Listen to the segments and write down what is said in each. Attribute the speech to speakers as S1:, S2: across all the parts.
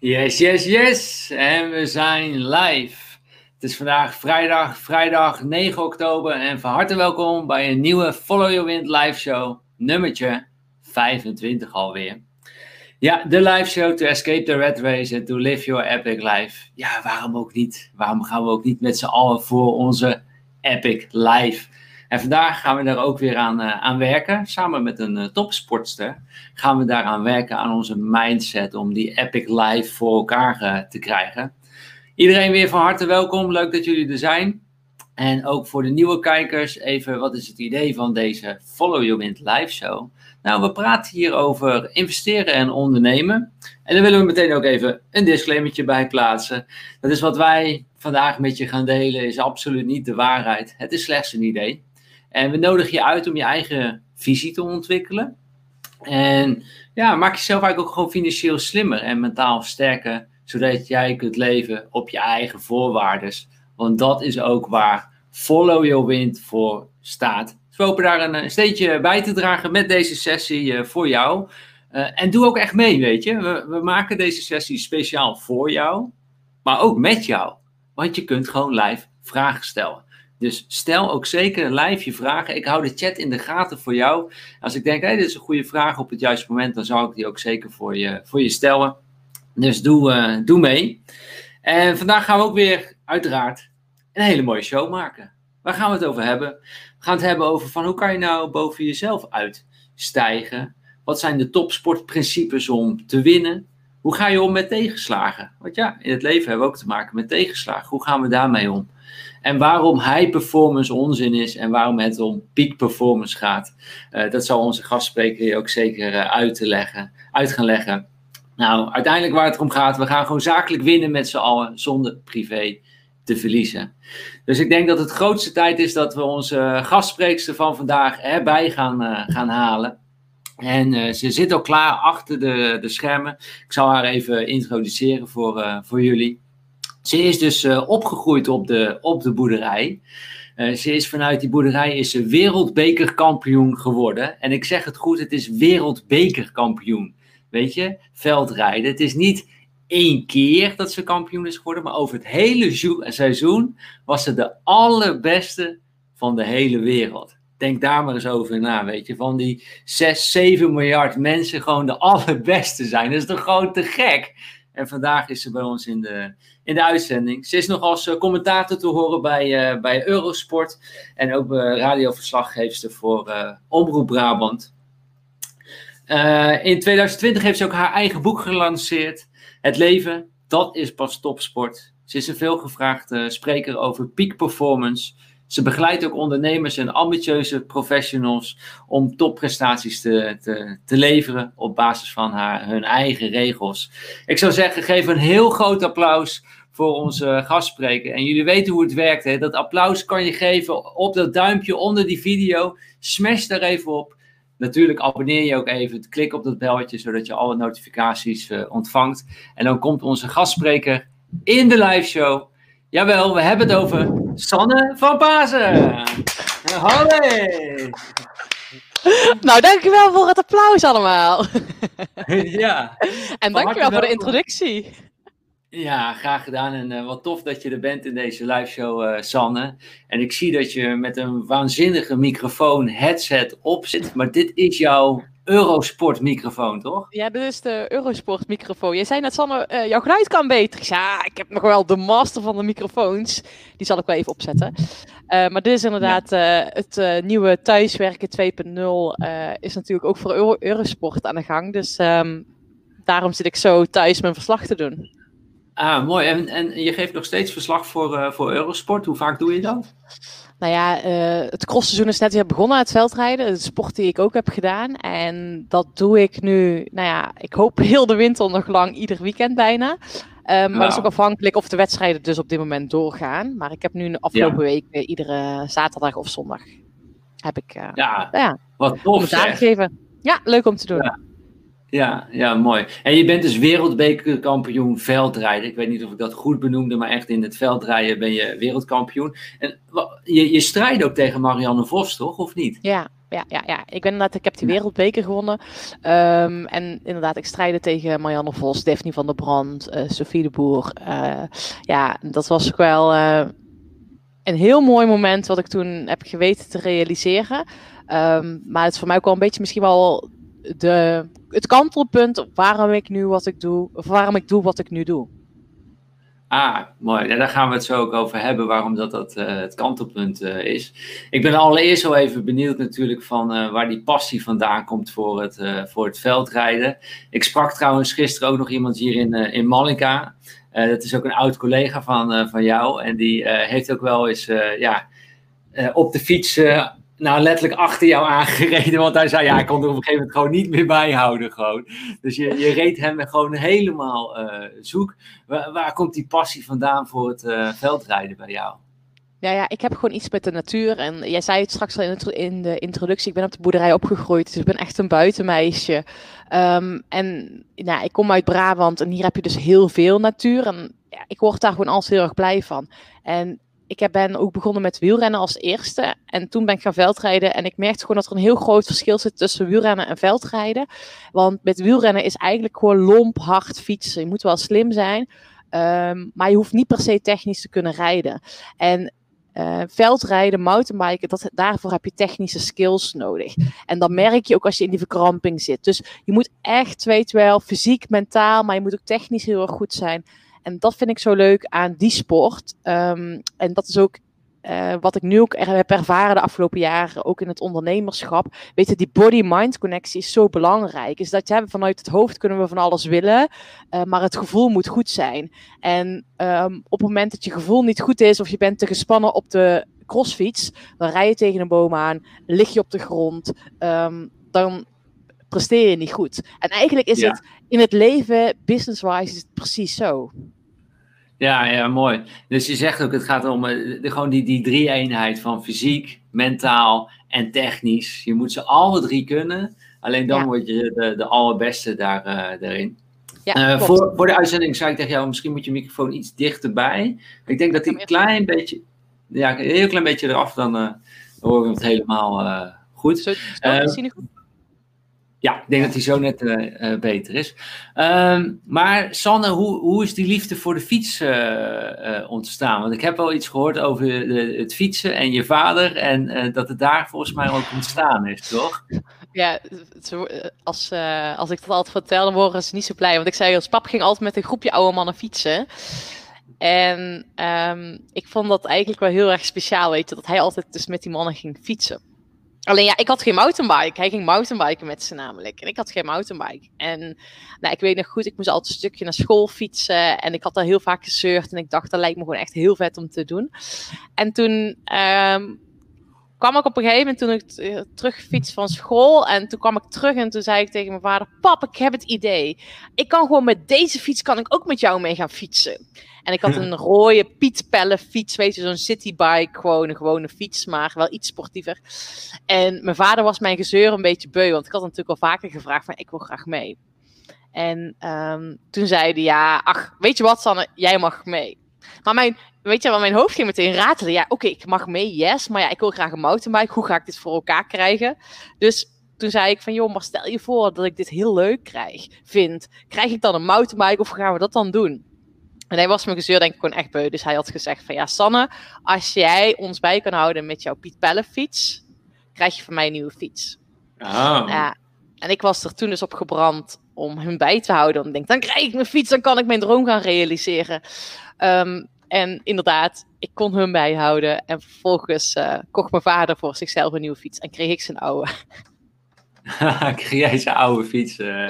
S1: Yes, yes, yes. En we zijn live. Het is vandaag vrijdag, vrijdag 9 oktober. En van harte welkom bij een nieuwe Follow Your Wind live show. Nummertje 25 alweer. Ja, de live show to escape the red race and to live your epic life. Ja, waarom ook niet? Waarom gaan we ook niet met z'n allen voor onze epic life? En vandaag gaan we daar ook weer aan, uh, aan werken. Samen met een uh, topsportster gaan we daaraan werken aan onze mindset om die epic life voor elkaar uh, te krijgen. Iedereen weer van harte welkom. Leuk dat jullie er zijn. En ook voor de nieuwe kijkers, even wat is het idee van deze Follow Your Wind live show? Nou, we praten hier over investeren en ondernemen. En daar willen we meteen ook even een disclaimertje bij plaatsen. Dat is wat wij vandaag met je gaan delen, is absoluut niet de waarheid. Het is slechts een idee. En we nodigen je uit om je eigen visie te ontwikkelen. En ja, maak jezelf eigenlijk ook gewoon financieel slimmer en mentaal sterker, zodat jij kunt leven op je eigen voorwaarden. Want dat is ook waar Follow Your Wind voor staat. Dus we hopen daar een, steentje bij te dragen met deze sessie uh, voor jou. Uh, en doe ook echt mee, weet je. We, we maken deze sessie speciaal voor jou, maar ook met jou. Want je kunt gewoon live vragen stellen. Dus stel ook zeker live je vragen. Ik hou de chat in de gaten voor jou. Als ik denk, hé, dit is een goede vraag op het juiste moment, dan zal ik die ook zeker voor je, voor je stellen. Dus doe, uh, doe mee. En vandaag gaan we ook weer, uiteraard, een hele mooie show maken. Waar gaan we het over hebben? We gaan het hebben over van hoe kan je nou boven jezelf uitstijgen? Wat zijn de topsportprincipes om te winnen? Hoe ga je om met tegenslagen? Want ja, in het leven hebben we ook te maken met tegenslagen. Hoe gaan we daarmee om? En waarom high performance onzin is en waarom het om peak performance gaat. Uh, dat zal onze gastspreker hier ook zeker uh, uit, te leggen, uit gaan leggen. Nou, uiteindelijk waar het om gaat, we gaan gewoon zakelijk winnen met z'n allen zonder privé te verliezen. Dus ik denk dat het grootste tijd is dat we onze gastspreekster van vandaag erbij gaan, gaan halen. En uh, ze zit al klaar achter de, de schermen. Ik zal haar even introduceren voor, uh, voor jullie. Ze is dus uh, opgegroeid op de, op de boerderij. ze is vanuit die boerderij is ze wereldbekerkampioen geworden. En ik zeg het goed, het is wereldbekerkampioen. Weet je, veldrijden. Het is niet één keer dat ze kampioen is geworden, maar over het hele seizoen was ze de allerbeste van de hele wereld. Denk daar maar eens over na, weet je. Van die 6, 7 miljard mensen gewoon de allerbeste zijn. Dat is toch gewoon te gek? En vandaag is ze bij ons in de, in de uitzending. Ze is nog als uh, commentator te horen bij, uh, bij Eurosport. En ook uh, radioverslaggeefster voor Omroep Brabant. in 2020 heeft ze ook haar eigen boek gelanceerd. Het leven, dat is pas topsport. Ze is een veelgevraagde spreker over peak performance. Ze begeleidt ook ondernemers en ambitieuze professionals om topprestaties te, te, leveren op basis van haar, hun eigen regels. Ik zou zeggen, geef een heel groot applaus voor onze gastspreker. En jullie weten hoe het werkt. Hè? Dat applaus kan je geven op dat duimpje onder die video. Smash daar even op. Natuurlijk abonneer je ook even. Klik op dat belletje, zodat je alle notificaties uh, ontvangt. En dan komt onze gastspreker in de live show. Jawel, we hebben het over Sanne van Pazen. Hallo!
S2: Nou, dankjewel voor het applaus allemaal.
S1: ja.
S2: En dankjewel voor de introductie.
S1: Ja, graag gedaan. En uh, wat tof dat je er bent in deze live show, uh, Sanne. En ik zie dat je met een waanzinnige microfoon headset op zit. Maar dit is jouw Eurosport microfoon, toch?
S2: Ja, dit is de Eurosport microfoon. Je zei net, Sanne, uh, jouw geluid kan beter. Ja, ik heb nog wel de master van de microfoons. Die zal ik wel even opzetten. Uh, maar dit is inderdaad ja. uh, het nieuwe thuiswerken 2.0. is natuurlijk ook voor Euro Eurosport aan de gang. Dus um, daarom zit ik zo thuis mijn verslag te doen.
S1: Ah, mooi. En, en je geeft nog steeds verslag voor, voor Eurosport. Hoe vaak doe je dat?
S2: Nou ja, uh, het crossseizoen is net weer begonnen, het veldrijden. De sport die ik ook heb gedaan. En dat doe ik nu, nou ja, ik hoop heel de winter nog lang, ieder weekend bijna. Um, maar dat is ook afhankelijk of de wedstrijden dus op dit moment doorgaan. Maar ik heb nu de afgelopen ja. week uh, iedere zaterdag of zondag heb ik uh,
S1: ja, ja, wat tof,
S2: gegeven. Ja, leuk om te doen.
S1: Ja. Ja, ja, mooi. En je bent dus wereldbekerkampioen veldrijden. Ik weet niet of ik dat goed benoemde, maar echt in het veldrijden ben je wereldkampioen. En je, je strijdt ook tegen Marianne Vos, toch? Of niet?
S2: Ja, ja, ja, ja. Ik ben inderdaad, ik heb die wereldbeker gewonnen. Um, en inderdaad, ik strijdde tegen Marianne Vos, Daphne van der Brand, uh, Sophie de Boer. Uh, ja, dat was ook wel uh, een heel mooi moment wat ik toen heb geweten te realiseren. Um, maar het is voor mij ook wel een beetje misschien wel de, het kantelpunt waarom ik nu wat ik doe, of waarom ik doe wat ik nu doe.
S1: Ah, mooi. Ja, daar gaan we het zo ook over hebben, waarom dat, dat uh, het kantelpunt uh, is. Ik ben allereerst al even benieuwd natuurlijk van uh, waar die passie vandaan komt voor het, voor het veldrijden. Ik sprak trouwens gisteren ook nog iemand hier in, in dat is ook een oud collega van, van jou. En die heeft ook wel eens ja, op de fiets nou letterlijk achter jou aangereden. Want hij zei, ja, ik kon er op een gegeven moment gewoon niet meer bijhouden. Gewoon. Dus je, je reed hem gewoon helemaal uh, zoek. Waar, komt die passie vandaan voor het uh, veldrijden bij jou?
S2: Ja, ja, ik heb gewoon iets met de natuur. En jij zei het straks al in, het, in de introductie. Ik ben op de boerderij opgegroeid. Dus ik ben echt een buitenmeisje. Um, en nou, ik kom uit Brabant. En hier heb je dus heel veel natuur. En ja, ik word daar gewoon altijd heel erg blij van. En ik ben ook begonnen met wielrennen als eerste. En toen ben ik gaan veldrijden. En ik merkte gewoon dat er een heel groot verschil zit tussen wielrennen en veldrijden. Want met wielrennen is eigenlijk gewoon lomp hard fietsen. Je moet wel slim zijn. Um, maar je hoeft niet per se technisch te kunnen rijden. En uh, veldrijden, mountainbiken, dat, daarvoor heb je technische skills nodig. En dan merk je ook als je in die verkramping zit. Dus je moet echt, weet wel, fysiek, mentaal, maar je moet ook technisch heel erg goed zijn. En dat vind ik zo leuk aan die sport. Um, en dat is ook uh, wat ik nu ook er heb ervaren de afgelopen jaren, ook in het ondernemerschap. Weet je, die body-mind connectie is zo belangrijk. Is dat je vanuit het hoofd kunnen we van alles willen, uh, maar het gevoel moet goed zijn. En um, op het moment dat je gevoel niet goed is, of je bent te gespannen op de crossfiets, dan rij je tegen een boom aan, lig je op de grond, um, dan presteer je niet goed. En eigenlijk is ja. het in het leven, business-wise, is het precies zo.
S1: Ja, ja, mooi. Dus je zegt ook, het gaat om uh, de, gewoon die, die drie-eenheid van fysiek, mentaal en technisch. Je moet ze alle drie kunnen. Alleen dan ja. word je de, de allerbeste daar, uh, daarin. Ja, uh, voor, voor de uitzending zei ik tegen jou, misschien moet je microfoon iets dichterbij. Ik denk dat die een klein beetje, ja, een heel klein beetje eraf, dan, dan horen we het helemaal goed.
S2: Zo, goed?
S1: Ja, ik denk dat hij zo net uh, uh, beter is. Um, maar Sanne, hoe, hoe is die liefde voor de fiets uh, ontstaan? Want ik heb wel iets gehoord over de, het fietsen en je vader. En dat het daar volgens mij ook ontstaan is, toch?
S2: Ja, als, als ik dat altijd vertel, dan worden ze niet zo blij. Want ik zei, als pap ging altijd met een groepje oude mannen fietsen. En um, ik vond dat eigenlijk wel heel erg speciaal, weet je. Dat hij altijd dus met die mannen ging fietsen. Alleen ja, ik had geen mountainbike. Hij ging mountainbiken met ze namelijk. En ik had geen mountainbike. En nou, ik weet nog goed, ik moest altijd een stukje naar school fietsen. En ik had daar heel vaak gezeurd. En ik dacht, dat lijkt me gewoon echt heel vet om te doen. En toen um, kwam ik op een gegeven moment, toen ik uh, terugfiets van school. En toen kwam ik terug en toen zei ik tegen mijn vader, pap, ik heb het idee. Ik kan gewoon met deze fiets, kan ik ook met jou mee gaan fietsen. En ik had een rode Piet fiets, weet je, zo'n citybike, gewoon een gewone fiets, maar wel iets sportiever. En mijn vader was mijn gezeur een beetje beu, want ik had natuurlijk al vaker gevraagd van, ik wil graag mee. En um, toen zei hij, ja, ach, weet je wat Sanne, jij mag mee. Maar mijn, weet je, wat mijn hoofd ging meteen ratelen. Ja, oké, okay, ik mag mee, yes, maar ja, ik wil graag een mountainbike. Hoe ga ik dit voor elkaar krijgen? Dus toen zei ik van, joh, maar stel je voor dat ik dit heel leuk krijg, vind. Krijg ik dan een mountainbike of gaan we dat dan doen? En hij was mijn gezeur denk ik gewoon echt beu. Dus hij had gezegd van ja, Sanne, als jij ons bij kan houden met jouw Piet Pelle fiets, krijg je van mij een nieuwe fiets.
S1: Oh.
S2: Ja, en ik was er toen dus op gebrand om hem bij te houden. Denk ik, dan krijg ik mijn fiets, dan kan ik mijn droom gaan realiseren. Um, en inderdaad, ik kon hem bijhouden. En vervolgens uh, kocht mijn vader voor zichzelf een nieuwe fiets en kreeg ik zijn oude.
S1: zijn oude fiets. Uh.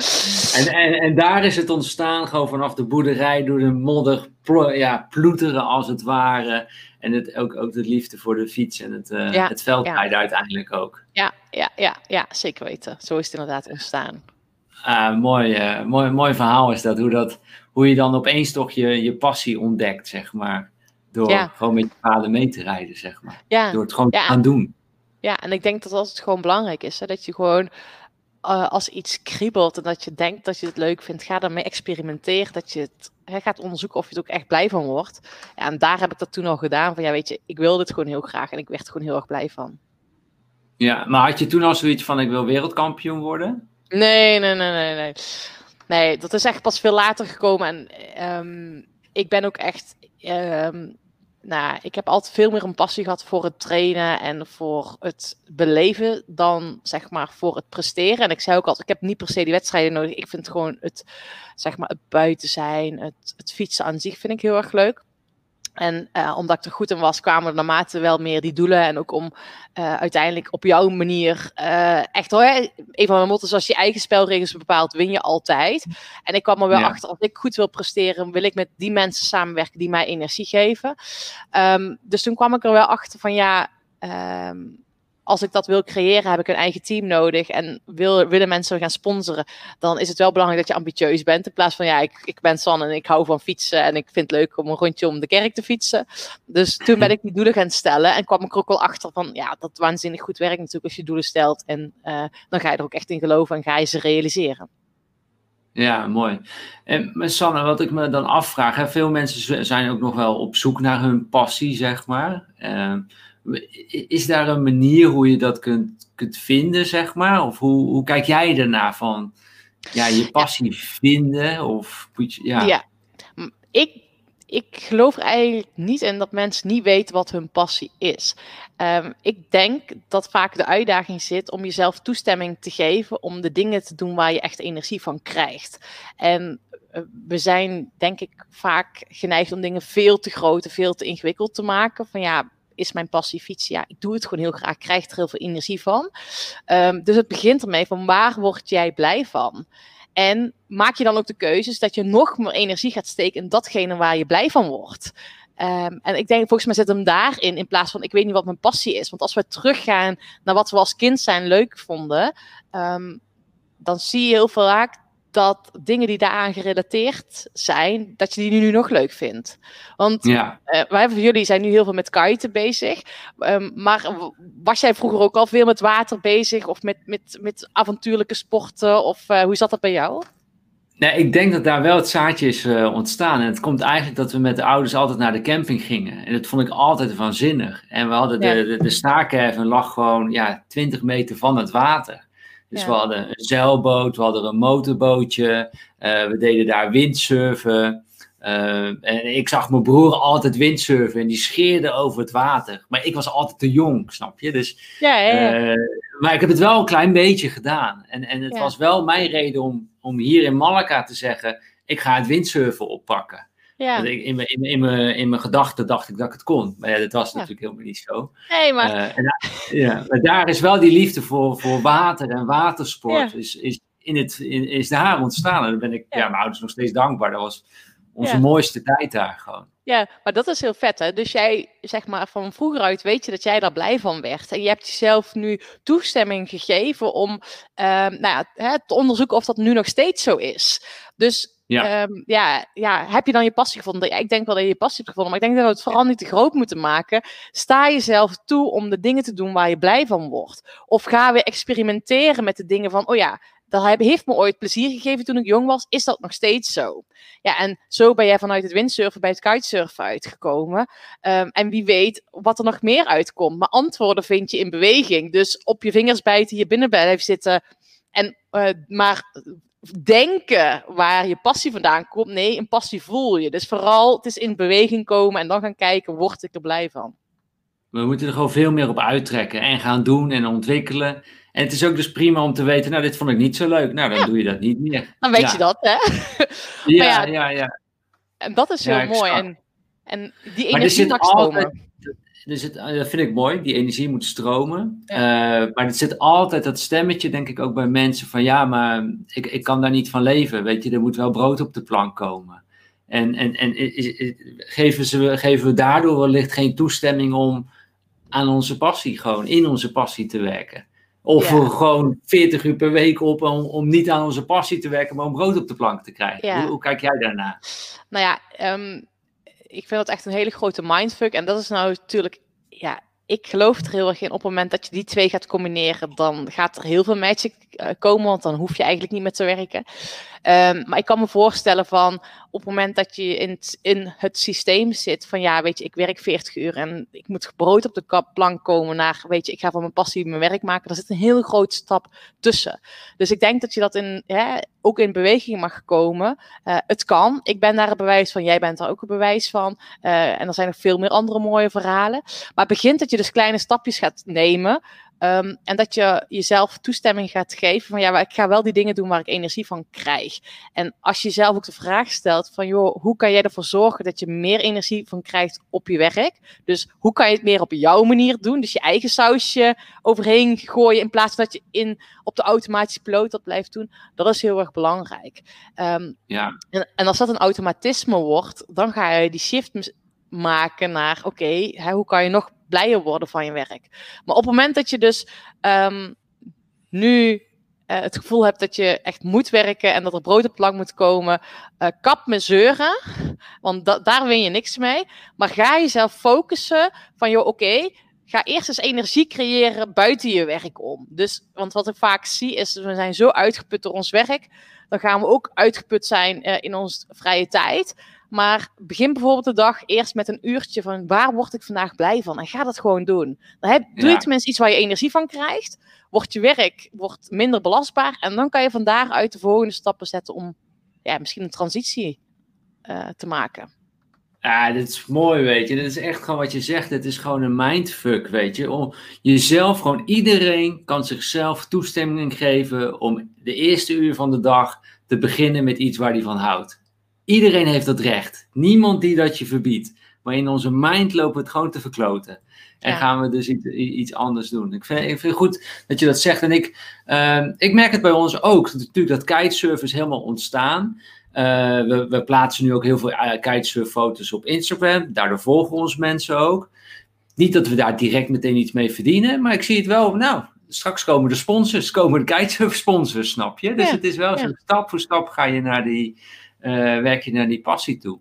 S1: En, en, en daar is het ontstaan, gewoon vanaf de boerderij, door de modder plo ja, ploeteren als het ware. En het, ook, ook de liefde voor de fiets en het, uh, ja, het veldrijden ja. uiteindelijk ook.
S2: Ja, ja, ja, ja, zeker weten. Zo is het inderdaad ontstaan.
S1: Uh, mooi, uh, mooi, mooi verhaal is dat hoe, dat. hoe je dan opeens toch je, je passie ontdekt, zeg maar. Door ja. gewoon met je vader mee te rijden, zeg maar.
S2: Ja.
S1: Door het gewoon te gaan doen.
S2: Ja, en ik denk dat dat het gewoon belangrijk is. Hè? Dat je gewoon uh, als iets kriebelt en dat je denkt dat je het leuk vindt, ga ermee experimenteren. Dat je het hè, gaat onderzoeken of je het ook echt blij van wordt. Ja, en daar heb ik dat toen al gedaan. Van ja, weet je, ik wil dit gewoon heel graag en ik werd er gewoon heel erg blij van.
S1: Ja, maar had je toen al zoiets van ik wil wereldkampioen worden?
S2: Nee, nee, nee, nee, nee. Nee, dat is echt pas veel later gekomen. En ehm, ik ben ook echt. Um, nou, ik heb altijd veel meer een passie gehad voor het trainen en voor het beleven dan zeg maar voor het presteren. En ik zei ook altijd, ik heb niet per se die wedstrijden nodig. Ik vind gewoon het, zeg maar, het buiten zijn, het, het fietsen aan zich vind ik heel erg leuk. En uh, omdat ik er goed in was, kwamen er naarmate wel meer die doelen. En ook om uh, uiteindelijk op jouw manier uh, echt hoor. Een van mijn motto's, als je eigen spelregels bepaalt, win je altijd. En ik kwam er wel ja. achter, als ik goed wil presteren, wil ik met die mensen samenwerken die mij energie geven. Um, dus toen kwam ik er wel achter van ja. Um, als ik dat wil creëren, heb ik een eigen team nodig en wil, willen mensen gaan sponsoren, dan is het wel belangrijk dat je ambitieus bent. In plaats van, ja, ik, ik ben San en ik hou van fietsen en ik vind het leuk om een rondje om de kerk te fietsen. Dus toen ben ik die doelen gaan stellen en kwam ik er ook wel achter van, ja, dat waanzinnig goed werkt natuurlijk als je doelen stelt. En uh, dan ga je er ook echt in geloven en ga je ze realiseren.
S1: Ja, mooi. En Sanne, wat ik me dan afvraag, hè, veel mensen zijn ook nog wel op zoek naar hun passie, zeg maar. Uh, is daar een manier hoe je dat kunt, kunt vinden, zeg maar? Of hoe, hoe kijk jij ernaar van ja, je passie ja. vinden? Of, ja.
S2: ja, ik, ik geloof eigenlijk niet in dat mensen niet weten wat hun passie is. Um, ik denk dat vaak de uitdaging zit om jezelf toestemming te geven om de dingen te doen waar je echt energie van krijgt. En we zijn, denk ik, vaak geneigd om dingen veel te groot en veel te ingewikkeld te maken. Van ja, is mijn passie fietsen. Ja, ik doe het gewoon heel graag. Krijg er heel veel energie van. Um, dus het begint ermee van waar word jij blij van? En maak je dan ook de keuzes dat je nog meer energie gaat steken in datgene waar je blij van wordt. Um, en ik denk, volgens mij zit hem daarin, in plaats van ik weet niet wat mijn passie is. Want als we teruggaan naar wat we als kind zijn leuk vonden, um, dan zie je heel vaak dat dingen die daaraan gerelateerd zijn, dat je die nu nog leuk vindt. Want ja. uh, wij van jullie zijn nu heel veel met kiten bezig. Um, maar was jij vroeger ook al veel met water bezig of met, met, met avontuurlijke sporten? Of uh, hoe zat dat bij jou?
S1: Nee, ik denk dat daar wel het zaadje is uh, ontstaan. En het komt eigenlijk dat we met de ouders altijd naar de camping gingen. En dat vond ik altijd waanzinnig. En we hadden ja. de, de, de staakerven lag gewoon ja, 20 meter van het water. Dus ja. we hadden een zeilboot, we hadden een motorbootje, uh, we deden daar windsurfen. Uh, en ik zag mijn broer altijd windsurfen en die scheerde over het water. Maar ik was altijd te jong, snap je? Dus, ja, ja, uh, maar ik heb het wel een klein beetje gedaan. En, en het was wel mijn reden om, om hier in Malaga te zeggen: ik ga het windsurfen oppakken. Ja. Ik, in, mijn, in, in, mijn, in mijn gedachten dacht ik dat ik het kon. Maar ja, dat was ja. natuurlijk helemaal niet zo.
S2: Nee, maar...
S1: Uh, en daar, ja, maar daar is wel die liefde voor, voor water en watersport is, is, in het, in, is daar ontstaan. En daar ben ik ja. mijn ouders nog steeds dankbaar. Dat was onze mooiste tijd daar gewoon.
S2: Ja, maar dat is heel vet hè. Dus jij, zeg maar, van vroeger uit weet je dat jij daar blij van werd. En je hebt jezelf nu toestemming gegeven om uh, nou ja, hè, te onderzoeken of dat nu nog steeds zo is. Dus ja. Um, ja, ja, heb je dan je passie gevonden? Ik denk wel dat je je passie hebt gevonden, maar ik denk dat we het vooral niet te groot moeten maken. Sta jezelf toe om de dingen te doen waar je blij van wordt. Of ga weer experimenteren met de dingen van, oh ja, dat heeft me ooit plezier gegeven toen ik jong was. Is dat nog steeds zo? Ja, en zo ben jij vanuit het windsurfen bij het kitesurfen uitgekomen. Um, en wie weet wat er nog meer uitkomt. Maar antwoorden vind je in beweging. Dus op je vingers bijten, je binnen blijven zitten. En, uh, maar denken waar je passie vandaan komt. Nee, een passie voel je. Dus vooral, het is in beweging komen en dan gaan kijken, word ik er blij van?
S1: We moeten er gewoon veel meer op uittrekken en gaan doen en ontwikkelen. En het is ook dus prima om te weten, nou, dit vond ik niet zo leuk. Nou, dan ja. doe je dat niet meer.
S2: Dan weet ja. je dat, hè?
S1: ja, ja, ja, ja,
S2: En dat is heel mooi. En, en die energie mag stromen
S1: dus het, dat vind ik mooi, die energie moet stromen. Ja. Uh, maar er zit altijd dat stemmetje, denk ik, ook bij mensen van ja, maar ik, ik kan daar niet van leven. Weet je, er moet wel brood op de plank komen. En, en, en geven, ze, geven we daardoor wellicht geen toestemming om aan onze passie, gewoon in onze passie te werken? Of ja. we gewoon 40 uur per week op om, om niet aan onze passie te werken, maar om brood op de plank te krijgen. Ja. Hoe, hoe, kijk jij daarna?
S2: Nou ja, um, ik vind dat echt een hele grote mindfuck. En dat is nou natuurlijk, ja, ik geloof er heel erg in. Op het moment dat je die twee gaat combineren, dan gaat er heel veel magic uh, komen, want dan hoef je eigenlijk niet meer te werken. Ehm, maar ik kan me voorstellen van op het moment dat je in het, in het systeem zit van ja, weet je, ik werk 40 uur en ik moet brood op de plank komen naar, weet je, ik ga van mijn passie mijn werk maken. Er zit een heel grote stap tussen. Dus ik denk dat je dat in, hè, ook in beweging mag komen. Uh, het kan. Ik ben daar een bewijs van. Jij bent daar ook een bewijs van. Uh, en er zijn nog veel meer andere mooie verhalen. Maar het begint dat je dus kleine stapjes gaat nemen. Um, en dat je jezelf toestemming gaat geven van ja, ik ga wel die dingen doen waar ik energie van krijg. En als je jezelf ook de vraag stelt van joh, hoe kan jij ervoor zorgen dat je meer energie van krijgt op je werk? Dus hoe kan je het meer op jouw manier doen? Dus je eigen sausje overheen gooien in plaats van dat je in, op de automatische piloot dat blijft doen. Dat is heel erg belangrijk. Um, ja. en, en als dat een automatisme wordt, dan ga je die shift maken naar oké, okay, hoe kan je nog blijer worden van je werk. Maar op het moment dat je dus um, nu uh, het gevoel hebt dat je echt moet werken en dat er brood op plank moet komen, uh, kap met zeuren, want da daar win je niks mee. Maar ga jezelf focussen van, joh, oké, ga eerst eens energie creëren buiten je werk om. Dus, want wat ik vaak zie is, we zijn zo uitgeput door ons werk, dan gaan we ook uitgeput zijn uh, in onze vrije tijd. Maar begin bijvoorbeeld de dag eerst met een uurtje van waar word ik vandaag blij van? En ga dat gewoon doen. Dan heb, doe je tenminste iets waar je energie van krijgt. Wordt je werk wordt minder belastbaar. En dan kan je van daaruit de volgende stappen zetten om ja, misschien een transitie uh, te maken.
S1: Ja, dit is mooi, weet je. Dit is echt gewoon wat je zegt. Het is gewoon een mindfuck, weet je. Om jezelf, gewoon iedereen kan zichzelf toestemming geven om de eerste uur van de dag te beginnen met iets waar hij van houdt. Iedereen heeft dat recht. Niemand die dat je verbiedt. Maar in onze mind lopen we het gewoon te verkloten. En gaan we dus iets, iets, anders doen. Ik vind, ik vind het goed dat je dat zegt. En ik, uh, ik merk het bij ons ook. Natuurlijk dat kitesurf is helemaal ontstaan. Uh, we, we, plaatsen nu ook heel veel uh, kitesurf foto's op Instagram. Daardoor volgen ons mensen ook. Niet dat we daar direct meteen iets mee verdienen. Maar ik zie het wel. Nou, straks komen de sponsors. Komen de kitesurf sponsors, snap je? Dus ja, het is wel zo stap voor stap ga je naar die werk je naar die passie toe.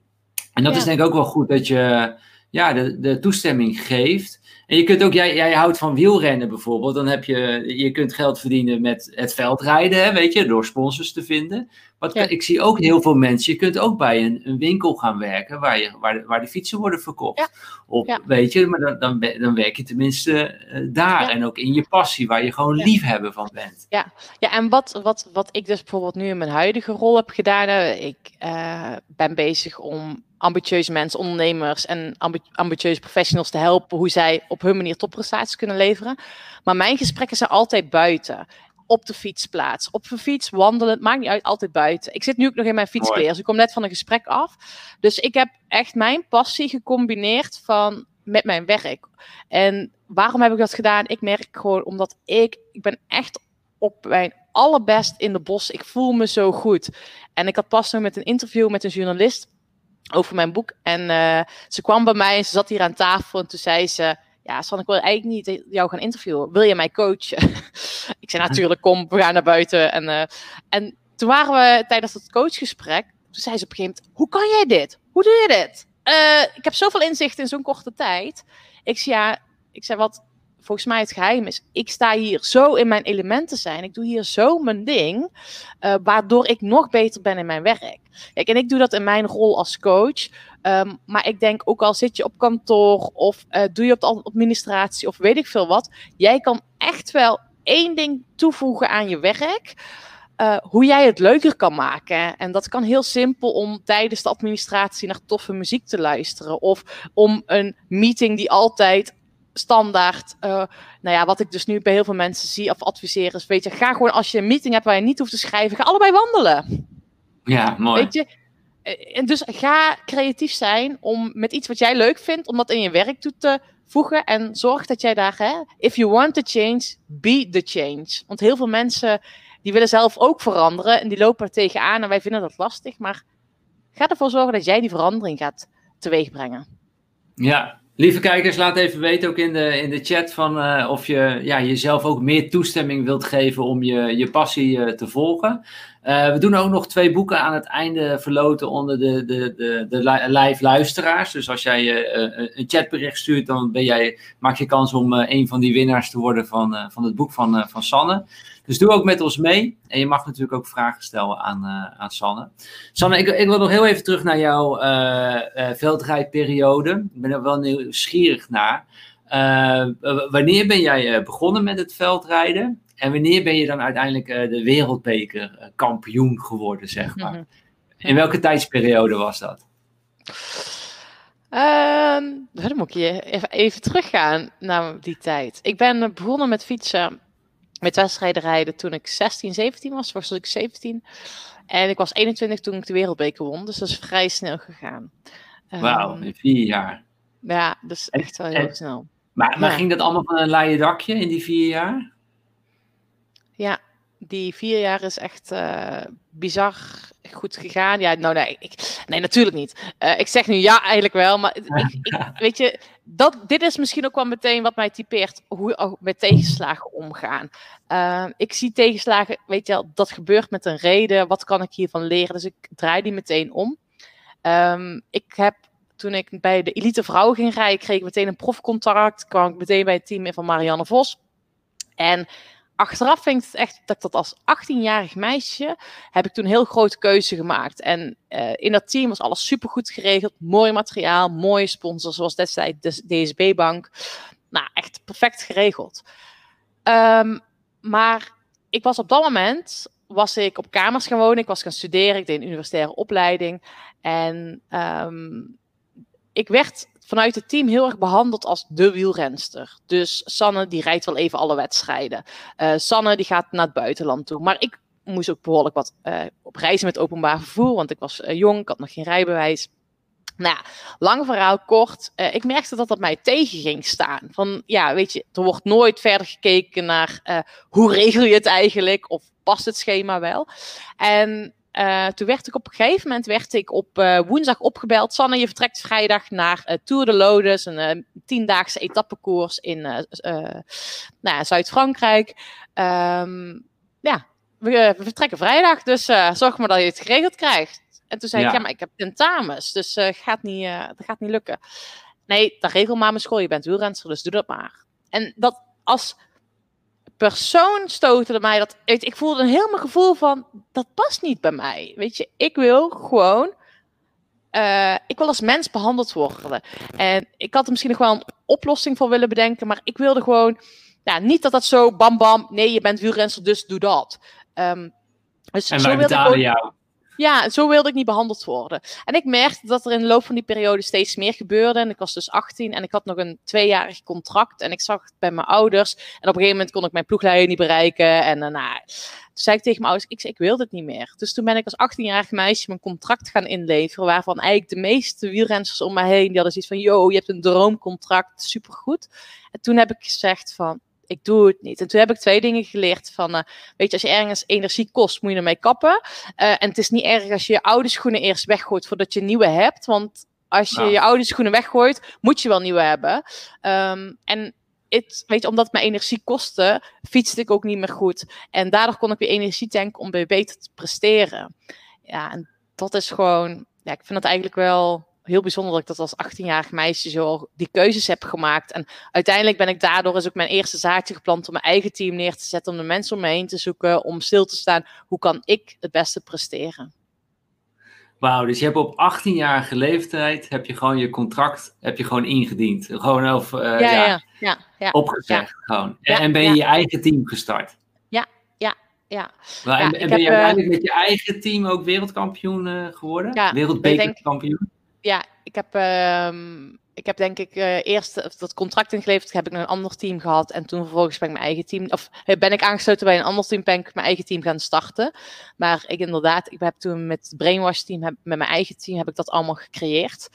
S1: En dat is denk ik ook wel goed dat je ja, de, de toestemming geeft. En je kunt ook, jij, jij houdt van wielrennen bijvoorbeeld, dan heb je, je kunt geld verdienen met het veldrijden, hè, weet je, door sponsors te vinden. Maar ik zie ook heel veel mensen, je kunt ook bij een, een winkel gaan werken waar, je, waar, de, waar de fietsen worden verkocht. Ja. Of, weet je, maar dan, dan, dan werk je tenminste uh, daar en ook in je passie, waar je gewoon liefhebber van bent.
S2: Ja, ja en wat, wat, wat ik dus bijvoorbeeld nu in mijn huidige rol heb gedaan, ik uh, ben bezig om ambitieuze mensen, ondernemers en ambitieuze professionals te helpen hoe zij op hun manier topprestaties kunnen leveren. Maar mijn gesprekken zijn altijd buiten. Op de fietsplaats, op een fiets, wandelen, het maakt niet uit, altijd buiten. Ik zit nu ook nog in mijn fietskleer, ik kom net van een gesprek af. Dus ik heb echt mijn passie gecombineerd van, met mijn werk. En waarom heb ik dat gedaan? Ik merk gewoon omdat ik, ik ben echt op mijn allerbest in de bos. Ik voel me zo goed. En ik had pas nog met een interview met een journalist over mijn boek. En uh, ze kwam bij mij en ze zat hier aan tafel. En toen zei ze: Ja, San, ik wil eigenlijk niet jou gaan interviewen. Wil je mij coachen? ik zei: Natuurlijk, kom, we gaan naar buiten. En, uh, en toen waren we tijdens dat coachgesprek. Toen zei ze op een gegeven moment: Hoe kan jij dit? Hoe doe je dit? Uh, ik heb zoveel inzicht in zo'n korte tijd. Ik zei: Ja, ik zei: Wat volgens mij het geheim is, ik sta hier zo in mijn elementen zijn. Ik doe hier zo mijn ding, uh, waardoor ik nog beter ben in mijn werk. Kijk, en ik doe dat in mijn rol als coach. Um, maar ik denk ook al zit je op kantoor of uh, doe je op de administratie of weet ik veel wat. Jij kan echt wel één ding toevoegen aan je werk. Uh, hoe jij het leuker kan maken. En dat kan heel simpel om tijdens de administratie naar toffe muziek te luisteren. Of om een meeting die altijd standaard, uh, nou ja, wat ik dus nu bij heel veel mensen zie of adviseren is, weet je, ga gewoon als je een meeting hebt waar je niet hoeft te schrijven, ga allebei wandelen.
S1: Ja, mooi.
S2: Weet je, eh, en dus ga creatief zijn om met iets wat jij leuk vindt, om dat in je werk toe te voegen en zorg dat jij daar, hè, if you want to change, be the change. Want heel veel mensen, die willen zelf ook veranderen en die lopen er tegenaan en wij vinden dat lastig, maar ga ervoor zorgen dat jij die verandering gaat teweegbrengen.
S1: Ja, Lieve kijkers, laat even weten ook in de, in de chat van, uh, of je ja, jezelf ook meer toestemming wilt geven om je, je passie uh, te volgen. Uh, we doen ook nog twee boeken aan het einde verloten onder de, de, de, de live luisteraars. Dus als jij een chatbericht stuurt, dan ben jij, maak je kans om een van die winnaars te worden van, van het boek van, van Sanne. Dus doe ook met ons mee. En je mag natuurlijk ook vragen stellen aan, uh, aan Sanne. Sanne, ik, ik, wil nog heel even terug naar jouw uh, veldrijdperiode. Ik ben er wel nieuwsgierig naar. wanneer ben jij begonnen met het veldrijden? En wanneer ben je dan uiteindelijk de wereldbeker kampioen geworden, zeg maar? Mhm. In welke tijdsperiode was dat?
S2: Um, dan moet ik je even, even teruggaan naar die tijd. Ik ben begonnen met fietsen, met wedstrijden rijden toen ik 16, 17 was. Was ik 17. En ik was 21 toen ik de wereldbeker won. Dus dat is vrij snel gegaan.
S1: Wauw, um, in vier jaar.
S2: Ja, dus echt wel heel snel.
S1: Maar, maar ging dat allemaal van een laaie dakje in die vier jaar?
S2: Ja, die vier jaar is echt uh, bizar goed gegaan. Ja, nou nee, ik, nee natuurlijk niet. Uh, ik zeg nu ja, eigenlijk wel. Maar ik, ik, weet je, dat, dit is misschien ook wel meteen wat mij typeert. Hoe met tegenslagen omgaan. Uh, ik zie tegenslagen, weet je wel, dat gebeurt met een reden. Wat kan ik hiervan leren? Dus ik draai die meteen om. Um, ik heb toen ik bij de elite vrouwen ging rijden, kreeg ik meteen een profcontract. kwam ik meteen bij het team in van Marianne Vos. En achteraf vind ik het echt dat ik dat als 18-jarig meisje heb ik toen heel grote keuze gemaakt. En uh, in dat team was alles supergoed geregeld. Mooi materiaal, mooie sponsors zoals destijds de DSB-bank. Nou, echt perfect geregeld. Um, maar ik was op dat moment was ik op kamers gaan wonen. Ik was gaan studeren. Ik deed een universitaire opleiding. En um, ik werd vanuit het team heel erg behandeld als de wielrenster. Dus Sanne die rijdt wel even alle wedstrijden. Uh, Sanne die gaat naar het buitenland toe. Maar ik moest ook behoorlijk wat uh, op reizen met openbaar vervoer, want ik was uh, jong, ik had nog geen rijbewijs. Nou lang verhaal kort. Ik merkte dat dat mij tegen ging staan. Van ja, weet je, er wordt nooit verder gekeken naar hoe regel je het eigenlijk of past het schema wel. En uh, toen werd ik op een gegeven moment werd ik op uh, woensdag opgebeld. Sanne, je vertrekt vrijdag naar uh, Tour de Lodes, een tiendaagse etappekoers in nou, Zuid-Frankrijk. Um, ja, we, we, vertrekken vrijdag, dus zorg maar dat je het geregeld krijgt. En toen zei ja. ik, ja, maar ik heb tentamens, dus gaat niet, dat gaat niet lukken. Nee, dan regel maar mijn school. Je bent wielrenster, dus doe dat maar. En dat als persoon stoterde mij dat. Ik voelde een heel mijn gevoel van dat past niet bij mij. Weet je, ik wil gewoon. Uh, ik wil als mens behandeld worden. En ik had er misschien nog wel een oplossing voor willen bedenken, maar ik wilde gewoon. Ja, niet dat dat zo bam bam. Nee, je bent wielrenster, dus doe dat. Um,
S1: dus en wij betalen jou.
S2: Ja, zo wilde ik niet behandeld worden. En ik merkte dat er in de loop van die periode steeds meer gebeurde. En ik was dus 18 en ik had nog een tweejarig contract. En ik zag het bij mijn ouders. En op een gegeven moment kon ik mijn ploegleider niet bereiken. En uh, nou, toen zei ik tegen mijn ouders, ik, ik wil dit niet meer. Dus toen ben ik als 18-jarig meisje mijn contract gaan inleveren. Waarvan eigenlijk de meeste wielrenners om mij heen, die hadden zoiets van, yo, je hebt een droomcontract, supergoed. En toen heb ik gezegd van, ik doe het niet. En toen heb ik twee dingen geleerd van, uh, weet je, als je ergens energie kost, moet je ermee kappen. Uh, en het is niet erg als je je oude schoenen eerst weggooit voordat je nieuwe hebt, want als je nou. je oude schoenen weggooit, moet je wel nieuwe hebben. Um, en het, weet je, omdat mijn energie kostte, fietste ik ook niet meer goed. En daardoor kon ik weer energie tanken om weer beter te presteren. Ja, en dat is gewoon, ja, ik vind dat eigenlijk wel heel bijzonder dat ik dat als 18-jarig meisje zo die keuzes heb gemaakt. En uiteindelijk ben ik daardoor is ook mijn eerste zaadje geplant om mijn eigen team neer te zetten, om de mensen om me heen te zoeken, om stil te staan. Hoe kan ik het beste presteren?
S1: Wauw, dus je hebt op 18-jarige leeftijd heb je gewoon je contract heb je gewoon ingediend. Gewoon of, uh, ja, ja, ja, ja, ja, opgezegd gewoon. En, en ben je je eigen team gestart?
S2: Ja, ja, ja.
S1: En, en ben je uiteindelijk uh, met je eigen team ook wereldkampioen uh, geworden? Ja, Wereldbekerkampioen?
S2: Ja, ik heb, uh, ik heb denk ik uh, eerst dat contract ingeleverd, heb ik een ander team gehad. En toen vervolgens ben ik mijn eigen team, of eh, ben ik aangesloten bij een ander team, ben ik mijn eigen team gaan starten. Maar ik inderdaad, ik heb toen met het Brainwash team, met mijn eigen team, heb ik dat allemaal gecreëerd.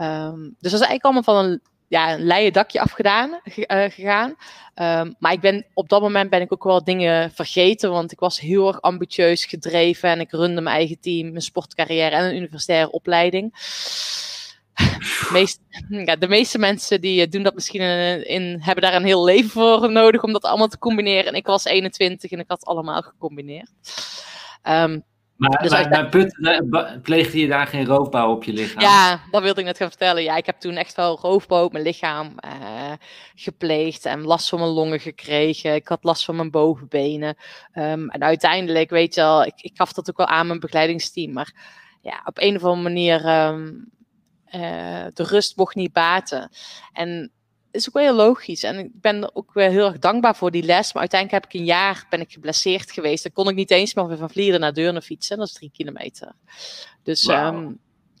S2: Um, dus dat is eigenlijk allemaal van een ja, een leien dakje afgedaan, uh, gegaan. Um, maar ik ben, op dat moment ben ik ook wel dingen vergeten, want ik was heel erg ambitieus gedreven en ik runde mijn eigen team, mijn sportcarrière en een universitaire opleiding. De meeste mensen die eh, doen dat misschien in, hebben daar een heel leven voor nodig om dat allemaal te combineren. En ik was 21 en ik had allemaal gecombineerd. Um,
S1: Maar,
S2: Dus
S1: maar, maar pleegde je daar geen roofbouw op je lichaam?
S2: Ja, dat wilde ik net gaan vertellen. Ja, ik heb toen echt wel roofbouw op mijn lichaam eh, gepleegd en last van mijn longen gekregen. Ik had last van mijn bovenbenen. Ehm, en uiteindelijk, weet je wel, ik, ik gaf dat ook wel aan mijn begeleidingsteam. Maar ja, op een of andere manier, ehm, eh, de rust mocht niet baten. En is ook wel heel logisch. En ik ben er ook wel heel erg dankbaar voor die les. Maar uiteindelijk heb ik een jaar ben ik geblesseerd geweest. Dan kon ik niet eens meer van Vlieren naar Deurne fietsen. Dat is drie kilometer. Dus ehm,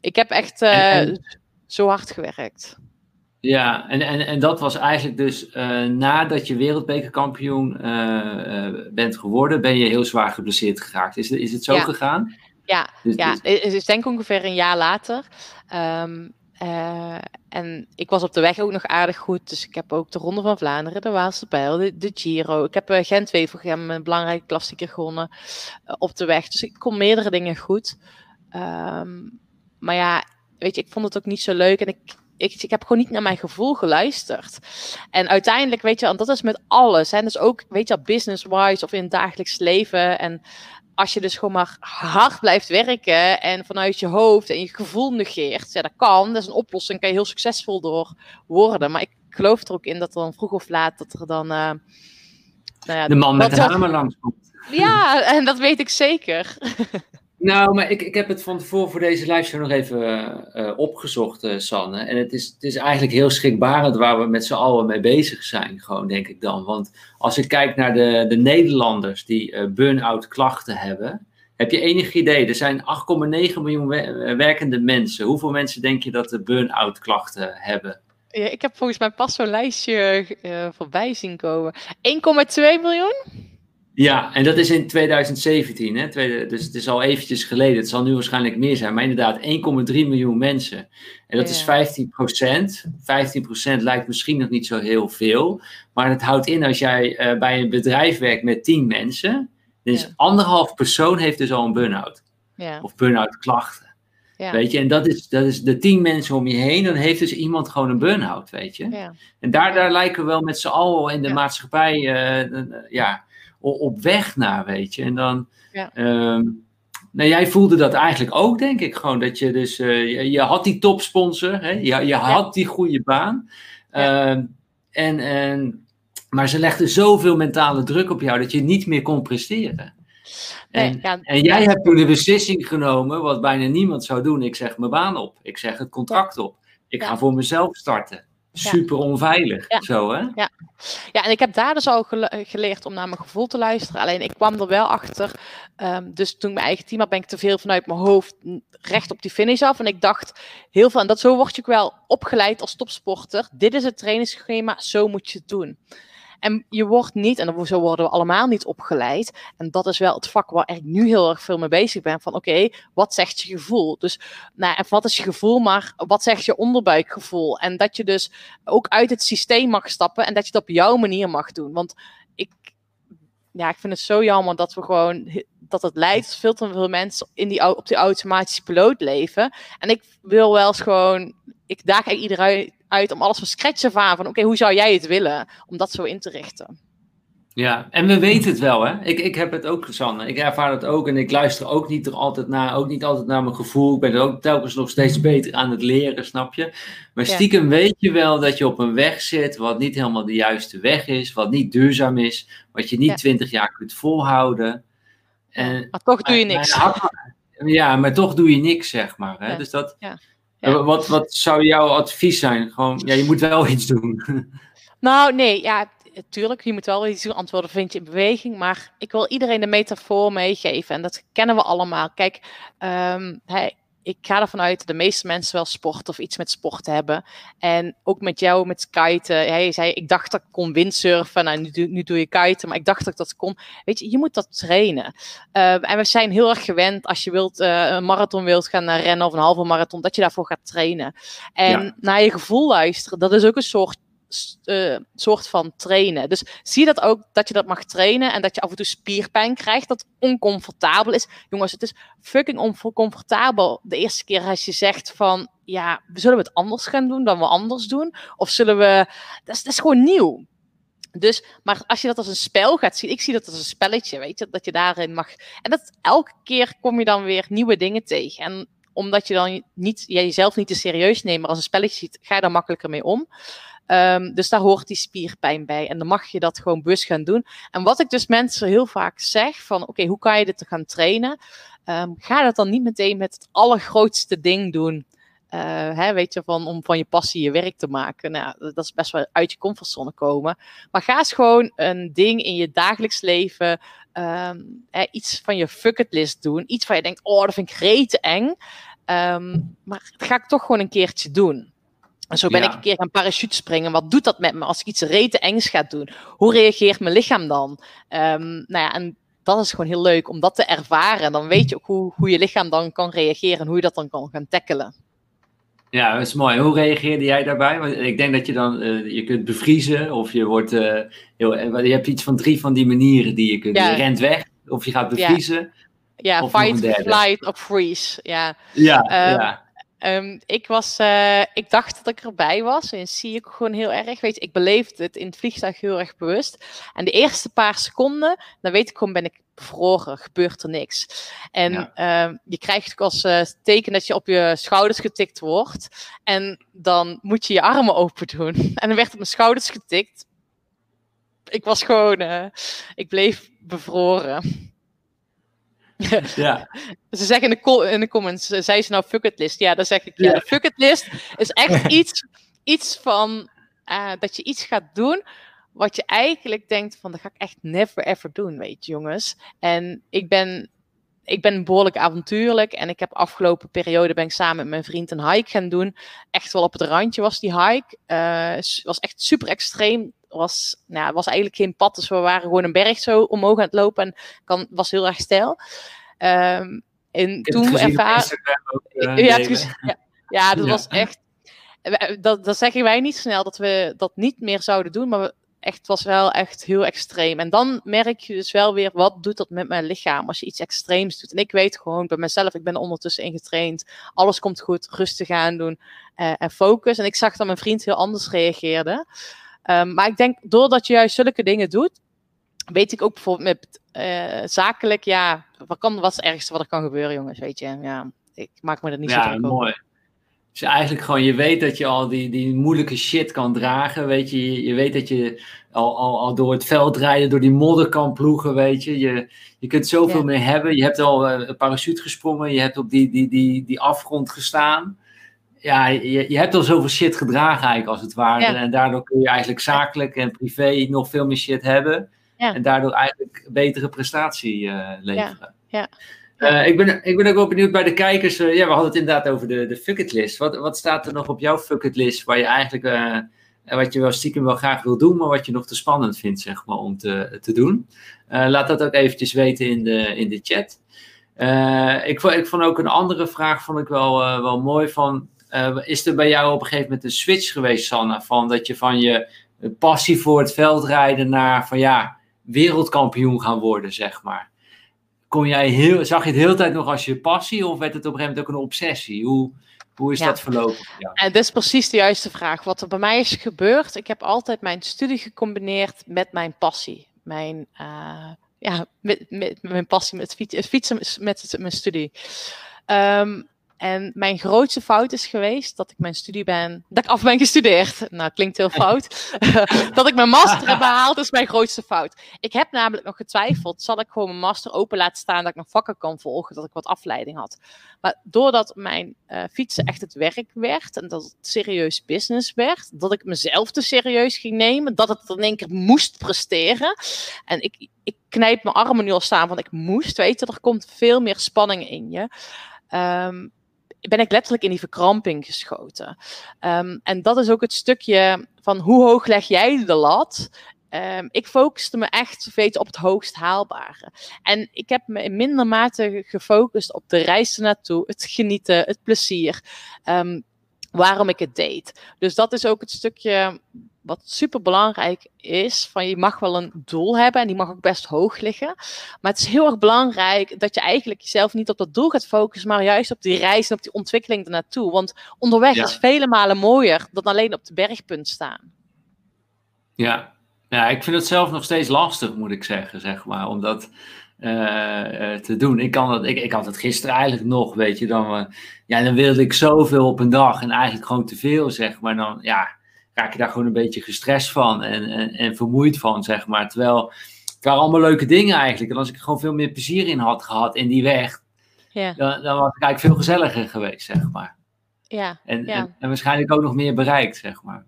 S2: ik heb echt eh,
S1: En- en-
S2: zo hard gewerkt.
S1: Ja, en, en, en dat was eigenlijk dus eh, nadat je wereldbekerkampioen eh, bent geworden, ben je heel zwaar geblesseerd geraakt. Is, is het zo
S2: Ja.
S1: gegaan?
S2: Ja,
S1: Dus-
S2: ja
S1: dus-
S2: het is denk ik ongeveer een jaar later. Ehm, eh, en ik was op de weg ook nog aardig goed. Dus ik heb ook de Ronde van Vlaanderen, de Waalse Pijl, de, Giro. Ik heb uh, Gent-Wevelgem, een belangrijke klassieker gewonnen eh, op de weg. Dus ik kon meerdere dingen goed. Ehm, maar ja, weet je, ik vond het ook niet zo leuk. En ik, ik, ik heb gewoon niet naar mijn gevoel geluisterd. En uiteindelijk, weet je, en dat is met alles. Hè, dus ook, weet je, business-wise of in het dagelijks leven. En als je dus gewoon maar hard blijft werken en vanuit je hoofd en je gevoel negeert, ja, dat kan. Dat is een oplossing, kan je heel succesvol door worden. Maar ik geloof er ook in dat er dan vroeg of laat dat er dan. Uh, nou ja,
S1: de man met de hamer langskomt.
S2: Ja, en dat weet ik zeker.
S1: Nou, maar ik, ik heb het van tevoren voor deze liveshow nog even uh, opgezocht, uh, Sanne. En het is, het is eigenlijk heel schrikbarend waar we met z'n allen mee bezig zijn, gewoon, denk ik dan. Want als ik kijk naar de, de Nederlanders die uh, burn-out klachten hebben, heb je enig idee? Er zijn 8,9 miljoen we werkende mensen. Hoeveel mensen denk je dat de burn-out klachten hebben?
S2: Ja, ik heb volgens mij pas zo'n lijstje voorbij zien komen. 1,2 miljoen?
S1: Ja, en dat is in 2017, hè? Tweede, dus het is al eventjes geleden. Het zal nu waarschijnlijk meer zijn, maar inderdaad 1,3 miljoen mensen. En dat
S2: Ja.
S1: is 15 procent. 15 procent lijkt misschien nog niet zo heel veel, maar het houdt in als jij uh, bij een bedrijf werkt met 10 mensen, dus
S2: Ja.
S1: anderhalf persoon heeft dus al een burn-out
S2: Ja.
S1: of burn-out klachten.
S2: Ja.
S1: Weet je, en dat is, dat is de 10 mensen om je heen, dan heeft dus iemand gewoon een burn-out, weet je.
S2: Ja.
S1: En daar, daar lijken we wel met z'n allen in de
S2: Ja.
S1: maatschappij uh, uh, ja, op weg naar, weet je. En dan,
S2: Ja.
S1: um, nou jij voelde dat eigenlijk ook, denk ik, gewoon dat je dus, uh, je, je, had die topsponsor, hè? Je, je had die goede baan.
S2: Ja.
S1: Uh, en, en, maar ze legden zoveel mentale druk op jou dat je niet meer kon presteren.
S2: Nee,
S1: En,
S2: ja,
S1: en jij hebt toen de beslissing genomen, wat bijna niemand zou doen. Ik zeg mijn baan op. Ik zeg het contract op. Ik ga voor mezelf starten. Super onveilig.
S2: Ja.
S1: Zo, hè?
S2: Ja, en ik heb daar dus al gele geleerd om naar mijn gevoel te luisteren. Alleen ik kwam er wel achter. Um, dus toen ik mijn eigen team had, ben ik te veel vanuit mijn hoofd recht op die finish af. En ik dacht heel veel, en dat zo word je ook wel opgeleid als topsporter. Dit is het trainingsschema, zo moet je het doen. En je wordt niet, en zo worden we allemaal niet opgeleid. En dat is wel het vak waar ik nu heel erg veel mee bezig ben. Van oké, wat zegt je gevoel? Dus nou, en wat is je gevoel, maar wat zegt je onderbuikgevoel? En dat je dus ook uit het systeem mag stappen en dat je het op jouw manier mag doen. Want ik, ja, ik vind het zo jammer dat we gewoon dat het leidt dat veel te veel mensen in die, op die automatische piloot leven. En ik wil wel eens gewoon, ik daag iedereen uit om alles van scratch af aan. Van oké, okay, hoe zou jij het willen? Om dat zo in te richten.
S1: Ja, en we weten het wel, hè? Ik, ik heb het ook, Sanne. Ik ervaar het ook en ik luister ook niet er altijd naar, ook niet altijd naar mijn gevoel. Ik ben er ook telkens nog steeds beter aan het leren, snap je? Maar stiekem ja. weet je wel dat je op een weg zit wat niet helemaal de juiste weg is, wat niet duurzaam is, wat je niet twintig ja. jaar kunt volhouden. En,
S2: maar toch doe je niks.
S1: Ja, maar toch doe je niks, zeg maar. Hè?
S2: Ja.
S1: Dus dat,
S2: ja.
S1: Wat, wat zou jouw advies zijn? Gewoon, ja, je moet wel iets doen.
S2: Nou, nee, ja, tuurlijk, je moet wel iets doen. Antwoorden vind je in beweging. Maar ik wil iedereen de metafoor meegeven. En dat kennen we allemaal. Kijk, um, hey, ik ga ervan uit dat de meeste mensen wel sport of iets met sport hebben. En ook met jou, met kiten. Je zei, ik dacht dat ik kon windsurfen. Nou, nu, nu doe je kiten, maar ik dacht dat ik dat kon. Weet je, je moet dat trainen. Uh, en we zijn heel erg gewend als je wilt, uh, een marathon wilt gaan rennen of een halve marathon, dat je daarvoor gaat trainen. En ja. naar je gevoel luisteren, dat is ook een soort uh, soort van trainen. Dus zie dat ook dat je dat mag trainen en dat je af en toe spierpijn krijgt, dat oncomfortabel is. Jongens, het is fucking oncomfortabel de eerste keer als je zegt van, ja, zullen we het anders gaan doen dan we anders doen? Of zullen we, dat is, dat is gewoon nieuw. Dus, maar als je dat als een spel gaat zien, ik zie dat als een spelletje, weet je, dat je daarin mag. En dat elke keer kom je dan weer nieuwe dingen tegen. En omdat je dan niet, jij jezelf niet te serieus neemt, maar als een spelletje ziet, ga je daar makkelijker mee om. Um, dus daar hoort die spierpijn bij. En dan mag je dat gewoon bewust gaan doen. En wat ik dus mensen heel vaak zeg: van oké, hoe kan je dit gaan trainen? Um, ga dat dan niet meteen met het allergrootste ding doen. Uh, hè, weet je, van, om van je passie je werk te maken. Nou, dat is best wel uit je comfortzone komen. Maar ga eens gewoon een ding in je dagelijks leven, um, hè, iets van je fuck list doen. Iets waar je denkt, oh, dat vind ik rete eng. Maar ga ik toch gewoon een keertje doen. En zo ben ik een keer gaan parachute springen. Wat doet dat met me als ik iets rete engs ga doen? Hoe reageert mijn lichaam dan? Um, nou ja, en dat is gewoon heel leuk om dat te ervaren. Dan weet je ook hoe, hoe je lichaam dan kan reageren en hoe je dat dan kan gaan tackelen.
S1: Ja, dat is mooi. Hoe reageerde jij daarbij? Want ik denk dat je dan, uh, je kunt bevriezen of je wordt, uh, heel, je hebt iets van drie van die manieren die je kunt. Ja. Je rent weg of je gaat bevriezen.
S2: Ja, ja fight, flight of freeze. Ja,
S1: ja, um, ja.
S2: Um, ik, was, uh, ik dacht dat ik erbij was. En zie ik gewoon heel erg. Weet je, ik beleefde het in het vliegtuig heel erg bewust. En de eerste paar seconden, dan weet ik gewoon, ben ik bevroren. Gebeurt er niks. En ja. uh, je krijgt als uh, teken dat je op je schouders getikt wordt. En dan moet je je armen open doen. En dan werd op mijn schouders getikt. Ik was gewoon, uh, ik bleef bevroren.
S1: Ja.
S2: Ze zeggen in de, in de comments, eh, zei ze nou fuck it list? Ja, dan zeg ik, ja, de fuck it list is echt iets, iets van, uh, dat je iets gaat doen wat je eigenlijk denkt van, dat ga ik echt never ever doen, weet je jongens. En ik ben, ik ben behoorlijk avontuurlijk en ik heb afgelopen periode ben ik samen met mijn vriend een hike gaan doen. Echt wel op het randje was die hike. Uh, was echt super extreem was, nou, was eigenlijk geen pad. Dus we waren gewoon een berg zo omhoog aan het lopen. En kan, was heel erg stijl. Um, en toen ervaren. Uh, ja, ja, ja, dat ja. was echt. Dat, dat zeggen wij niet snel dat we dat niet meer zouden doen. Maar we, echt, was wel echt heel extreem. En dan merk je dus wel weer, wat doet dat met mijn lichaam als je iets extreems doet. En ik weet gewoon bij mezelf, ik ben ondertussen ingetraind. Alles komt goed, rustig aan doen uh, en focus. En ik zag dat mijn vriend heel anders reageerde. Um, maar ik denk, doordat je juist zulke dingen doet, weet ik ook bijvoorbeeld met uh, zakelijk, ja, wat, kan, wat is het ergste wat er kan gebeuren, jongens, weet je. Ja, ik maak me er niet
S1: ja,
S2: zo druk
S1: mooi. Dus eigenlijk gewoon, je weet dat je al die, die moeilijke shit kan dragen, weet je. Je, je weet dat je al, al, al door het veld rijden, door die modder kan ploegen, weet je. Je, je kunt zoveel ja. meer hebben. Je hebt al uh, een parachute gesprongen, je hebt op die, die, die, die afgrond gestaan ja, je, je hebt al zoveel shit gedragen eigenlijk als het ware. Ja. En daardoor kun je eigenlijk zakelijk en privé nog veel meer shit hebben. Ja. En daardoor eigenlijk betere prestatie uh, leveren.
S2: Ja.
S1: Uh, ik, ben, ik ben ook wel benieuwd bij de kijkers. Uh, ja, we hadden het inderdaad over de, de fuck it list. Wat, wat staat er nog op jouw fuck it list waar je eigenlijk, wat je wel stiekem wel graag wil doen, maar wat je nog te spannend vindt, zeg maar, om te, te doen? laat dat ook eventjes weten in de, in de chat. ik, ik vond ook een andere vraag, vond ik wel, wel mooi van uh, is er bij jou op een gegeven moment een switch geweest, Sanne? Van dat je van je passie voor het veldrijden naar van ja, wereldkampioen gaan worden, zeg maar. Kon jij heel, zag je het de hele tijd nog als je passie of werd het op een gegeven moment ook een obsessie? Hoe, hoe is ja. dat verlopen?
S2: Ja. En dat is precies de juiste vraag. Wat er bij mij is gebeurd, ik heb altijd mijn studie gecombineerd met mijn passie. Mijn, uh, ja, met, met, met, mijn passie met fietsen, fietsen met, met mijn studie. Um, en mijn grootste fout is geweest dat ik mijn studie ben, dat ik af ben gestudeerd. Nou, klinkt heel fout. dat ik mijn master heb behaald is mijn grootste fout. Ik heb namelijk nog getwijfeld, zal ik gewoon mijn master open laten staan, dat ik nog vakken kan volgen, dat ik wat afleiding had. Maar doordat mijn uh, fietsen echt het werk werd en dat het serieus business werd, dat ik mezelf te serieus ging nemen, dat het in één keer moest presteren. En ik, ik knijp mijn armen nu al staan, want ik moest, weet je, er komt veel meer spanning in je. Um, ben ik letterlijk in die verkramping geschoten. Um, en dat is ook het stukje van hoe hoog leg jij de lat? Um, ik focuste me echt op het hoogst haalbare. En ik heb me in minder mate gefocust op de reis naartoe, het genieten, het plezier. Um, waarom ik het deed. Dus dat is ook het stukje wat super belangrijk is, van je mag wel een doel hebben en die mag ook best hoog liggen. Maar het is heel erg belangrijk dat je eigenlijk jezelf niet op dat doel gaat focussen, maar juist op die reis en op die ontwikkeling ernaartoe. Want onderweg ja. is vele malen mooier dan alleen op de bergpunt staan.
S1: Ja, Ja, ik vind het zelf nog steeds lastig, moet ik zeggen, zeg maar, om dat uh, te doen. Ik, kan dat, ik, ik had het gisteren eigenlijk nog, weet je, dan, uh, ja, dan wilde ik zoveel op een dag en eigenlijk gewoon te veel, zeg maar. Dan ja, raak je daar gewoon een beetje gestrest van en, en, en vermoeid van, zeg maar. Terwijl het waren allemaal leuke dingen eigenlijk. En als ik er gewoon veel meer plezier in had gehad in die weg, ja. dan, dan was het eigenlijk veel gezelliger geweest, zeg maar.
S2: Ja,
S1: en,
S2: ja.
S1: En, en, waarschijnlijk ook nog meer bereikt, zeg maar.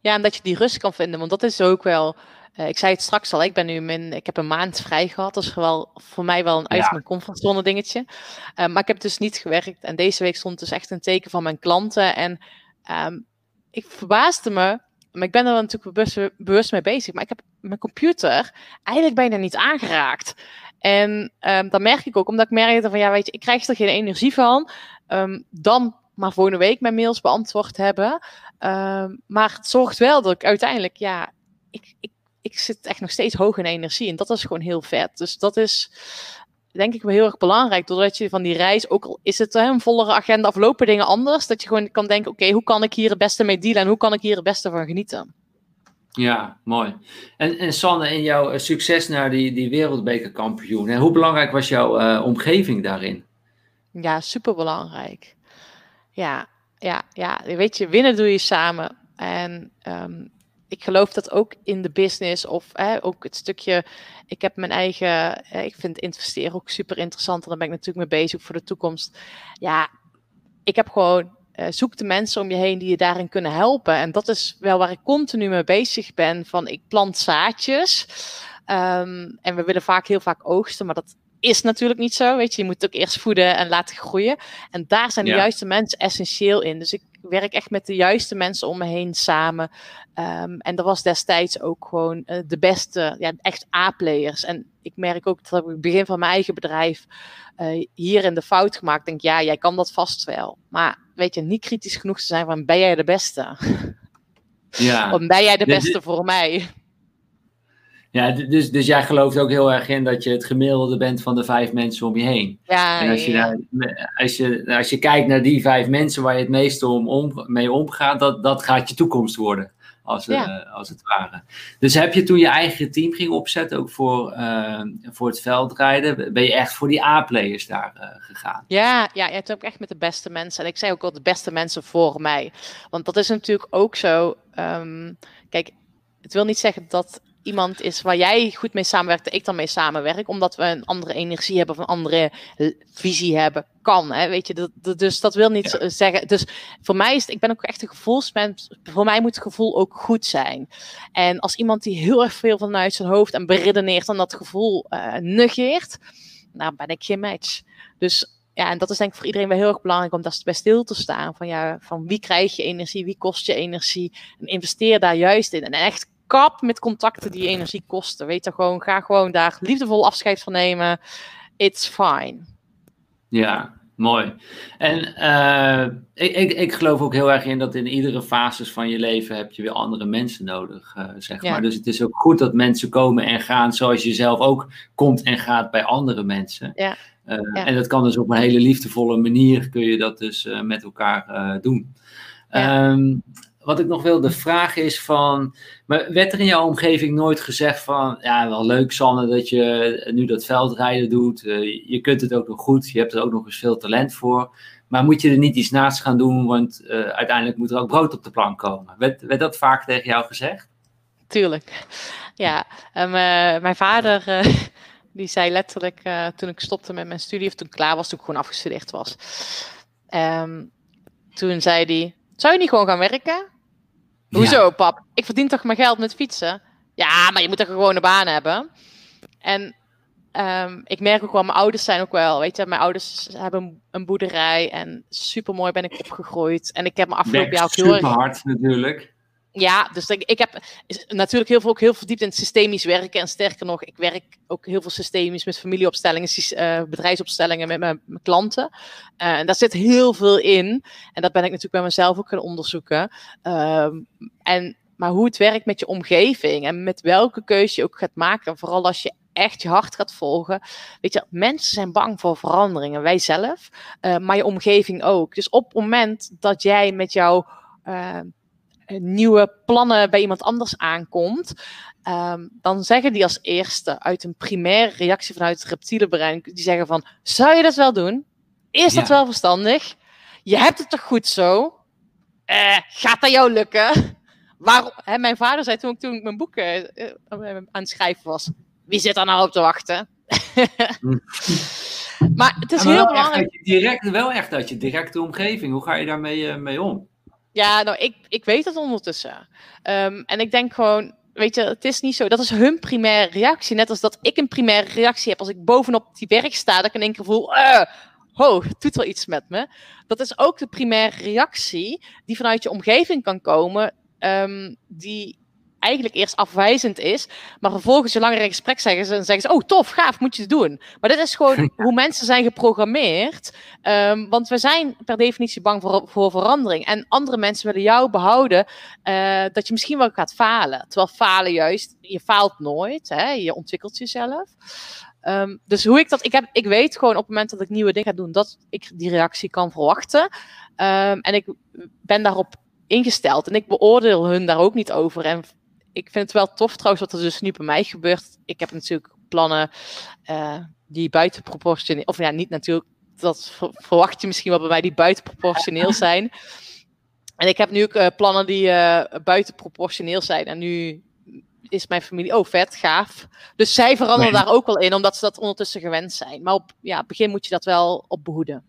S2: Ja, en dat je die rust kan vinden, want dat is ook wel. Uh, ik zei het straks al, ik ben nu min, ik heb een maand vrij gehad. Dat is wel voor mij wel een uit ja. mijn comfortzone dingetje. Uh, maar ik heb dus niet gewerkt. En deze week stond dus echt een teken van mijn klanten. En um, ik verbaasde me, maar ik ben er natuurlijk bewust, bewust mee bezig. Maar ik heb mijn computer eigenlijk bijna niet aangeraakt. En um, dan merk ik ook, omdat ik merkte van ja, weet je, ik krijg er geen energie van. Um, dan maar volgende week mijn mails beantwoord hebben. Um, maar het zorgt wel dat ik uiteindelijk, ja, ik, ik, ik zit echt nog steeds hoog in energie. En dat is gewoon heel vet. Dus dat is denk ik wel heel erg belangrijk. Doordat je van die reis, ook al is het hè, een vollere agenda of lopen dingen anders, dat je gewoon kan denken, oké, okay, hoe kan ik hier het beste mee dealen en hoe kan ik hier het beste van genieten?
S1: Ja, mooi. En, en Sanne, in jouw succes naar die, die wereldbekerkampioen, hè, hoe belangrijk was jouw uh, omgeving daarin?
S2: Ja, super belangrijk. Ja, ja, ja, weet je, winnen doe je samen. En um, ik geloof dat ook in de business of hè, ook het stukje. Ik heb mijn eigen. Ik vind investeren ook super interessant. En daar ben ik natuurlijk mee bezig voor de toekomst. Ja, ik heb gewoon. Uh, zoek de mensen om je heen die je daarin kunnen helpen. En dat is wel waar ik continu mee bezig ben. Van ik plant zaadjes. Um, en we willen vaak heel vaak oogsten, maar dat is natuurlijk niet zo. Weet je, je moet het ook eerst voeden en laten groeien. En daar zijn de ja. juiste mensen essentieel in. Dus ik werk echt met de juiste mensen om me heen samen. Um, en dat was destijds ook gewoon uh, de beste, ja, echt A-players. En ik merk ook dat ik het begin van mijn eigen bedrijf uh, hier in de fout gemaakt. Ik denk, ja, jij kan dat vast wel. Maar weet je, niet kritisch genoeg te zijn van, ben jij de beste?
S1: Ja.
S2: of ben jij de beste voor mij?
S1: Ja, dus, dus jij gelooft ook heel erg in dat je het gemiddelde bent van de vijf mensen om je heen.
S2: Ja,
S1: en als je,
S2: ja.
S1: Daar, als, je, als je kijkt naar die vijf mensen waar je het meeste om, om, mee omgaat, dat, dat gaat je toekomst worden, als, ja. uh, als het ware. Dus heb je toen je eigen team ging opzetten, ook voor, uh, voor het veldrijden, ben je echt voor die A-players daar uh, gegaan?
S2: Ja, ja, je hebt ook echt met de beste mensen. En ik zei ook al de beste mensen voor mij. Want dat is natuurlijk ook zo. Um, kijk, het wil niet zeggen dat iemand is waar jij goed mee samenwerkt, ik dan mee samenwerk, omdat we een andere energie hebben of een andere visie hebben, kan. Hè? Weet je, dat, dat, dus dat wil niet ja. zeggen. Dus voor mij is het, ik ben ook echt een gevoelsmens. Voor mij moet het gevoel ook goed zijn. En als iemand die heel erg veel vanuit zijn hoofd en beredeneert en dat gevoel uh, negeert, nou ben ik geen match. Dus ja, en dat is denk ik voor iedereen wel heel erg belangrijk om daar bij stil te staan. Van ja, van wie krijg je energie, wie kost je energie? En investeer daar juist in. En echt kap met contacten die energie kosten. Weet je gewoon, ga gewoon daar liefdevol afscheid van nemen. It's fine.
S1: Ja, mooi. En uh, ik, ik, ik geloof ook heel erg in dat in iedere fase van je leven heb je weer andere mensen nodig, uh, zeg ja. maar. Dus het is ook goed dat mensen komen en gaan zoals je zelf ook komt en gaat bij andere mensen.
S2: Ja.
S1: Uh, ja. En dat kan dus op een hele liefdevolle manier kun je dat dus met elkaar doen. Ja. Um, wat ik nog wilde vragen is van, werd er in jouw omgeving nooit gezegd van, ja wel leuk Sanne dat je nu dat veldrijden doet, uh, je kunt het ook nog goed, je hebt er ook nog eens veel talent voor, maar moet je er niet iets naast gaan doen, want uh, uiteindelijk moet er ook brood op de plank komen. Werd, dat vaak tegen jou gezegd?
S2: Tuurlijk, ja. Uh, mijn vader die zei letterlijk toen ik stopte met mijn studie, of toen ik klaar was, toen ik gewoon afgestudeerd was, um, toen zei hij, zou je niet gewoon gaan werken? Hoezo, pap? Ik verdien toch mijn geld met fietsen? Ja, maar je moet toch gewoon een baan hebben? En um, ik merk ook wel, mijn ouders zijn ook wel, weet je, mijn ouders hebben een boerderij en super mooi ben ik opgegroeid. En ik heb me afgelopen jaar ook heel
S1: erg... Super hard natuurlijk.
S2: Ja, dus ik, ik heb natuurlijk heel veel, ook heel verdiept in het systemisch werken. En sterker nog, ik werk ook heel veel systemisch met familieopstellingen, uh, bedrijfsopstellingen met mijn, klanten. Uh, en daar zit heel veel in. En dat ben ik natuurlijk bij mezelf ook gaan onderzoeken. Uh, en, maar hoe het werkt met je omgeving en met welke keuze je ook gaat maken. Vooral als je echt je hart gaat volgen. Weet je, mensen zijn bang voor veranderingen. Wij zelf, uh, maar je omgeving ook. Dus op het moment dat jij met jouw nieuwe plannen bij iemand anders aankomt, Ehm, dan zeggen die als eerste uit een primaire reactie vanuit het reptiele brein, die zeggen van, zou je dat wel doen? Is dat wel verstandig? Je hebt het toch goed zo? Uh, gaat dat jou lukken? Waarom? Hè, mijn vader zei toen ik, toen ik mijn boek uh, aan het schrijven was, wie zit daar nou op te wachten? maar het is heel belangrijk.
S1: Echt direct, wel echt uit je directe omgeving. Hoe ga je daarmee uh, mee om?
S2: Ja, nou, ik, ik weet het ondertussen. Um, en ik denk gewoon, weet je, het is niet zo. Dat is hun primaire reactie. Net als dat ik een primaire reactie heb als ik bovenop die berg sta, dat ik in één keer voel, uh, ho, het doet wel iets met me. Dat is ook de primaire reactie die vanuit je omgeving kan komen, um, die eigenlijk eerst afwijzend is, maar vervolgens je langer in gesprek zeggen ze en zeggen ze, oh tof, gaaf, moet je het doen. Maar dit is gewoon hoe mensen zijn geprogrammeerd, um, want we zijn per definitie bang voor, voor verandering. En andere mensen willen jou behouden uh, dat je misschien wel gaat falen. Terwijl falen juist, je faalt nooit, hè? je ontwikkelt jezelf. Um, dus hoe ik dat, ik, heb, ik weet gewoon op het moment dat ik nieuwe dingen ga doen, dat ik die reactie kan verwachten. Um, en ik ben daarop ingesteld en ik beoordeel hun daar ook niet over. En ik vind het wel tof trouwens wat er dus nu bij mij gebeurt. Ik heb natuurlijk plannen uh, die buitenproportioneel, of ja, niet natuurlijk, dat verwacht je misschien wel bij mij, die buitenproportioneel zijn. En ik heb nu ook uh, plannen die uh, buitenproportioneel zijn. En nu is mijn familie, oh vet, gaaf. Dus zij veranderen daar ook wel in, omdat ze dat ondertussen gewend zijn. Maar op ja, begin moet je dat wel op behoeden.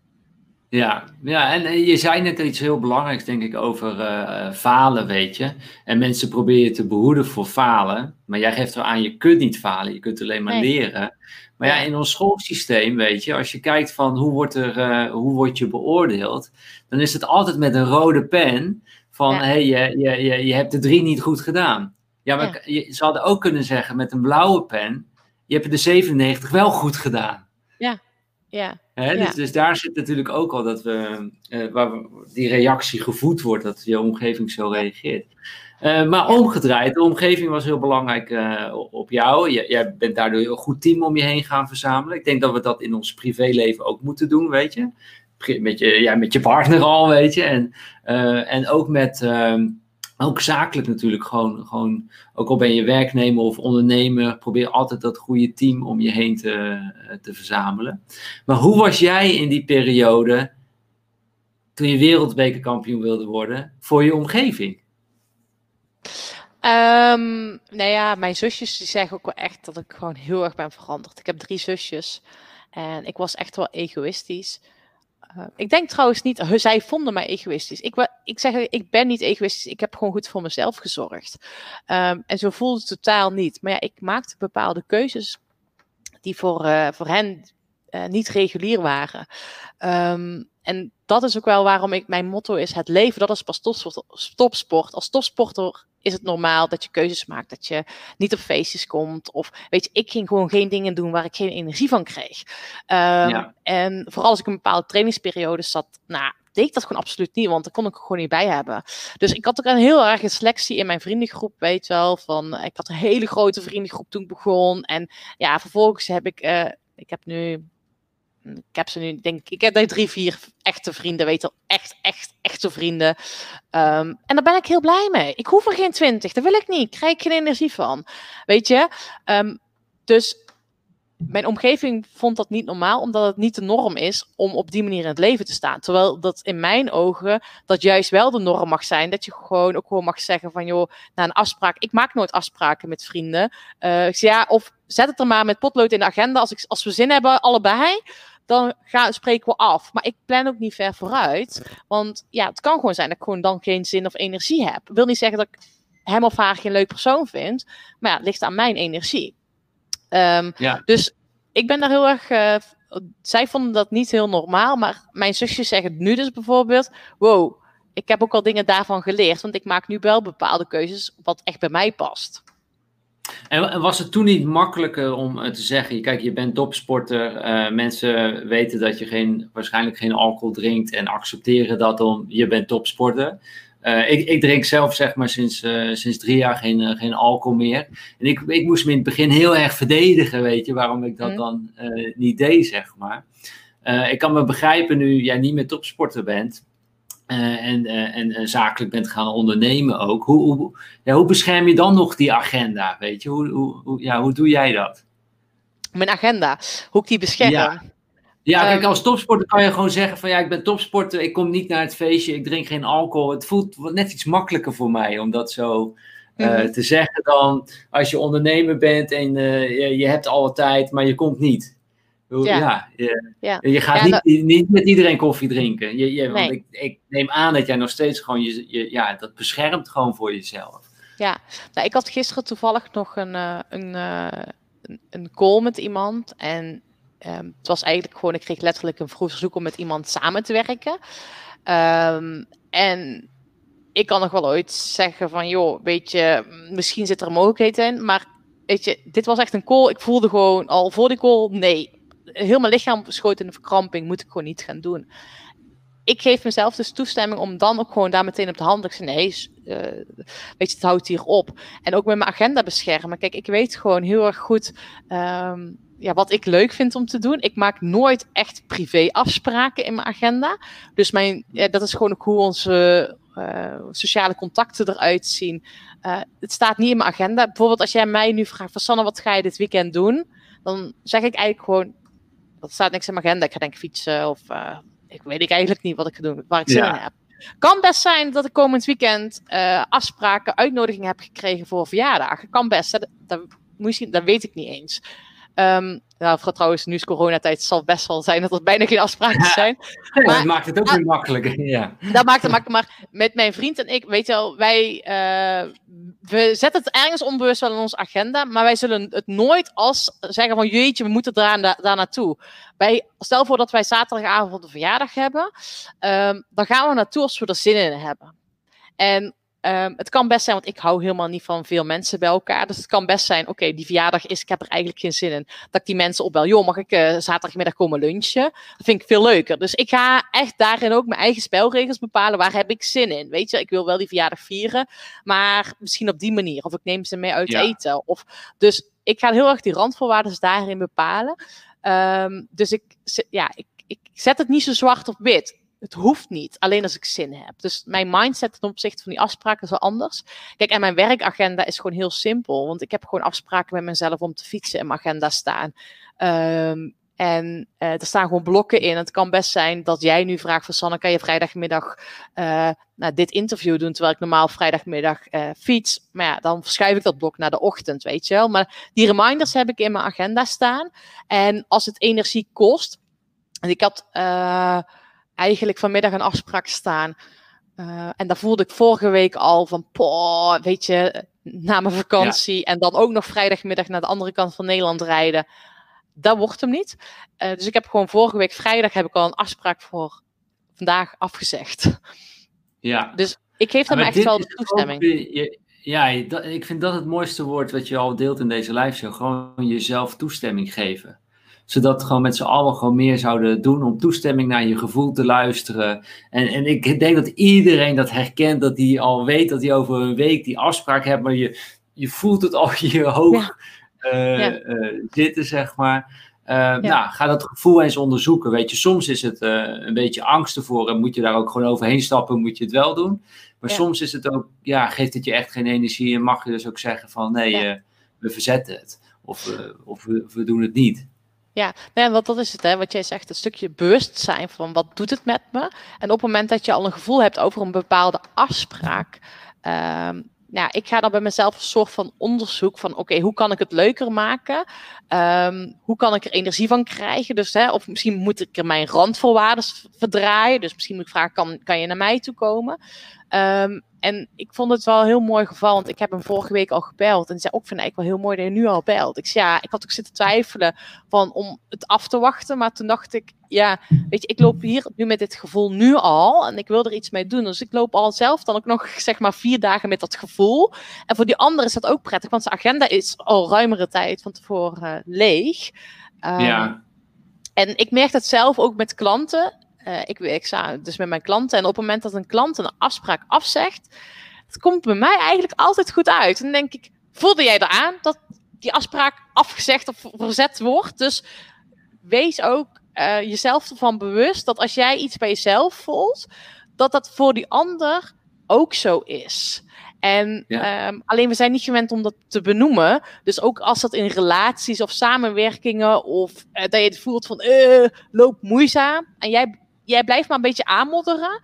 S1: Ja, ja, en je zei net iets heel belangrijks, denk ik, over uh, falen, weet je. En mensen proberen te behoeden voor falen. Maar jij geeft er aan, je kunt niet falen, je kunt alleen maar leren. Maar ja, in ons schoolsysteem, weet je, als je kijkt van hoe wordt, er, uh, hoe word je beoordeeld, dan is het altijd met een rode pen van, hé, hey, je, je, je, je hebt de drie niet goed gedaan. Ja, maar ja. Je, ze hadden ook kunnen zeggen met een blauwe pen, je hebt de 97 wel goed gedaan.
S2: Ja.
S1: Hè, dus, dus, daar zit natuurlijk ook al dat we, uh, waar we, die reactie gevoed wordt, dat je omgeving zo reageert. Uh, maar omgedraaid, de omgeving was heel belangrijk uh, op jou. Jij, jij bent daardoor een goed team om je heen gaan verzamelen. Ik denk dat we dat in ons privéleven ook moeten doen, weet je. Met je, ja, met je partner al, weet je. En, en ook met ehm, ook zakelijk natuurlijk gewoon, gewoon, ook al ben je werknemer of ondernemer, probeer altijd dat goede team om je heen te, eh, te verzamelen. Maar hoe was jij in die periode, toen je wereldbekerkampioen wilde worden, voor je omgeving?
S2: Um, nou ja, mijn zusjes die zeggen ook wel echt dat ik gewoon heel erg ben veranderd. Ik heb drie zusjes en ik was echt wel egoïstisch. Uh, ik denk trouwens niet, zij vonden mij egoïstisch. Ik, ik zeg, ik ben niet egoïstisch. Ik heb gewoon goed voor mezelf gezorgd. Um, en zo voelde het totaal niet. Maar ja, ik maakte bepaalde keuzes die voor, uh, voor hen niet regulier waren. Um, en dat is ook wel waarom ik, mijn motto is: het leven, dat is pas topsport. Als topsporter is het normaal dat je keuzes maakt, dat je niet op feestjes komt. Of weet je, ik ging gewoon geen dingen doen waar ik geen energie van kreeg. Um, ja. En vooral als ik een bepaalde trainingsperiode zat, nou, deed ik dat gewoon absoluut niet, want daar kon ik er gewoon niet bij hebben. Dus ik had ook een heel erg een selectie in mijn vriendengroep, weet wel. Van, ik had een hele grote vriendengroep toen ik begon. En ja, vervolgens heb ik, uh, ik heb nu ik heb ze nu, denk ik, heb daar drie, vier echte vrienden, weet je echt, echt, echte vrienden. Um, en daar ben ik heel blij mee. Ik hoef er geen twintig, dat wil ik niet. Ik krijg geen energie van, weet je. Um, dus mijn omgeving vond dat niet normaal, omdat het niet de norm is om op die manier in het leven te staan. Terwijl dat in mijn ogen dat juist wel de norm mag zijn. Dat je gewoon ook gewoon mag zeggen van joh, na een afspraak. Ik maak nooit afspraken met vrienden. Uh, ik zeg, ja, of zet het er maar met potlood in de agenda. Als, ik, als we zin hebben, allebei dan gaan, spreken we af. Maar ik plan ook niet ver vooruit. Want ja, het kan gewoon zijn dat ik gewoon dan geen zin of energie heb. Ik wil niet zeggen dat ik hem of haar geen leuk persoon vind. Maar ja, het ligt aan mijn energie. Um, ja. Dus ik ben daar heel erg. Uh, zij vonden dat niet heel normaal. Maar mijn zusjes zeggen nu dus bijvoorbeeld: wow, ik heb ook al dingen daarvan geleerd. Want ik maak nu wel bepaalde keuzes wat echt bij mij past.
S1: En was het toen niet makkelijker om eh, te zeggen, kijk, je bent topsporter, uh, mensen weten dat je geen, waarschijnlijk geen alcohol drinkt en accepteren dat om, je bent topsporter. Uh, ik, ik, drink zelf zeg maar sinds, uh, sinds drie jaar geen, geen alcohol meer. En ik, ik moest me in het begin heel erg verdedigen, weet je, waarom ik dat mm. dan niet deed, zeg maar. ik kan me begrijpen nu jij niet meer topsporter bent, en, en zakelijk bent gaan ondernemen ook. Hoe, hoe, ja, hoe bescherm je dan nog die agenda? Weet je, hoe, hoe, ja, hoe doe jij dat?
S2: Mijn agenda, hoe ik die bescherm?
S1: Ja. Ja, kijk, als topsporter kan je gewoon zeggen van ja, ik ben topsporter, ik kom niet naar het feestje, ik drink geen alcohol. Het voelt net iets makkelijker voor mij om dat zo mm te zeggen dan als je ondernemer bent en uh, je, je, hebt alle tijd, maar je komt niet. Ja, ja, je, ja. je gaat niet, niet, met iedereen koffie drinken. Je, je, want ik, ik, neem aan dat jij nog steeds gewoon je, je, ja, dat beschermt gewoon voor jezelf.
S2: Ja, nou, ik had gisteren toevallig nog een, uh, een, een, een call met iemand en Um, het was eigenlijk gewoon, ik kreeg letterlijk een vroeg verzoek om met iemand samen te werken. Um, en ik kan nog wel ooit zeggen van, joh, weet je, misschien zit er mogelijkheid in. Maar weet je, dit was echt een call. Ik voelde gewoon al voor die call, nee, heel mijn lichaam schoot in de verkramping, moet ik gewoon niet gaan doen. Ik geef mezelf dus toestemming om dan ook gewoon daar meteen op de hand te zeggen, nee, uh, weet je, het houdt hier op. En ook met mijn agenda beschermen. Kijk, ik weet gewoon heel erg goed um, ja, wat ik leuk vind om te doen. Ik maak nooit echt privé afspraken in mijn agenda. Dus mijn, ja, dat is gewoon ook hoe onze uh, sociale contacten eruit zien. Uh, het staat niet in mijn agenda. Bijvoorbeeld als jij mij nu vraagt van Sanne, wat ga je dit weekend doen? Dan zeg ik eigenlijk gewoon, dat staat niks in mijn agenda. Ik ga denk fietsen of uh, ik weet ik eigenlijk niet wat ik ga doen, waar ik zin in heb. Kan best zijn dat ik komend weekend afspraken, uitnodigingen heb gekregen voor verjaardagen. Kan best. Dat, dat, dat weet ik niet eens. Um, nou, trouwens, nu is coronatijd, het zal best wel zijn dat er bijna geen afspraken zijn.
S1: Ja, maar, dat maakt het ook weer makkelijker. Ja.
S2: Dat maakt het makkelijker. Maar met mijn vriend en ik, weet je wel, wij uh, we zetten het ergens onbewust wel in onze agenda, maar wij zullen het nooit als zeggen van jeetje, we moeten daar, daar naartoe. Wij, stel voor dat wij zaterdagavond een verjaardag hebben, um, dan gaan we naartoe als we er zin in hebben. En Um, het kan best zijn, want ik hou helemaal niet van veel mensen bij elkaar. Dus het kan best zijn, oké, die verjaardag is, ik heb er eigenlijk geen zin in. Dat ik die mensen opbel, joh, mag ik uh, zaterdagmiddag komen lunchen? Dat vind ik veel leuker. Dus ik ga echt daarin ook mijn eigen spelregels bepalen. Waar heb ik zin in? Weet je, ik wil wel die verjaardag vieren, maar misschien op die manier. Of ik neem ze mee uit eten. Of, dus ik ga heel erg die randvoorwaarden daarin bepalen. Um, dus ik, ja, ik, ik zet het niet zo zwart op wit het hoeft niet, alleen als ik zin heb. Dus mijn mindset ten opzichte van die afspraken is wel anders. Kijk, en mijn werkagenda is gewoon heel simpel, want ik heb gewoon afspraken met mezelf om te fietsen in mijn agenda staan. Um, en uh, er staan gewoon blokken in. Het kan best zijn dat jij nu vraagt van Sanne, kan je vrijdagmiddag uh, nou, dit interview doen, terwijl ik normaal vrijdagmiddag uh, fiets. Maar ja, dan verschuif ik dat blok naar de ochtend, weet je wel. Maar die reminders heb ik in mijn agenda staan. En als het energie kost, en ik had eigenlijk vanmiddag een afspraak staan. Uh, en daar voelde ik vorige week al van, poh, weet je, na mijn vakantie en dan ook nog vrijdagmiddag naar de andere kant van Nederland rijden. Dat wordt hem niet. Uh, dus ik heb gewoon vorige week vrijdag heb ik al een afspraak voor vandaag afgezegd.
S1: Ja.
S2: Dus ik geef hem echt wel de toestemming.
S1: ja, ik vind dat het mooiste woord wat je al deelt in deze live show. Gewoon jezelf toestemming geven zodat gewoon met z'n allen gewoon meer zouden doen om toestemming naar je gevoel te luisteren. En, en ik denk dat iedereen dat herkent, dat hij al weet dat hij over een week die afspraak hebt, maar je, je voelt het al in je hoog uh, uh, zitten, zeg maar. Uh, ja. Nou, ga dat gevoel eens onderzoeken. Weet je, soms is het een beetje angst ervoor en moet je daar ook gewoon overheen stappen, moet je het wel doen. Maar soms is het ook, ja, geeft het je echt geen energie en mag je dus ook zeggen van nee, we verzetten het. Of, of we, we doen het niet.
S2: Ja, nee, wat dat is het, hè, wat jij zegt, het stukje bewustzijn van wat doet het met me. En op het moment dat je al een gevoel hebt over een bepaalde afspraak, ja, ik ga dan bij mezelf een soort van onderzoek van, oké, hoe kan ik het leuker maken? Um, hoe kan ik er energie van krijgen? Dus, hè, of misschien moet ik er mijn randvoorwaarden verdraaien. Dus misschien moet ik vragen, kan, kan je naar mij toe komen? Um, en ik vond het wel een heel mooi geval, want ik heb hem vorige week al gebeld. En zei ook, vind ik wel heel mooi dat je nu al belt. Ik zei, ja, ik had ook zitten twijfelen van, om het af te wachten. Maar toen dacht ik, ja, weet je, ik loop hier nu met dit gevoel nu al. En ik wil er iets mee doen. Dus ik loop al zelf dan ook nog, zeg maar, vier dagen met dat gevoel. En voor die anderen is dat ook prettig, want zijn agenda is al ruimere tijd van tevoren uh, leeg.
S1: Um, ja.
S2: En ik merk dat zelf ook met klanten. Uh, ik werk samen dus met mijn klanten. En op het moment dat een klant een afspraak afzegt, het komt bij mij eigenlijk altijd goed uit. En dan denk ik, voelde jij eraan dat die afspraak afgezegd of verzet wordt? Dus wees ook uh, jezelf ervan bewust dat als jij iets bij jezelf voelt, dat dat voor die ander ook zo is. En ehm, alleen we zijn niet gewend om dat te benoemen. Dus ook als dat in relaties of samenwerkingen of uh, dat je het voelt van uh, loop moeizaam en jij, jij blijft maar een beetje aanmodderen.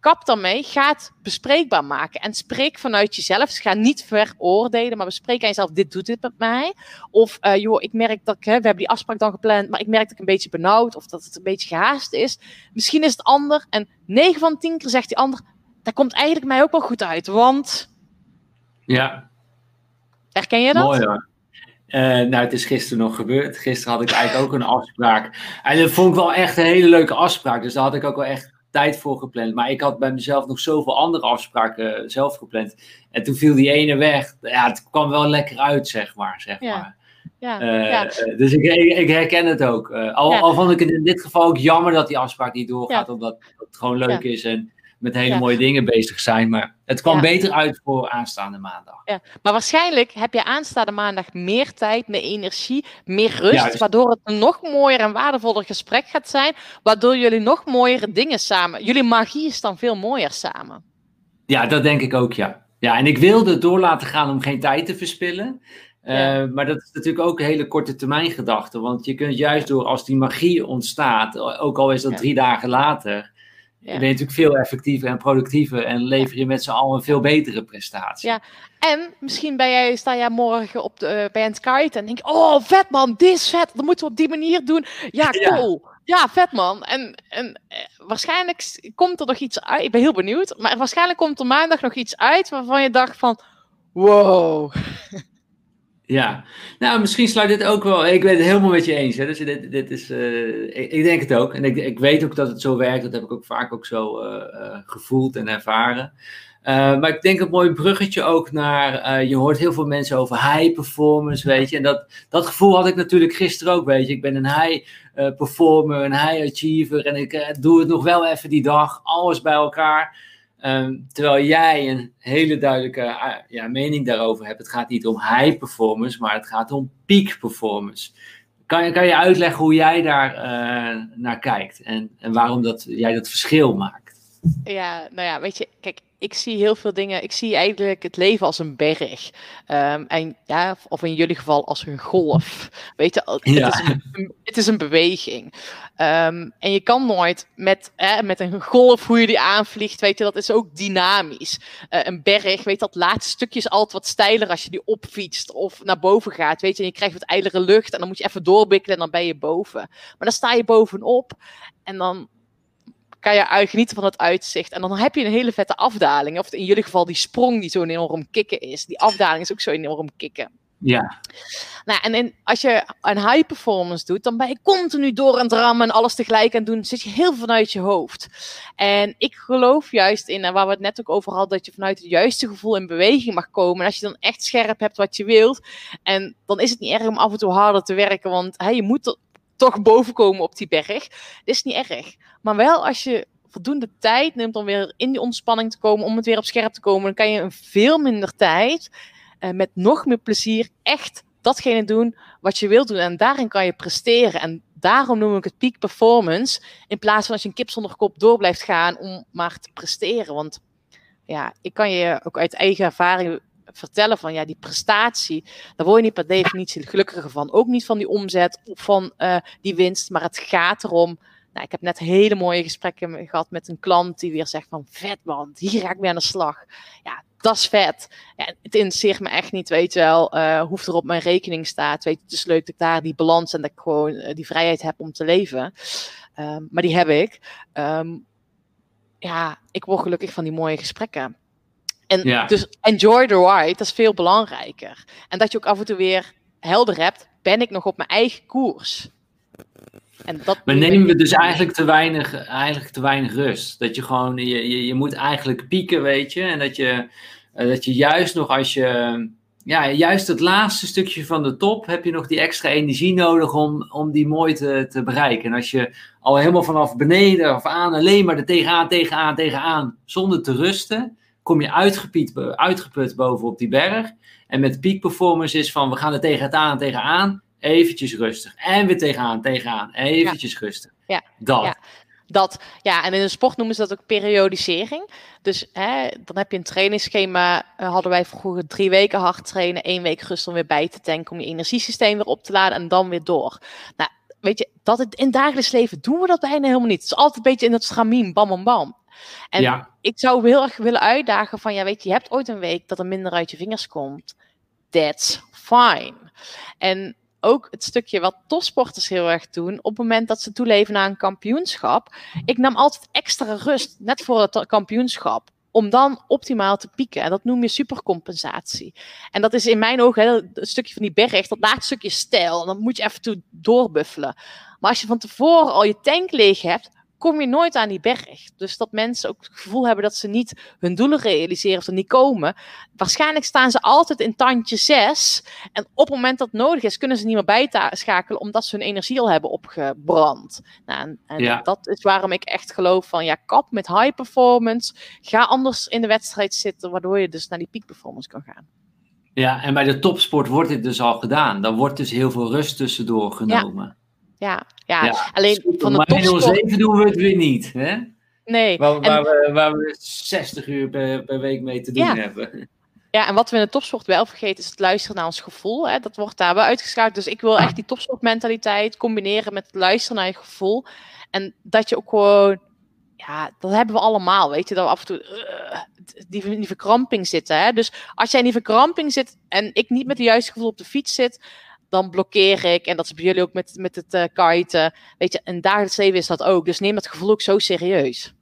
S2: Kap dan mee, ga het bespreekbaar maken en spreek vanuit jezelf. Dus ga niet veroordelen, maar bespreek aan jezelf: dit doet dit met mij. Of uh, joh, ik merk dat ik, hè, we hebben die afspraak dan gepland, maar ik merk dat ik een beetje benauwd of dat het een beetje gehaast is. Misschien is het ander. En 9 van 10 keer zegt die ander: dat komt eigenlijk mij ook wel goed uit, want...
S1: Ja.
S2: Herken je dat?
S1: Mooi hoor. Uh, nou, het is gisteren nog gebeurd. Gisteren had ik eigenlijk ook een afspraak. En dat vond ik wel echt een hele leuke afspraak. Dus daar had ik ook wel echt tijd voor gepland. Maar ik had bij mezelf nog zoveel andere afspraken zelf gepland. En toen viel die ene weg. Ja, het kwam wel lekker uit, zeg maar. Zeg ja. maar. Ja, uh, ja. Dus ik, ik, herken het ook. Uh, al, al, vond ik het in dit geval ook jammer dat die afspraak niet doorgaat, omdat het gewoon leuk is. En met hele mooie dingen bezig zijn. Maar het kwam beter uit voor aanstaande maandag.
S2: Ja. Maar waarschijnlijk heb je aanstaande maandag meer tijd, meer energie, meer rust. Waardoor het een nog mooier en waardevoller gesprek gaat zijn. Waardoor jullie nog mooiere dingen samen. Jullie magie is dan veel mooier samen.
S1: Ja, dat denk ik ook, ja. Ja, en ik wilde het door laten gaan om geen tijd te verspillen. Uh, maar dat is natuurlijk ook een hele korte termijn gedachte. Want je kunt juist door als die magie ontstaat, ook al is dat drie dagen later, ja. ben je natuurlijk veel effectiever en productiever en lever je met z'n allen een veel betere prestatie.
S2: Ja, en misschien ben jij, sta jij morgen op de, uh, bij een kite en denk oh vet man, dit is vet, dat moeten we op die manier doen. Ja, cool. Ja, vet man. En, en eh, waarschijnlijk komt er nog iets uit, ik ben heel benieuwd, maar waarschijnlijk komt er maandag nog iets uit waarvan je dacht van, wow.
S1: Ja, nou misschien sluit dit ook wel. Ik ben het helemaal met je eens. Hè. Dus dit, dit is, uh, ik, denk het ook. En ik, ik weet ook dat het zo werkt. Dat heb ik ook vaak ook zo uh, uh, gevoeld en ervaren. maar ik denk een mooi bruggetje ook naar. je hoort heel veel mensen over high performance, weet je. En dat, dat gevoel had ik natuurlijk gisteren ook, weet je. Ik ben een high performer, een high achiever. En ik doe het nog wel even die dag. Alles bij elkaar. Um, terwijl jij een hele duidelijke uh, ja, mening daarover hebt. Het gaat niet om high performance, maar het gaat om peak performance. Kan je, kan je uitleggen hoe jij daar uh, naar kijkt en, en waarom dat, jij dat verschil maakt?
S2: Ja, nou ja, weet je, kijk, ik zie heel veel dingen. Ik zie eigenlijk het leven als een berg. Um, en ja, of in jullie geval als een golf. Weet je, het, ja. is, een, het is een beweging. Um, en je kan nooit met, eh, met een golf, hoe je die aanvliegt, weet je, dat is ook dynamisch. Uh, een berg, weet je, dat laatste stukje is altijd wat steiler als je die opfietst of naar boven gaat, weet je. En je krijgt wat ijlere lucht en dan moet je even doorbikkelen en dan ben je boven. Maar dan sta je bovenop en dan kan je genieten van het uitzicht. En dan heb je een hele vette afdaling. Of in jullie geval die sprong die zo enorm kicken is. Die afdaling is ook zo enorm kicken.
S1: Ja.
S2: Nou, en in, als je een high performance doet, dan ben je continu door aan het rammen en alles tegelijk aan het doen. Zit je heel vanuit je hoofd. En ik geloof juist in, en waar we het net ook over hadden, dat je vanuit het juiste gevoel in beweging mag komen. En als je dan echt scherp hebt wat je wilt, en dan is het niet erg om af en toe harder te werken, want hey, je moet er toch boven komen op die berg. Dit is niet erg. Maar wel als je voldoende tijd neemt om weer in die ontspanning te komen, om het weer op scherp te komen, dan kan je in veel minder tijd uh, met nog meer plezier echt datgene doen wat je wilt doen. En daarin kan je presteren. En daarom noem ik het peak performance. In plaats van als je een kip zonder kop door blijft gaan om maar te presteren. Want ja, ik kan je ook uit eigen ervaring vertellen van ja, die prestatie, daar word je niet per definitie gelukkiger van. Ook niet van die omzet of van uh, die winst, maar het gaat erom. Nou, ik heb net hele mooie gesprekken gehad met een klant die weer zegt van vet man, hier ga ik mee aan de slag. Ja, dat is vet. Ja, het interesseert me echt niet, weet je wel, uh, hoeft er op mijn rekening staat. Weet je, het is leuk dat ik daar die balans en dat ik gewoon uh, die vrijheid heb om te leven. Um, maar die heb ik. Um, ja, ik word gelukkig van die mooie gesprekken. En ja. dus enjoy the ride, dat is veel belangrijker. En dat je ook af en toe weer helder hebt, ben ik nog op mijn eigen koers?
S1: En dat maar nemen we dus eigenlijk te, weinig, eigenlijk te weinig rust. Dat je gewoon, je, je, je moet eigenlijk pieken, weet je. En dat je, uh, dat je juist nog als je, ja, juist het laatste stukje van de top, heb je nog die extra energie nodig om, om die mooi te, te bereiken. En als je al helemaal vanaf beneden of aan alleen maar er tegenaan, tegenaan, tegenaan, zonder te rusten, kom je uitgeput, uitgeput bovenop die berg. En met peak performance is van we gaan er tegenaan, tegenaan, eventjes rustig. En weer tegenaan, tegenaan, eventjes
S2: ja.
S1: rustig.
S2: Ja.
S1: Dat.
S2: Ja. Dat, ja, en in de sport noemen ze dat ook periodisering. Dus hè, dan heb je een trainingsschema. Uh, hadden wij vroeger drie weken hard trainen, één week rust om weer bij te tanken, om je energiesysteem weer op te laden en dan weer door. Nou, weet je, dat het in het dagelijks leven doen we dat bijna helemaal niet. Het is altijd een beetje in het stramien, bam, bam, bam. En ja. ik zou heel erg willen uitdagen van, ja, weet je, je hebt ooit een week dat er minder uit je vingers komt. That's fine. En ook het stukje wat topsporters heel erg doen, op het moment dat ze toeleven naar een kampioenschap. Ik nam altijd extra rust, net voor het kampioenschap om dan optimaal te pieken. En dat noem je supercompensatie. En dat is in mijn ogen hè, een stukje van die berg, dat laatste stukje stijl. En dan moet je even toe doorbuffelen. Maar als je van tevoren al je tank leeg hebt, kom je nooit aan die berg. Dus dat mensen ook het gevoel hebben dat ze niet hun doelen realiseren of er niet komen. Waarschijnlijk staan ze altijd in tandje 6. En op het moment dat het nodig is, kunnen ze niet meer bijschakelen omdat ze hun energie al hebben opgebrand. Nou, en, dat is waarom ik echt geloof van ja, kap met high performance. Ga anders in de wedstrijd zitten, waardoor je dus naar die peak performance kan gaan.
S1: Ja, en bij de topsport wordt dit dus al gedaan. Dan wordt dus heel veel rust tussendoor genomen.
S2: Ja. Ja, ja. alleen van de
S1: topsport... 07 doen we het weer niet, hè?
S2: Nee.
S1: Waar, waar, we, waar we 60 uur per, per week mee te doen hebben.
S2: Ja, en wat we in de topsport wel vergeten is het luisteren naar ons gevoel. Hè? Dat wordt daar wel uitgeschakeld. Dus ik wil echt die topsportmentaliteit combineren met het luisteren naar je gevoel. En dat je ook gewoon, ja, dat hebben we allemaal, weet je, dat we af en toe uh, die, die verkramping zitten. Hè? Dus als jij in die verkramping zit en ik niet met het juiste gevoel op de fiets zit, dan blokkeer ik. En dat is bij jullie ook met, met het uh, kiten. Weet je, en dagelijks leven is dat ook. Dus neem dat gevoel ook zo serieus.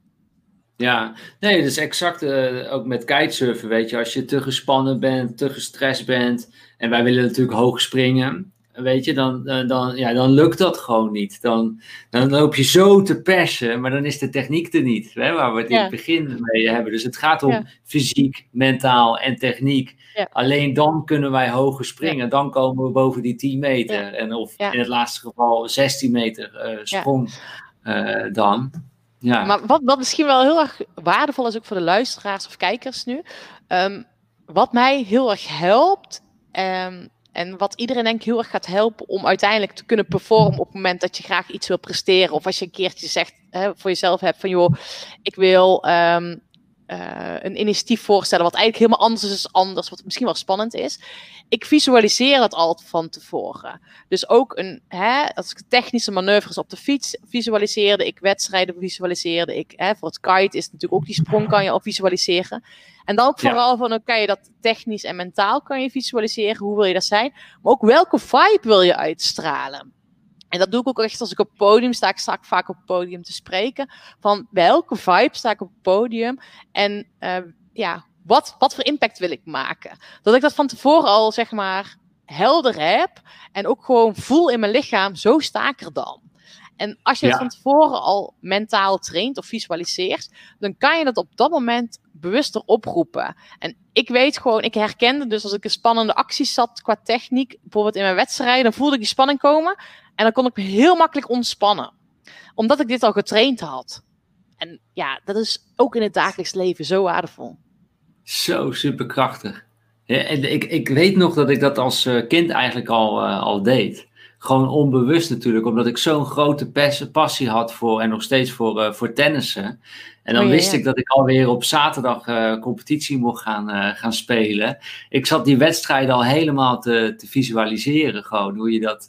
S1: Ja, nee, dus exact uh, ook met kitesurfen, weet je. Als je te gespannen bent, te gestrest bent. En wij willen natuurlijk hoog springen weet je, dan, eh, dan, ja, dan lukt dat gewoon niet. Dan, dan loop je zo te persen, maar dan is de techniek er niet, hè, waar we het in het begin mee hebben. Dus het gaat om fysiek, mentaal en techniek. Alleen dan kunnen wij hoger springen. Dan komen we boven die 10 meter. En of in het laatste geval 16 meter uh, sprong uh, dan. Ja.
S2: Maar wat, wat misschien wel heel erg waardevol is ook voor de luisteraars of kijkers nu. Um, wat mij heel erg helpt, um, en wat iedereen denk ik heel erg gaat helpen om uiteindelijk te kunnen performen op het moment dat je graag iets wil presteren. Of als je een keertje zegt hè, voor jezelf hebt van joh, ik wil um, uh, een initiatief voorstellen wat eigenlijk helemaal anders is anders, wat misschien wel spannend is. Ik visualiseer het altijd van tevoren. Dus ook een, hè, als ik technische manoeuvres op de fiets visualiseerde, ik wedstrijden visualiseerde, ik, hè, voor het kite is natuurlijk ook die sprong kan je al visualiseren. En dan ook vooral van, kan je dat technisch en mentaal kan je visualiseren, hoe wil je dat zijn, maar ook welke vibe wil je uitstralen. En dat doe ik ook echt als ik op podium sta. Ik sta vaak op podium te spreken. Van welke vibe sta ik op podium? En uh, ja, wat, wat voor impact wil ik maken? Dat ik dat van tevoren al, zeg maar, helder heb. En ook gewoon voel in mijn lichaam, zo sta ik er dan. En als je het van tevoren al mentaal traint of visualiseert, dan kan je dat op dat moment bewuster oproepen. En ik weet gewoon, ik herkende dus als ik een spannende acties zat qua techniek, bijvoorbeeld in mijn wedstrijden, dan voelde ik die spanning komen. En dan kon ik me heel makkelijk ontspannen. Omdat ik dit al getraind had. En ja, dat is ook in het dagelijks leven zo waardevol.
S1: Zo superkrachtig. Ja, en ik, ik weet nog dat ik dat als eh, kind eigenlijk al, uh, al deed. Gewoon onbewust natuurlijk, omdat ik zo'n grote passie had voor en nog steeds voor, uh, voor tennissen. En dan oh, wist ik dat ik alweer op zaterdag uh, competitie mocht gaan, uh, gaan spelen. Ik zat die wedstrijden al helemaal te, te visualiseren. Gewoon hoe, je dat,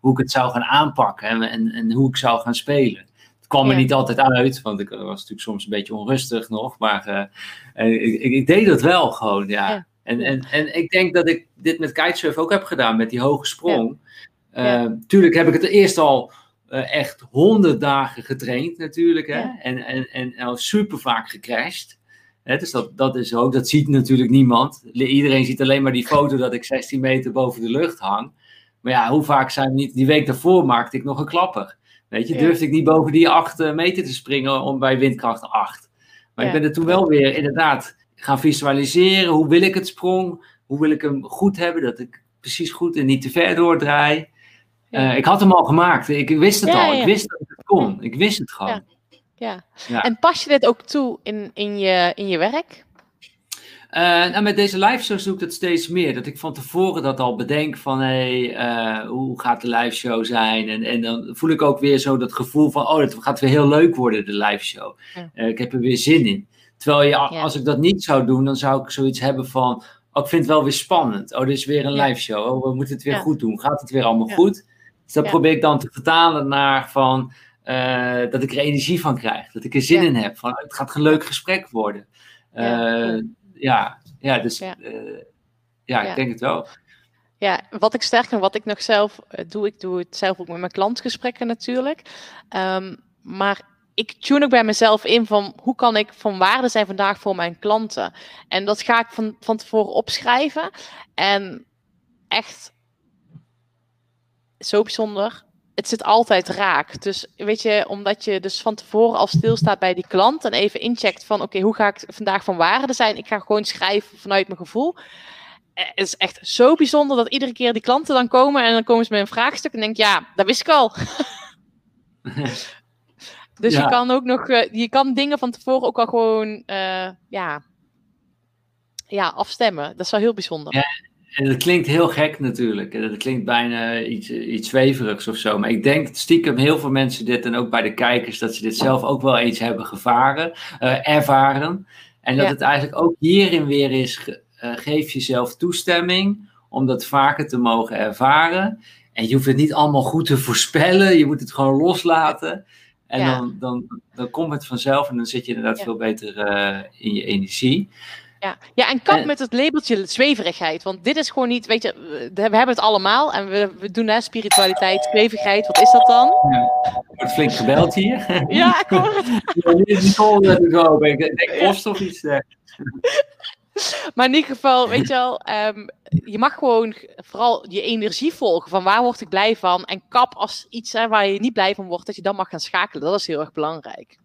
S1: hoe ik het zou gaan aanpakken en, en, en, hoe ik zou gaan spelen. Het kwam er niet altijd uit, want ik was natuurlijk soms een beetje onrustig nog. Maar ik, ik, ik, deed dat wel gewoon, ja. ja. En, en, en ik denk dat ik dit met kitesurf ook heb gedaan, met die hoge sprong. Tuurlijk heb ik het eerst al uh, echt honderd dagen getraind natuurlijk. Hè? Ja. En, en, en, en super vaak gecrashed. Hè? Dus dat, dat is ook, dat ziet natuurlijk niemand. Iedereen ziet alleen maar die foto dat ik 16 meter boven de lucht hang. Maar ja, hoe vaak zijn we niet... Die week daarvoor maakte ik nog een klapper. Weet je, ja. durfde ik niet boven die 8 eh, meter te springen om bij windkracht 8. Maar ja. ik ben er toen wel weer inderdaad gaan visualiseren. Hoe wil ik het sprong? Hoe wil ik hem goed hebben? Dat ik precies goed en niet te ver doordraai. Uh, ik had hem al gemaakt. Ik wist het ja, al. Ja. Ik wist dat het kon. Ik wist het gewoon.
S2: Ja. En pas je dit ook toe in, in, je, in je werk?
S1: Uh, nou, met deze live shows doe ik dat steeds meer. Dat ik van tevoren dat al bedenk van hé, hey, uh, hoe gaat de live show zijn? En, en dan voel ik ook weer zo dat gevoel van oh, het gaat weer heel leuk worden, de live show. Ja. Ik heb er weer zin in. Terwijl je, ja. als ik dat niet zou doen, dan zou ik zoiets hebben van oh, ik vind het wel weer spannend. Oh, dit is weer een ja. live show. Oh, we moeten het weer goed doen. Gaat het weer allemaal goed? Dus dat probeer ik dan te vertalen naar van dat ik er energie van krijg. Dat ik er zin in heb. Van, het gaat een leuk gesprek worden. Ja, ja, ja, dus ja. Uh, ja, ik denk het wel.
S2: Ja, wat ik sterk en wat ik nog zelf doe, ik doe het zelf ook met mijn klantgesprekken natuurlijk. Um, maar ik tune ook bij mezelf in van hoe kan ik van waarde zijn vandaag voor mijn klanten. En dat ga ik van, van tevoren opschrijven. En echt zo bijzonder het zit altijd raak. Dus weet je, omdat je dus van tevoren al stilstaat bij die klant en even incheckt van oké, hoe ga ik vandaag van waarde zijn? Ik ga gewoon schrijven vanuit mijn gevoel. Eh, het is echt zo bijzonder dat iedere keer die klanten dan komen en dan komen ze met een vraagstuk en denk ja, dat wist ik al. dus je kan ook nog, uh, je kan dingen van tevoren ook al gewoon, uh, ja, ja, afstemmen. Dat is wel heel bijzonder.
S1: Ja, en dat klinkt heel gek natuurlijk. Dat klinkt bijna iets, iets zweverigs of zo. Maar ik denk stiekem heel veel mensen dit en ook bij de kijkers dat ze dit zelf ook wel eens hebben gevaren, uh, ervaren. En dat ja. het eigenlijk ook hierin weer is: ge, uh, geef jezelf toestemming om dat vaker te mogen ervaren. En je hoeft het niet allemaal goed te voorspellen, je moet het gewoon loslaten. En ja. dan, dan, dan komt het vanzelf en dan zit je inderdaad ja. veel beter uh, in je energie.
S2: Ja. ja, en kap met het labeltje zweverigheid. Want dit is gewoon niet, weet je, we hebben het allemaal. En we, we doen hè, spiritualiteit, zweverigheid. Wat is dat dan?
S1: Ja. wordt flink gebeld hier.
S2: Ja, ik hoor
S1: het. Ik denk post of iets.
S2: Maar in ieder geval, weet je wel, um, je mag gewoon vooral je energie volgen. Van waar word ik blij van? En kap als iets hè, waar je niet blij van wordt, dat je dan mag gaan schakelen. Dat is heel erg belangrijk.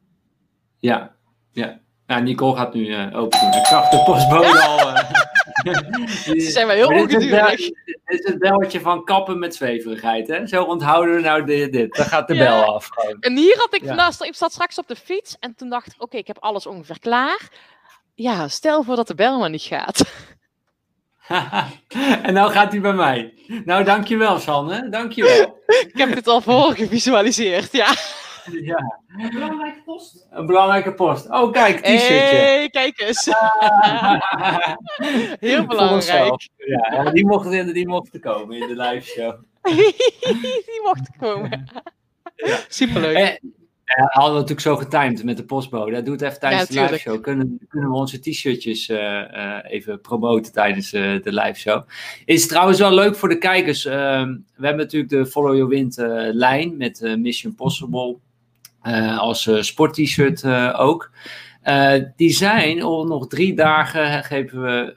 S1: Ja, ja. Ja, Nicole gaat nu uh, open doen. Ik zag de postbode al. Uh,
S2: Ze zijn wel heel ongedurig.
S1: Dit is het belletje van kappen met zweverigheid. Hè? Zo onthouden we nou dit. dit. Dan gaat de ja. bel af. Gewoon.
S2: En hier had ik, ja. naast, ik zat straks op de fiets en toen dacht ik, oké, okay, ik heb alles ongeveer klaar. Ja, stel voor dat de bel maar niet gaat.
S1: en nou gaat hij bij mij. Nou, dankjewel Sanne, dankjewel.
S2: ik heb het al voor gevisualiseerd, ja.
S1: Ja.
S3: Een belangrijke post.
S1: Een belangrijke post. Oh, kijk, t-shirtje.
S2: hey, kijk eens. Heel belangrijk.
S1: Ja, die mochten, die mochten komen in de live show.
S2: die mochten komen. Ja. Superleuk.
S1: En, hadden we natuurlijk zo getimed met de postbode. Doe het even tijdens ja, de live show. Kunnen, kunnen we onze t-shirtjes uh, uh, even promoten tijdens uh, de live show. Is trouwens wel leuk voor de kijkers. Ehm, we hebben natuurlijk de Follow Your Wind lijn met Mission Possible. Als sport-t-shirt ook. die zijn al nog drie dagen geven we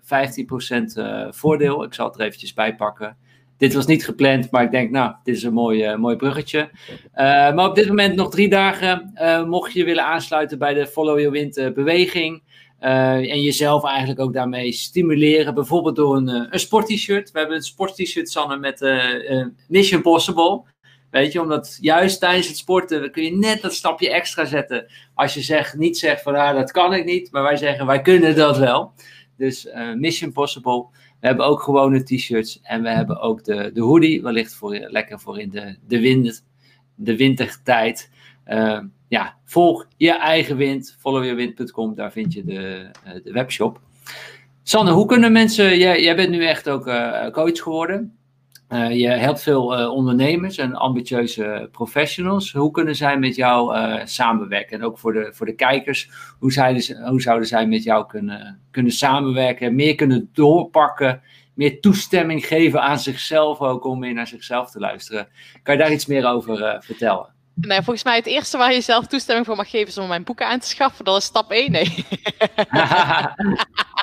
S1: 15% voordeel. Ik zal het er eventjes bij pakken. Dit was niet gepland, maar ik denk, nou, dit is een mooi, mooi bruggetje. Maar op dit moment nog drie dagen. Mocht je willen aansluiten bij de Follow Your Wind beweging. en jezelf eigenlijk ook daarmee stimuleren. Bijvoorbeeld door een, een sport-t-shirt. We hebben een sport-t-shirt, Sanne, met Mission Possible. Weet je, omdat juist tijdens het sporten kun je net dat stapje extra zetten. Als je zegt, niet zegt van, ah, dat kan ik niet. Maar wij zeggen, wij kunnen dat wel. Dus Mission Possible. We hebben ook gewone t-shirts en we hebben ook de, de hoodie, wellicht voor, lekker voor in de, de, wind, de wintertijd. Uh, ja, volg je eigen wind, followyourwind.com, daar vind je de, uh, de webshop. Sanne, hoe kunnen mensen, jij, jij bent nu echt ook coach geworden. Uh, je helpt veel uh, ondernemers en ambitieuze professionals. Hoe kunnen zij met jou uh, samenwerken? En ook voor de, voor de kijkers, hoe, zij, hoe zouden zij met jou kunnen, kunnen samenwerken? Meer kunnen doorpakken, meer toestemming geven aan zichzelf ook om meer naar zichzelf te luisteren. Kan je daar iets meer over vertellen?
S2: Nee, volgens mij het eerste waar je zelf toestemming voor mag geven is om mijn boeken aan te schaffen. Dat is stap 1. Nee.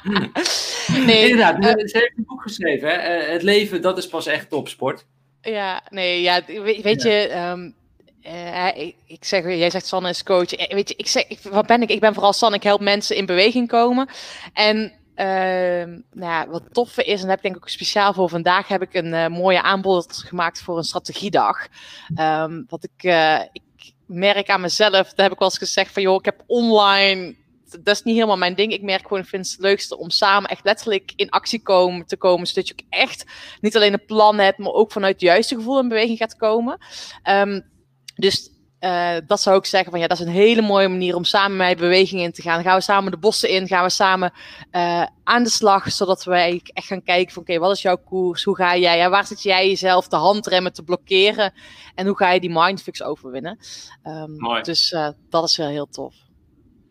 S1: nee Inderdaad, uh, ze heeft een boek geschreven. Hè? Uh, het leven, dat is pas echt topsport.
S2: Ja, nee, ja, weet, weet ja. je, um, uh, ik, ik, zeg, jij zegt Sanne is coach. Weet je, ik zeg, ik, wat ben ik? Ik ben vooral Sanne, ik help mensen in beweging komen. En Uh, nou ja, wat toffe is, en heb ik denk ik ook speciaal voor vandaag, heb ik een mooie aanbod gemaakt voor een strategiedag. Um, wat ik, ik merk aan mezelf, daar heb ik wel eens gezegd van joh, ik heb online dat is niet helemaal mijn ding. Ik merk gewoon, ik vind het leukste om samen echt letterlijk in actie komen, te komen. Zodat je ook echt niet alleen een plan hebt, maar ook vanuit het juiste gevoel in beweging gaat komen. Um, dus uh, dat zou ik zeggen van ja, dat is een hele mooie manier om samen met beweging in te gaan. Dan gaan we samen de bossen in, gaan we samen uh, aan de slag, zodat wij echt gaan kijken van oké, okay, wat is jouw koers? Hoe ga jij? Ja, waar zit jij jezelf de handremmen te blokkeren? En hoe ga je die mindfix overwinnen? Um, mooi. Dus uh, dat is wel heel tof.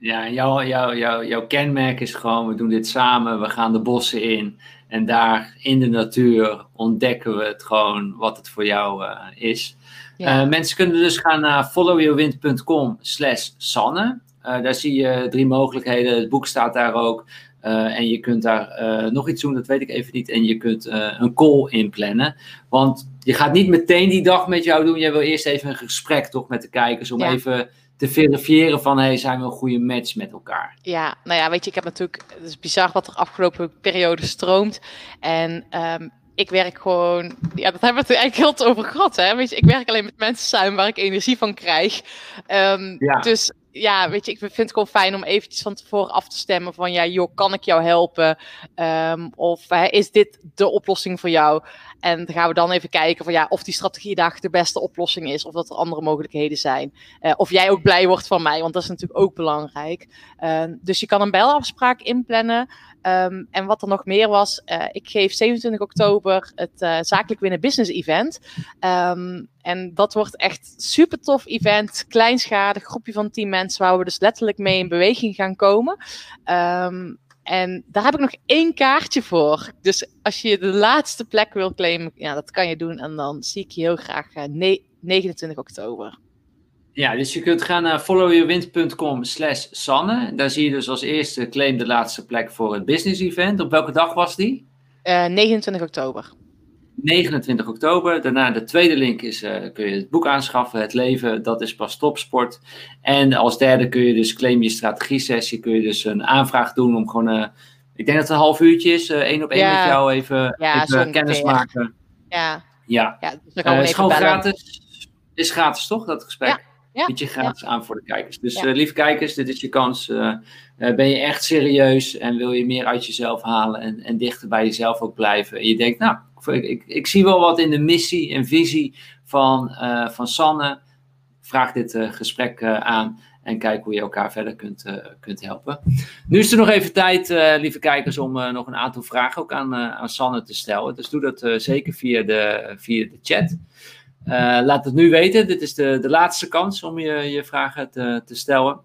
S1: Ja, jouw, jouw, jouw, jouw kenmerk is gewoon, we doen dit samen, we gaan de bossen in. En daar in de natuur ontdekken we het gewoon wat het voor jou is. Ja. Uh, mensen kunnen dus gaan naar followyourwind.com slash Sanne. Uh, daar zie je drie mogelijkheden. Het boek staat daar ook. Uh, en je kunt daar nog iets doen, dat weet ik even niet. En je kunt een call inplannen. Want je gaat niet meteen die dag met jou doen. Jij wil eerst even een gesprek toch met de kijkers. Om even te verifiëren van, hey, zijn we een goede match met elkaar?
S2: Ja, nou ja, weet je, ik heb natuurlijk, het is bizar wat er afgelopen periode stroomt. En um, ik werk gewoon, ja, dat hebben we het eigenlijk heel over gehad, hè. Weet je, ik werk alleen met mensen samen waar ik energie van krijg. Um, ja. Dus ja, weet je, ik vind het gewoon fijn om eventjes van tevoren af te stemmen van, ja, joh, kan ik jou helpen? Um, of is dit de oplossing voor jou? En dan gaan we dan even kijken van, ja, of die strategiedag de beste oplossing is, of dat er andere mogelijkheden zijn. Uh, of jij ook blij wordt van mij, want dat is natuurlijk ook belangrijk. Uh, dus je kan een belafspraak inplannen. Um, en wat er nog meer was, uh, ik geef 27 oktober het uh, Zakelijk Winnen Business Event. Um, en dat wordt echt super tof event, kleinschalig, groepje van 10 mensen waar we dus letterlijk mee in beweging gaan komen. Um, en daar heb ik nog één kaartje voor. Dus als je de laatste plek wil claimen, ja, dat kan je doen. En dan zie ik je heel graag uh, 29 oktober.
S1: Ja, dus je kunt gaan naar followyourwind.com slash Sanne. Daar zie je dus als eerste claim de laatste plek voor het business event. Op welke dag was die?
S2: Uh, 29 oktober.
S1: 29 oktober. Daarna de tweede link is, uh, kun je het boek aanschaffen, Het Leven, dat is pas topsport. En als derde kun je dus claim je strategie sessie, kun je dus een aanvraag doen om gewoon, uh, ik denk dat het een half uurtje is, één op één ja. met jou even, ja, even kennis maken.
S2: Ja.
S1: Ja. ja dus uh, is gewoon gratis. Is gratis toch, dat gesprek? Ja. Bied je gratis aan voor de kijkers. Dus ja. uh, lieve kijkers, dit is je kans. Uh, uh, ben je echt serieus en wil je meer uit jezelf halen en, en dichter bij jezelf ook blijven. En je denkt, nou, ik, ik, ik zie wel wat in de missie en visie van, van Sanne. Vraag dit gesprek aan en kijk hoe je elkaar verder kunt, kunt helpen. Nu is er nog even tijd, lieve kijkers, om nog een aantal vragen ook aan, aan Sanne te stellen. Dus doe dat zeker via de, via de chat. Uh, laat het nu weten. Dit is de, de laatste kans om je, je vragen te, te stellen.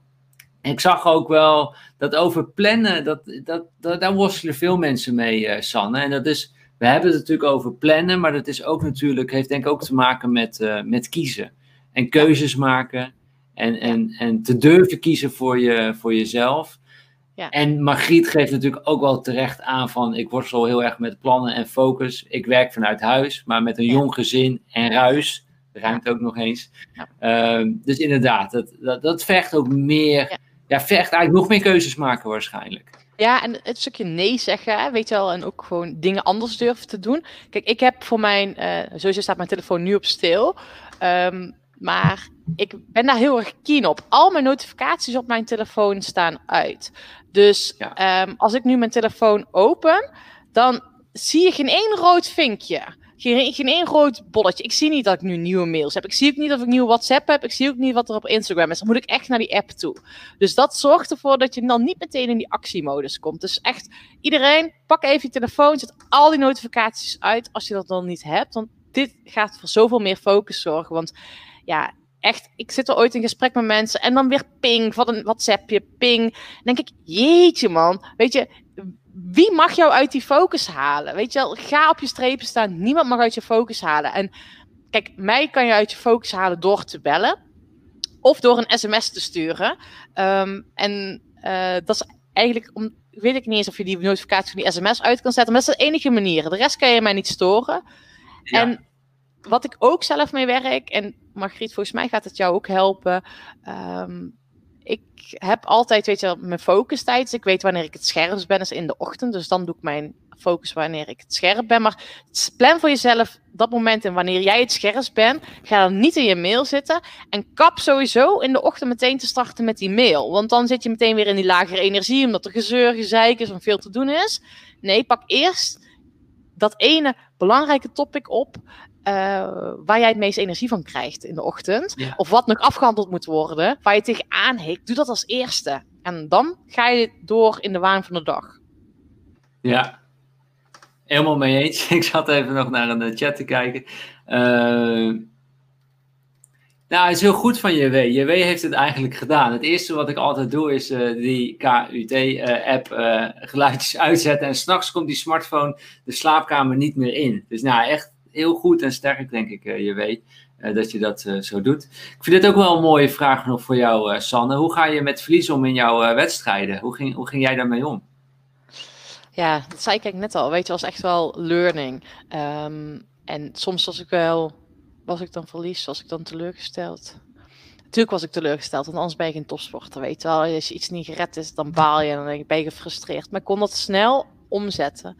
S1: ik zag ook wel dat over plannen, dat, dat, dat, daar worstelen veel mensen mee, uh, Sanne. En dat is, we hebben het natuurlijk over plannen, maar dat is ook natuurlijk, heeft denk ik ook te maken met, uh, met kiezen. En keuzes maken. En, en, en te durven kiezen voor, je, voor jezelf. Ja. En Margriet geeft natuurlijk ook wel terecht aan van ik worstel heel erg met plannen en focus. Ik werk vanuit huis, maar met een jong gezin en ruis. Ruimte ook nog eens. Ja. Uh, dus inderdaad, dat, dat, dat vergt ook meer, ja. vergt eigenlijk nog meer keuzes maken waarschijnlijk.
S2: Ja, en het stukje nee zeggen, weet je wel, en ook gewoon dingen anders durven te doen. Kijk, ik heb voor mijn, uh, sowieso staat mijn telefoon nu op stil. Um, maar ik ben daar heel erg keen op. Al mijn notificaties op mijn telefoon staan uit. Dus ja. um, als ik nu mijn telefoon open, dan zie je geen één rood vinkje. Geen, geen één rood bolletje. Ik zie niet dat ik nu nieuwe mails heb. Ik zie ook niet of ik nieuwe WhatsApp heb. Ik zie ook niet wat er op Instagram is. Dan moet ik echt naar die app toe. Dus dat zorgt ervoor dat je dan niet meteen in die actiemodus komt. Dus echt, iedereen, pak even je telefoon. Zet al die notificaties uit als je dat dan niet hebt. Want dit gaat voor zoveel meer focus zorgen. Want ja, echt, ik zit er ooit in gesprek met mensen en dan weer ping, wat een WhatsAppje, ping. Dan denk ik, jeetje man, weet je, wie mag jou uit die focus halen? Weet je wel, ga op je strepen staan, niemand mag uit je focus halen. En kijk, mij kan je uit je focus halen door te bellen of door een sms te sturen. Um, en uh, dat is eigenlijk, om, weet ik niet eens of je die notificatie van die sms uit kan zetten, maar dat is de enige manier. De rest kan je mij niet storen. Ja. En wat ik ook zelf mee werk, en Margriet, volgens mij gaat het jou ook helpen. Um, ik heb altijd, weet je mijn focus tijd. Ik weet wanneer ik het scherpst ben, is in de ochtend. Dus dan doe ik mijn focus wanneer ik het scherp ben. Maar plan voor jezelf dat moment en wanneer jij het scherpst bent, ga dan niet in je mail zitten. En kap sowieso in de ochtend meteen te starten met die mail. Want dan zit je meteen weer in die lagere energie, omdat er gezeur, gezeik is en veel te doen is. Nee, pak eerst dat ene belangrijke topic op. Uh, waar jij het meest energie van krijgt in de ochtend. Of wat nog afgehandeld moet worden. Waar je tegenaan hikt. Doe dat als eerste. En dan ga je door in de waan van de dag.
S1: Ja, helemaal mee eens. Ik zat even nog naar een eh, chat te kijken. Uh, nou, het is heel goed van JW. JW heeft het eigenlijk gedaan. Het eerste wat ik altijd doe is uh, die KUT-app uh, geluidjes uitzetten. En s'nachts komt die smartphone de slaapkamer niet meer in. Dus nou, echt heel goed en sterk, denk ik, JW, dat je dat zo doet. Ik vind dit ook wel een mooie vraag nog voor jou, Sanne. Hoe ga je met verlies om in jouw wedstrijden? Hoe ging, hoe ging jij daarmee om?
S2: Ja, dat zei ik net al. Weet je, was echt wel learning. Um, en soms was ik wel, was ik dan verlies, was ik dan teleurgesteld. Natuurlijk was ik teleurgesteld, want anders ben je geen topsporter, weet je wel. Als je iets niet gered is, dan baal je en dan ben je gefrustreerd. Maar kon dat snel omzetten.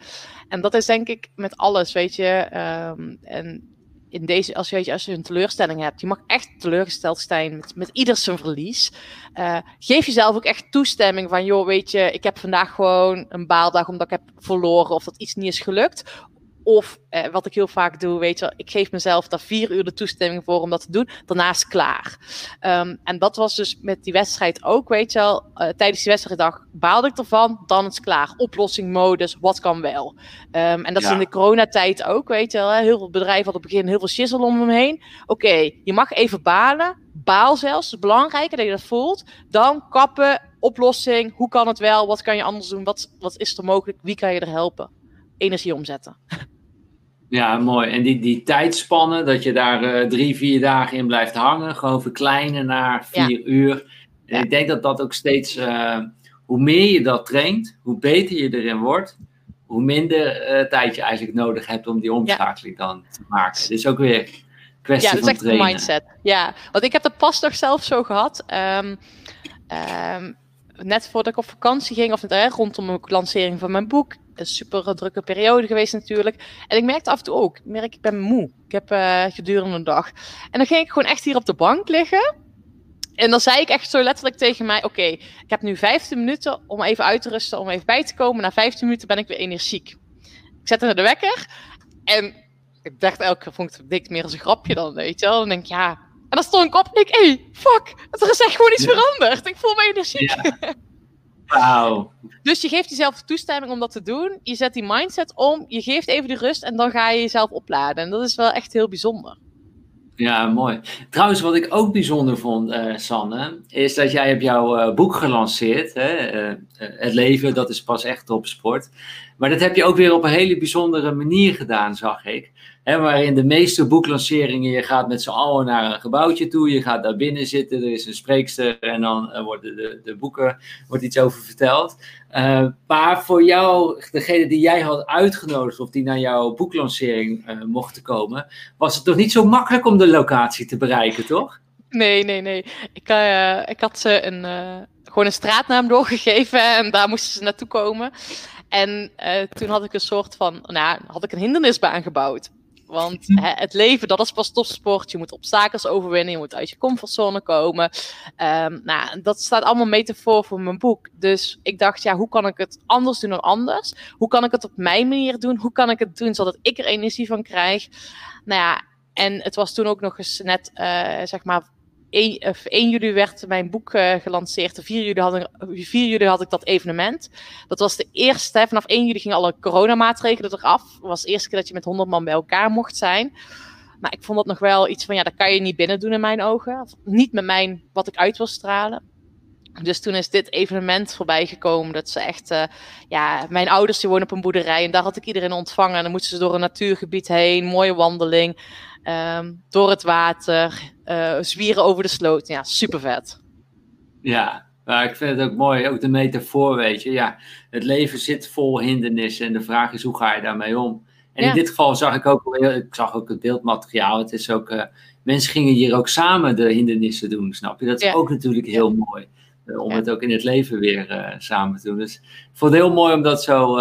S2: En dat is denk ik met alles, weet je. Um, en in deze, als je, als je een teleurstelling hebt, je mag echt teleurgesteld zijn met, met ieder zijn verlies. Uh, geef jezelf ook echt toestemming van, joh, weet je, ik heb vandaag gewoon een baaldag omdat ik heb verloren of dat iets niet is gelukt. Of eh, wat ik heel vaak doe, weet je, ik geef mezelf daar vier uur de toestemming voor om dat te doen. Daarna is klaar. Um, en dat was dus met die wedstrijd ook, weet je wel. Uh, tijdens die wedstrijddag baalde ik ervan, dan is het klaar. Oplossing, modus, wat kan wel. Um, en dat is in de coronatijd ook, weet je wel. Heel veel bedrijven hadden op het begin heel veel shizzle om hem heen. Oké, je mag even balen. Baal zelfs, het is belangrijk dat je dat voelt. Dan kappen, oplossing, hoe kan het wel? Wat kan je anders doen? Wat, wat is er mogelijk? Wie kan je er helpen? Energie omzetten.
S1: Ja, mooi. En die, die tijdspannen, dat je daar uh, drie, vier dagen in blijft hangen, gewoon verkleinen naar vier uur. En ik denk dat dat ook steeds, uh, hoe meer je dat traint, hoe beter je erin wordt, hoe minder uh, tijd je eigenlijk nodig hebt om die omschakeling ja. dan te maken. Het is ook weer kwestie van
S2: trainen. Ja, dat is echt een mindset. Ja, want ik heb het pas nog zelf zo gehad. Um, um, net voordat ik op vakantie ging, of net, rondom de lancering van mijn boek, een super drukke periode geweest natuurlijk. En ik merkte af en toe ook, ik merk ik ben moe. Ik heb uh, gedurende een dag. En dan ging ik gewoon echt hier op de bank liggen. En dan zei ik echt zo letterlijk tegen mij: Oké, ik heb nu 15 minuten om even uit te rusten, om even bij te komen. Na 15 minuten ben ik weer energiek. Ik zette de wekker. En ik dacht elke keer, vond ik het meer als een grapje dan, weet je wel. Dan denk ik, ja. En dan stond ik op en ik, hé, hey, fuck, er is echt gewoon iets veranderd. Ik voel me energiek. Ja.
S1: Wauw.
S2: Dus je geeft jezelf toestemming om dat te doen. Je zet die mindset om, je geeft even de rust en dan ga je jezelf opladen. En dat is wel echt heel bijzonder.
S1: Ja, mooi. Trouwens, wat ik ook bijzonder vond, uh, Sanne, is dat jij hebt jouw uh, boek gelanceerd. Hè? Uh, het leven, dat is pas echt op sport. Maar dat heb je ook weer op een hele bijzondere manier gedaan, zag ik. Hè, waarin de meeste boeklanceringen, je gaat met z'n allen naar een gebouwtje toe, je gaat daar binnen zitten, er is een spreekster en dan uh, worden de, de boeken, wordt iets over verteld. Uh, maar voor jou, degene die jij had uitgenodigd of die naar jouw boeklancering uh, mochten komen, was het toch niet zo makkelijk om de locatie te bereiken, toch?
S2: Nee, nee, nee. Ik, ik had ze een, gewoon een straatnaam doorgegeven en daar moesten ze naartoe komen. En toen had ik een soort van, nou, had ik een hindernisbaan gebouwd. Want hè, het leven, dat is pas topsport. Je moet obstakels overwinnen, je moet uit je comfortzone komen. Um, nou, dat staat allemaal metafoor voor mijn boek. Dus ik dacht, ja, hoe kan ik het anders doen dan anders? Hoe kan ik het op mijn manier doen? Hoe kan ik het doen zodat ik er energie van krijg? Nou ja, en het was toen ook nog eens net, uh, zeg maar, 1, 1 juli werd mijn boek uh, gelanceerd. 4 juli, had ik, 4 juli had ik dat evenement. Dat was de eerste. Vanaf 1 juli gingen alle coronamaatregelen eraf. Het was de eerste keer dat je met 100 man bij elkaar mocht zijn. Maar ik vond dat nog wel iets van, ja, dat kan je niet binnen doen in mijn ogen. Of niet met mijn, wat ik uit wil stralen. Dus toen is dit evenement voorbij gekomen. Dat ze echt, uh, ja, mijn ouders die wonen op een boerderij en daar had ik iedereen ontvangen. En dan moesten ze door een natuurgebied heen, mooie wandeling. Um, door het water, uh, zwieren over de sloot. Ja, super vet.
S1: Ja, maar ik vind het ook mooi, ook de metafoor, weet je. Ja, het leven zit vol hindernissen en de vraag is hoe ga je daarmee om? En ja. in dit geval zag ik ook, ik zag ook het beeldmateriaal. Het is ook, uh, mensen gingen hier ook samen de hindernissen doen, snap je? Dat is ja. ook natuurlijk heel mooi. Om het ook in het leven weer samen te doen. Dus ik vond het heel mooi om dat zo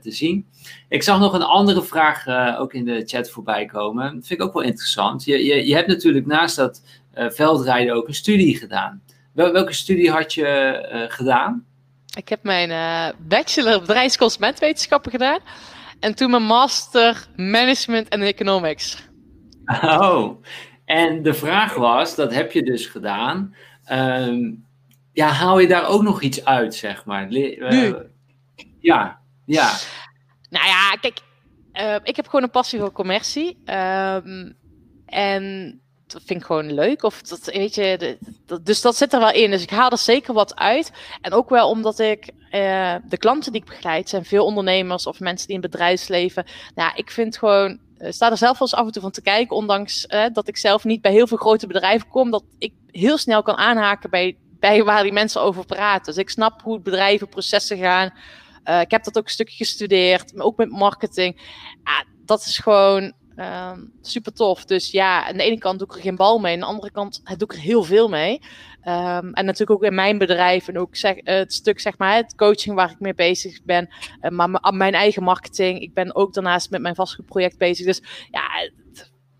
S1: te zien. Ik zag nog een andere vraag ook in de chat voorbij komen. Dat vind ik ook wel interessant. Je, je, je hebt natuurlijk naast dat veldrijden ook een studie gedaan. Wel, welke studie had je gedaan?
S2: Ik heb mijn bachelor bedrijfsconsumentwetenschappen gedaan. En toen mijn master management en economics.
S1: Oh, en de vraag was, dat heb je dus gedaan. Ehm, ja, haal je daar ook nog iets uit, zeg maar?
S2: nu?
S1: Ja, ja.
S2: Nou ja, kijk, uh, ik heb gewoon een passie voor commercie. Ehm, en dat vind ik gewoon leuk. Of dat, weet je, dus dat zit er wel in. Dus ik haal er zeker wat uit. En ook wel omdat ik uh, de klanten die ik begeleid zijn veel ondernemers of mensen die in het bedrijfsleven. Nou, ik vind gewoon uh, sta er zelf wel eens af en toe van te kijken, ondanks uh, dat ik zelf niet bij heel veel grote bedrijven kom, dat ik heel snel kan aanhaken bij, bij waar die mensen over praten. Dus ik snap hoe bedrijven, processen gaan. Uh, ik heb dat ook een stukje gestudeerd, maar ook met marketing. dat is gewoon Um, super tof. Dus ja, aan de ene kant doe ik er geen bal mee. Aan de andere kant doe ik er heel veel mee. Um, en natuurlijk ook in mijn bedrijf en ook zeg, het stuk, zeg maar, het coaching waar ik mee bezig ben. Uh, maar mijn eigen marketing. Ik ben ook daarnaast met mijn vastgoedproject bezig. Dus ja,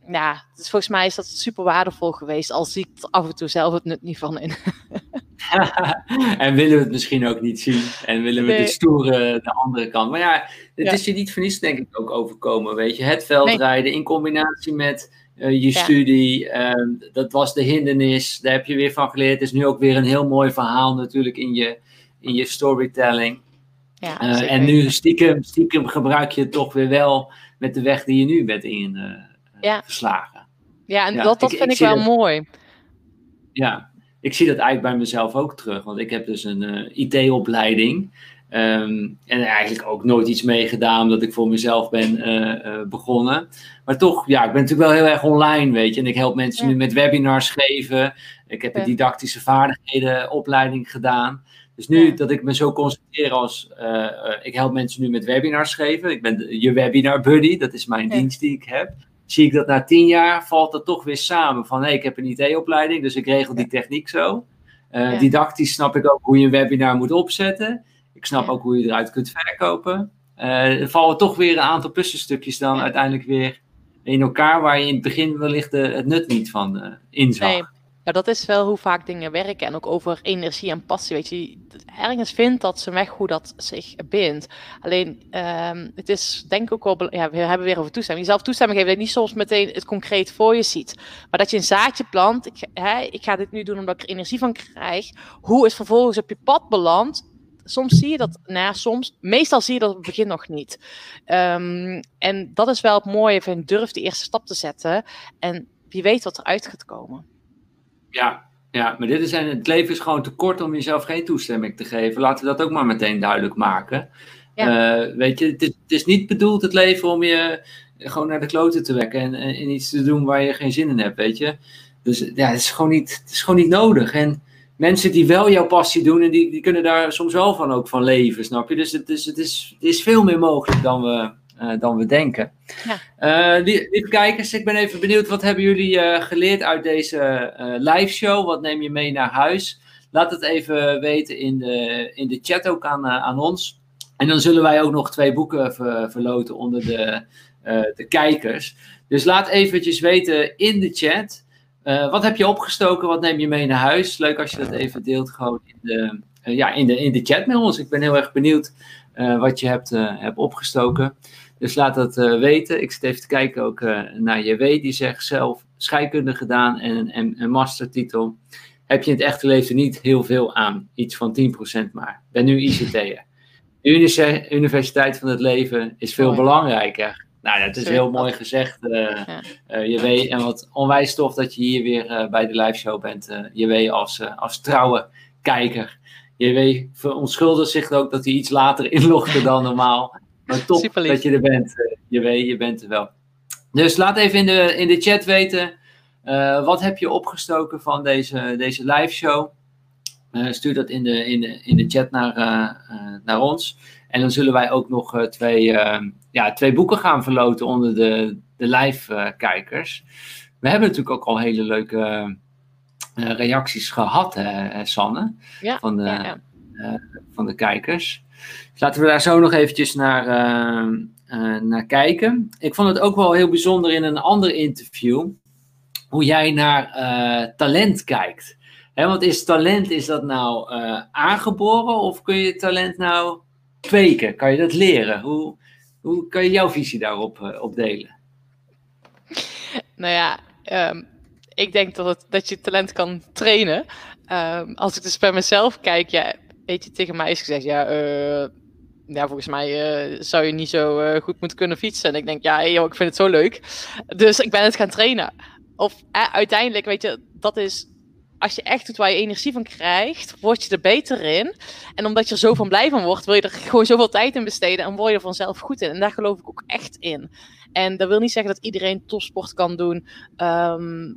S2: ja dus volgens mij is dat super waardevol geweest. Al zie ik af en toe zelf het nut niet van in.
S1: en willen we het misschien ook niet zien. En willen we nee. de stoere de andere kant. Maar ja, het is je niet voor niets denk ik ook overkomen. Weet je, het veldrijden in combinatie met uh, je studie. Uh, dat was de hindernis. Daar heb je weer van geleerd. Het is nu ook weer een heel mooi verhaal natuurlijk in je, in je storytelling. Ja, uh, en nu stiekem, stiekem gebruik je het toch weer wel met de weg die je nu bent ingeslagen.
S2: Ja. ja, en dat, dat vind ik, wel mooi.
S1: Ja, ik zie dat eigenlijk bij mezelf ook terug. Want ik heb dus een uh, IT-opleiding. Um, en eigenlijk ook nooit iets mee gedaan omdat ik voor mezelf ben uh, uh, begonnen. Maar toch, ja, ik ben natuurlijk wel heel erg online, weet je. En ik help mensen ja. nu met webinars geven. Ik heb ja. een didactische vaardigheden opleiding gedaan. Dus nu ja. dat ik me zo concentreer als, ik help mensen nu met webinars geven. Ik ben de, je webinar buddy, dat is mijn dienst die ik heb zie ik dat na tien jaar valt dat toch weer samen. Van hé, hey, ik heb een IT-opleiding, dus ik regel die techniek zo. Uh, ja. Didactisch snap ik ook hoe je een webinar moet opzetten. Ik snap ja. ook hoe je eruit kunt verkopen. Uh, er vallen toch weer een aantal puzzelstukjes dan uiteindelijk weer in elkaar, waar je in het begin wellicht de, het nut niet van uh, inzag. Nee.
S2: Ja, dat is wel hoe vaak dingen werken. En ook over energie en passie. Weet je, ergens vindt dat ze weg hoe dat zich bindt. Alleen, um, het is denk ik ook wel. Ja, we hebben weer over toestemming. Jezelf toestemming geven dat je niet soms meteen het concreet voor je ziet. Maar dat je een zaadje plant. Ik, hè, ik ga dit nu doen omdat ik er energie van krijg. Hoe het vervolgens op je pad belandt. Soms zie je dat, nou soms, meestal zie je dat op het begin nog niet. Um, en dat is wel het mooie van durf de eerste stap te zetten. En wie weet wat eruit gaat komen.
S1: Ja, ja, maar dit is, het leven is gewoon te kort om jezelf geen toestemming te geven. Laten we dat ook maar meteen duidelijk maken. Ja. Uh, weet je, het is, het is, niet bedoeld het leven om je gewoon naar de kloten te wekken en, en, iets te doen waar je geen zin in hebt, weet je. Dus ja, het is gewoon niet, het is gewoon niet nodig. En mensen die wel jouw passie doen, en die, die kunnen daar soms wel van ook van leven, snap je? Dus het is, het is, het is veel meer mogelijk dan we, uh, dan we denken. Ja. Uh, lieve kijkers, ik ben even benieuwd, wat hebben jullie uh, geleerd uit deze live show? Wat neem je mee naar huis? Laat het even weten in de, in de chat ook aan, aan ons. En dan zullen wij ook nog twee boeken ver, verloten onder de, de kijkers. Dus laat eventjes weten in de chat. wat heb je opgestoken? Wat neem je mee naar huis? Leuk als je dat even deelt gewoon in de, ja, in de, in de chat met ons. Ik ben heel erg benieuwd wat je hebt, hebt opgestoken. Dus laat dat uh, weten. Ik zit even te kijken ook uh, naar JW. Die zegt zelf scheikunde gedaan en een, een mastertitel. Heb je in het echte leven niet heel veel aan. Iets van 10% maar. Ben nu ICT'er. De Universiteit van het Leven is veel mooi. belangrijker. Nou, dat is heel mooi gezegd, uh, ja. JW. En wat onwijs tof dat je hier weer bij de live show bent, JW, als, als trouwe kijker. JW verontschuldigt zich ook dat hij iets later inlogde dan normaal. Maar top dat je er bent. Eh, je weet, je bent er wel. Dus laat even in de, in de chat weten. Uh, wat heb je opgestoken van deze, deze live show? Uh, stuur dat in de, in de, in de chat naar, uh, naar ons. En dan zullen wij ook nog twee, ja, twee boeken gaan verloten onder de, de live kijkers. We hebben natuurlijk ook al hele leuke reacties gehad, hè, Sanne,
S2: Ja,
S1: van, de,
S2: ja, ja.
S1: eh, van de kijkers. Laten we daar zo nog eventjes naar, eh, eh, naar kijken. Ik vond het ook wel heel bijzonder in een ander interview hoe jij naar eh, talent kijkt. Want is talent, is dat nou aangeboren of kun je talent nou kweken? Kan je dat leren? Hoe, hoe kan je jouw visie daarop op delen?
S2: Nou ja, ehm, ik denk dat, het, dat je talent kan trainen. Ehm, als ik dus bij mezelf kijk, ja, weet je, tegen mij is gezegd, ja, eh, ja volgens mij eh, zou je niet zo eh, goed moeten kunnen fietsen. En ik denk, ja, joh, ik vind het zo leuk. Dus ik ben het gaan trainen. Of uiteindelijk, weet je, dat is, als je echt doet waar je energie van krijgt, word je er beter in. En omdat je er zo van blij van wordt, wil je er gewoon zoveel tijd in besteden en word je er vanzelf goed in. En daar geloof ik ook echt in. En dat wil niet zeggen dat iedereen topsport kan doen. Ehm,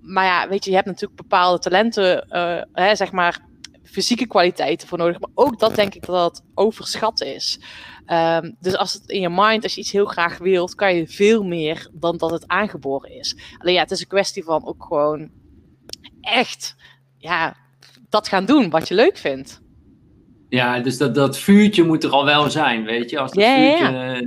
S2: maar ja, weet je, je hebt natuurlijk bepaalde talenten, hè, zeg maar, fysieke kwaliteiten voor nodig. Maar ook dat denk ik dat dat overschat is. Ehm, dus als het in je mind, als je iets heel graag wilt, kan je veel meer dan dat het aangeboren is. Alleen ja, het is een kwestie van ook gewoon echt, ja, dat gaan doen wat je leuk vindt.
S1: Ja, dus dat, dat vuurtje moet er al wel zijn, weet je. Als dat
S2: Ja,
S1: vuurtje
S2: ja.
S1: eh,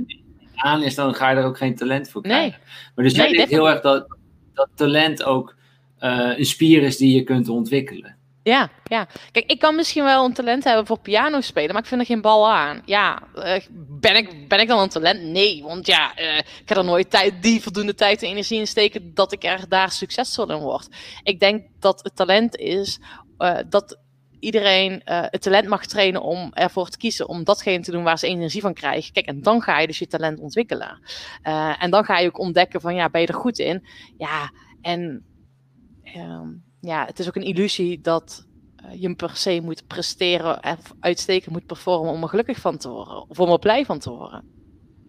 S1: aan is, dan ga je er ook geen talent voor
S2: Nee.
S1: krijgen. Maar dus jij
S2: Nee,
S1: denkt heel erg dat, dat talent ook eh, een spier is die je kunt ontwikkelen.
S2: Ja, ja. Kijk, ik kan misschien wel een talent hebben voor piano spelen, maar ik vind er geen bal aan. Ja, eh, ben, ik, ben ik dan een talent? Nee, want ja, eh, ik heb er nooit tijd, die voldoende tijd en energie in steken dat ik er daar succesvol in word. Ik denk dat het talent is eh, dat iedereen het talent mag trainen om ervoor te kiezen om datgene te doen waar ze energie van krijgen. Kijk, en dan ga je dus je talent ontwikkelen. En dan ga je ook ontdekken van, ja, ben je er goed in? Ja, en ehm, ja, het is ook een illusie dat eh, je per se moet presteren en uitstekend moet performen om er gelukkig van te worden. Of om er blij van te worden.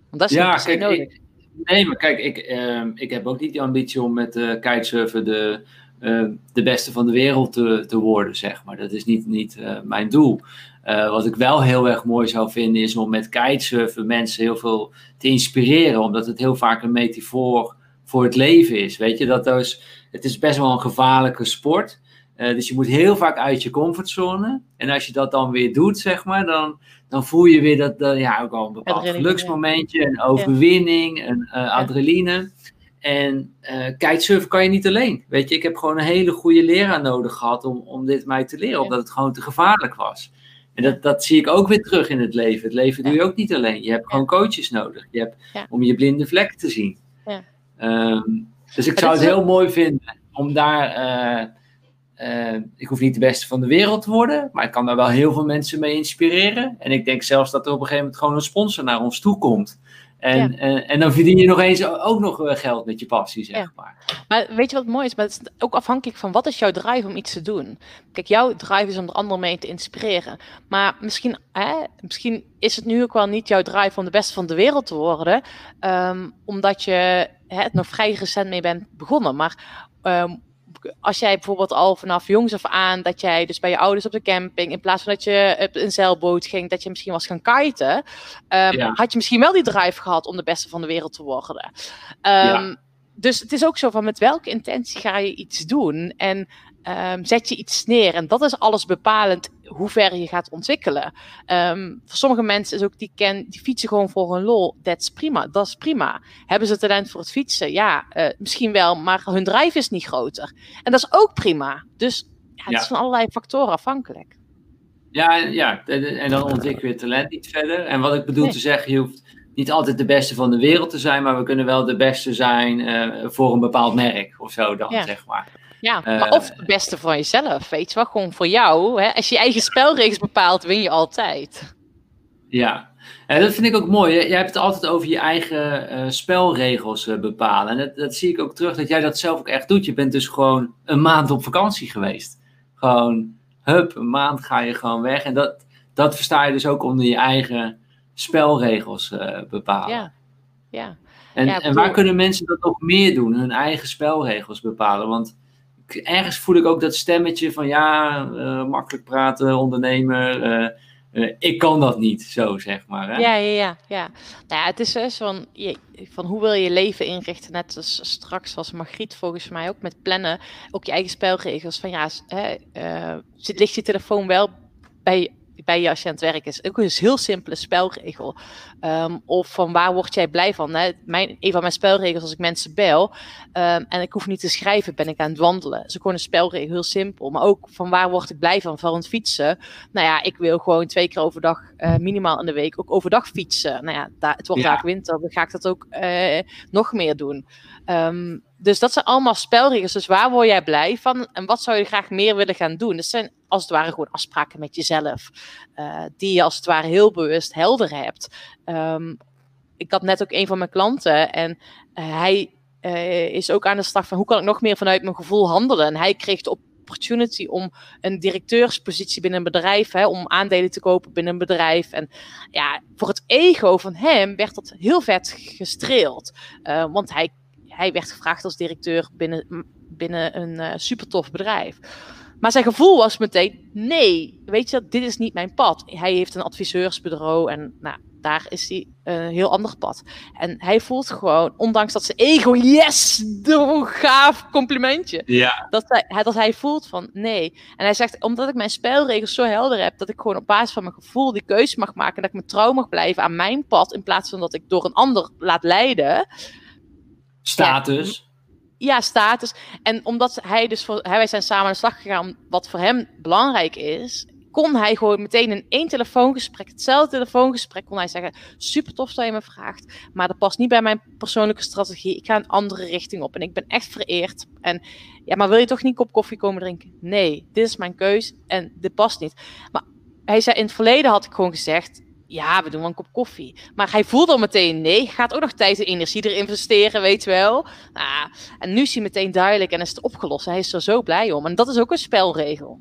S2: Want dat is
S1: Ja,
S2: niet
S1: kijk,
S2: nodig.
S1: ik- Nee, maar kijk, ik, ehm, ik heb ook niet die ambitie om met eh kitesurfen de, eh, de beste van de wereld te, te worden, zeg maar. Dat is niet, niet mijn doel. Wat ik wel heel erg mooi zou vinden, is om met kitesurfen mensen heel veel te inspireren, omdat het heel vaak een metafoor voor het leven is. Weet je, dat dus, het is best wel een gevaarlijke sport. Eh, dus je moet heel vaak uit je comfortzone. En als je dat dan weer doet, zeg maar, dan, dan voel je weer dat, dat ja, ook al een bepaald
S2: Adrenaline,
S1: geluksmomentje, een overwinning, een eh, adrenaline. En eh kitesurfen kan je niet alleen. Weet je, ik heb gewoon een hele goede leraar nodig gehad om, om dit mij te leren, omdat het gewoon te gevaarlijk was. En dat, dat zie ik ook weer terug in het leven. Het leven doe je ook niet alleen. Je hebt gewoon coaches nodig. Je hebt. Om je blinde vlek te zien.
S2: Ja.
S1: Ehm, dus ik
S2: Maar
S1: zou het heel mooi vinden om daar. eh, eh, ik hoef niet de beste van de wereld te worden, maar ik kan daar wel heel veel mensen mee inspireren. En ik denk zelfs dat er op een gegeven moment gewoon een sponsor naar ons toe komt. En,
S2: Ja.
S1: en, en dan verdien je nog eens ook nog eh, geld met je passie, zeg
S2: Ja.
S1: maar.
S2: Maar weet je wat mooi is? Maar het is ook afhankelijk van wat is jouw drive om iets te doen. Kijk, jouw drive is om er anderen mee te inspireren. Maar misschien, hè, misschien is het nu ook wel niet jouw drive om de beste van de wereld te worden. ehm, omdat je hè, het nog vrij recent mee bent begonnen. Maar ehm, als jij bijvoorbeeld al vanaf jongs af aan, dat jij dus bij je ouders op de camping, in plaats van dat je op een zeilboot ging, dat je misschien was gaan kiten, ehm,
S1: Ja.
S2: had je misschien wel die drive gehad om de beste van de wereld te worden. Ehm, Dus het is ook zo van met welke intentie ga je iets doen en ehm, zet je iets neer. En dat is alles bepalend hoe ver je gaat ontwikkelen. Ehm, voor sommige mensen is ook die, ken, die fietsen gewoon voor hun lol. Dat is prima, dat is prima. Hebben ze talent voor het fietsen? Ja, eh, misschien wel, maar hun drive is niet groter. En dat is ook prima. Dus ja, het
S1: Ja.
S2: is van allerlei factoren afhankelijk.
S1: Ja, ja, en dan ontwikkel je talent niet verder. En wat ik bedoel
S2: Nee.
S1: te zeggen, je hoeft niet altijd de beste van de wereld te zijn, maar we kunnen wel de beste zijn eh, voor een bepaald merk of zo dan,
S2: Ja.
S1: zeg maar.
S2: Ja,
S1: Eh,
S2: maar of het beste van jezelf, weet je wel. Gewoon voor jou. Hè? Als je je eigen spelregels bepaalt, win je altijd.
S1: Ja, en dat vind ik ook mooi. Jij hebt het altijd over je eigen eh, spelregels eh, bepalen. En dat, dat zie ik ook terug dat jij dat zelf ook echt doet. Je bent dus gewoon een maand op vakantie geweest. Gewoon, hup, een maand ga je gewoon weg. En dat, dat versta je dus ook onder je eigen spelregels eh, bepalen.
S2: Ja, ja.
S1: En,
S2: Ja,
S1: en waar kunnen mensen dat nog meer doen? Hun eigen spelregels bepalen. Want ergens voel ik ook dat stemmetje van ja, eh, makkelijk praten, ondernemer. eh, ik kan dat niet zo, zeg maar. Hè?
S2: Ja, ja, ja, ja. Nou ja, het is dus van, je, van hoe wil je je leven inrichten. Net als straks was Margriet volgens mij ook met plannen. Ook je eigen spelregels. Van ja, hè, ligt je telefoon wel bij bij je als je aan het werk is. Ook een heel simpele spelregel. Um, of van waar word jij blij van? Hè? Mijn, een van mijn spelregels als ik mensen bel um, en ik hoef niet te schrijven, ben ik aan het wandelen. Dat is gewoon een spelregel, heel simpel. Maar ook van waar word ik blij van? Van het fietsen. Nou ja, ik wil gewoon twee keer overdag, uh, minimaal in de week, ook overdag fietsen. Nou ja, daar, het wordt ja. vaak winter, dan ga ik dat ook uh, nog meer doen. Um, dus dat zijn allemaal spelregels. Dus waar word jij blij van? En wat zou je graag meer willen gaan doen? Dat zijn als het ware gewoon afspraken met jezelf. Uh, die je als het ware heel bewust helder hebt. Um, ik had net ook een van mijn klanten en uh, hij uh, is ook aan de slag van hoe kan ik nog meer vanuit mijn gevoel handelen. En hij kreeg de opportunity om een directeurspositie binnen een bedrijf, hè, om aandelen te kopen binnen een bedrijf. En ja, voor het ego van hem werd dat heel vet gestreeld. Uh, want hij hij werd gevraagd als directeur binnen, binnen een uh, super tof bedrijf. Maar zijn gevoel was meteen: nee, weet je, dit is niet mijn pad. Hij heeft een adviseursbureau en nou, daar is hij een heel ander pad. En hij voelt gewoon, ondanks dat zijn ego, yes, de gaaf complimentje.
S1: Ja.
S2: Dat, hij, dat hij voelt van nee. En hij zegt, omdat ik mijn spelregels zo helder heb, dat ik gewoon op basis van mijn gevoel die keuze mag maken, dat ik me trouw mag blijven aan mijn pad, in plaats van dat ik door een ander laat leiden
S1: Status.
S2: Ja, status. En omdat hij dus voor, wij zijn samen aan de slag gegaan, wat voor hem belangrijk is, kon hij gewoon meteen in één telefoongesprek, hetzelfde telefoongesprek, kon hij zeggen: Super tof dat je me vraagt, maar dat past niet bij mijn persoonlijke strategie. Ik ga een andere richting op en ik ben echt vereerd. En ja, maar wil je toch niet een kop koffie komen drinken? Nee, dit is mijn keus en dit past niet. Maar hij zei: In het verleden had ik gewoon gezegd: ja, we doen wel een kop koffie. Maar hij voelde al meteen nee. Gaat ook nog tijd en energie erin investeren, weet je wel. Nou, en nu is hij meteen duidelijk en is het opgelost. Hij is er zo blij om. En dat is ook een spelregel.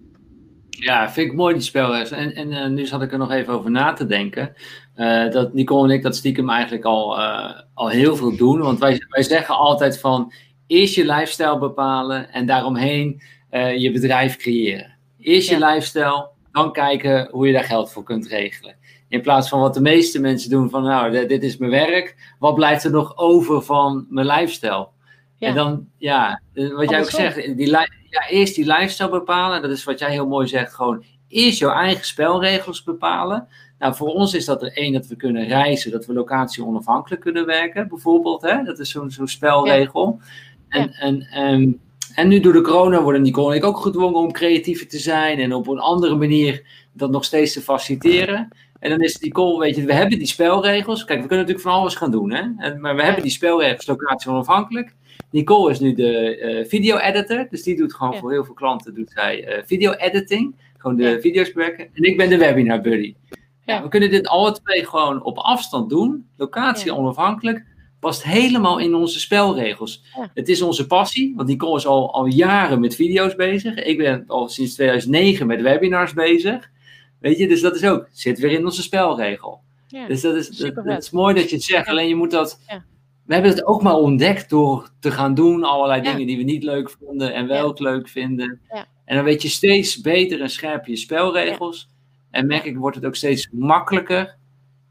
S1: Ja, vind ik mooi die spelregels. En, en uh, nu zat ik er nog even over na te denken. Uh, dat Nicole en ik dat stiekem eigenlijk al, uh, al heel veel doen. Want wij, wij zeggen altijd van eerst je lifestyle bepalen en daaromheen je bedrijf creëren. Eerst je ja. lifestyle, dan kijken hoe je daar geld voor kunt regelen. In plaats van wat de meeste mensen doen van nou, dit is mijn werk. Wat blijft er nog over van mijn lifestyle? Ja. En dan, ja, wat jij ook zegt, die, ja, eerst die lifestyle bepalen. Dat is wat jij heel mooi zegt, gewoon eerst jouw eigen spelregels bepalen. Nou, voor ons is dat er één dat we kunnen reizen, dat we locatie onafhankelijk kunnen werken, bijvoorbeeld. Hè? Dat is zo'n zo'n spelregel. Ja. En, ja. en, en, en nu door de corona worden Nicole en ik ook gedwongen om creatiever te zijn en op een andere manier dat nog steeds te faciliteren. En dan is die call, weet je, we hebben die spelregels. Kijk, we kunnen natuurlijk van alles gaan doen, hè. En, maar we hebben die spelregels locatie onafhankelijk. Nicole is nu de uh, video-editor. Dus die doet gewoon ja. voor heel veel klanten doet zij, uh, video-editing. Gewoon de ja. video's bewerken. En ik ben de webinar buddy. Ja. we kunnen dit alle twee gewoon op afstand doen. Locatie onafhankelijk. Past helemaal in onze spelregels. Het is onze passie. Want Nicole is al, al jaren met video's bezig. Ik ben al sinds 2009 met webinars bezig. Weet je, dus dat is ook, zit weer in onze spelregel. Ja, dus dat is, dat, dat, is mooi dat je het zegt, alleen je moet dat... Ja. We hebben het ook maar ontdekt door te gaan doen, allerlei dingen die we niet leuk vonden en wel leuk vinden. En dan weet je steeds beter en scherper je spelregels. En merk ik, wordt het ook steeds makkelijker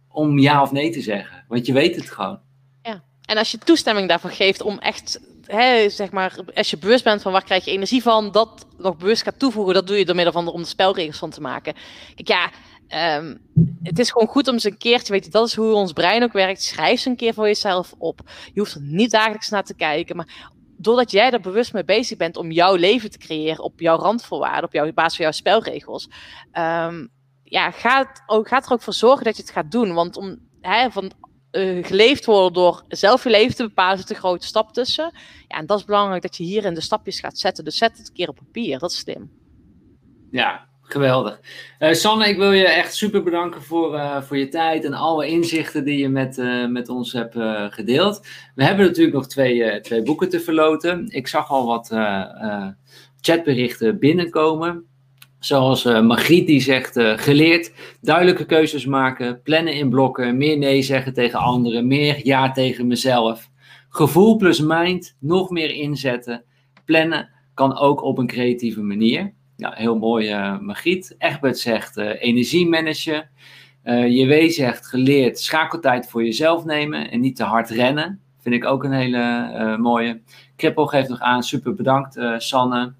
S1: om ja of nee te zeggen. Want je weet het gewoon.
S2: Ja, en als je toestemming daarvoor geeft om echt hè, zeg maar, als je bewust bent van waar krijg je energie van, dat nog bewust gaat toevoegen, dat doe je door middel van de, om de spelregels van te maken. Kijk, ja, um, het is gewoon goed om eens een keertje, weet je, dat is hoe ons brein ook werkt. Schrijf ze een keer voor jezelf op. Je hoeft er niet dagelijks naar te kijken, maar doordat jij er bewust mee bezig bent om jouw leven te creëren op jouw randvoorwaarden, op jouw basis van jouw spelregels, um, ja, gaat, ook, gaat er ook voor zorgen dat je het gaat doen. Want om, hè, van uh, geleefd worden door zelf je leven te bepalen, zit een grote stap tussen. Ja, en dat is belangrijk dat je hierin de stapjes gaat zetten. Dus zet het een keer op papier, dat is slim.
S1: Ja, geweldig. Uh, Sanne, ik wil je echt super bedanken voor, uh, voor je tijd en alle inzichten die je met, met ons hebt gedeeld. We hebben natuurlijk nog twee, twee boeken te verloten. Ik zag al wat chatberichten binnenkomen. Zoals uh, Margriet die zegt, uh, geleerd, duidelijke keuzes maken, plannen in blokken, meer nee zeggen tegen anderen, meer ja tegen mezelf. Gevoel plus mind, nog meer inzetten. Plannen kan ook op een creatieve manier. Ja, heel mooi, uh, Margriet. Egbert zegt energie managen. JW zegt geleerd schakeltijd voor jezelf nemen en niet te hard rennen. Vind ik ook een hele mooie. Krippel geeft nog aan, super bedankt Sanne.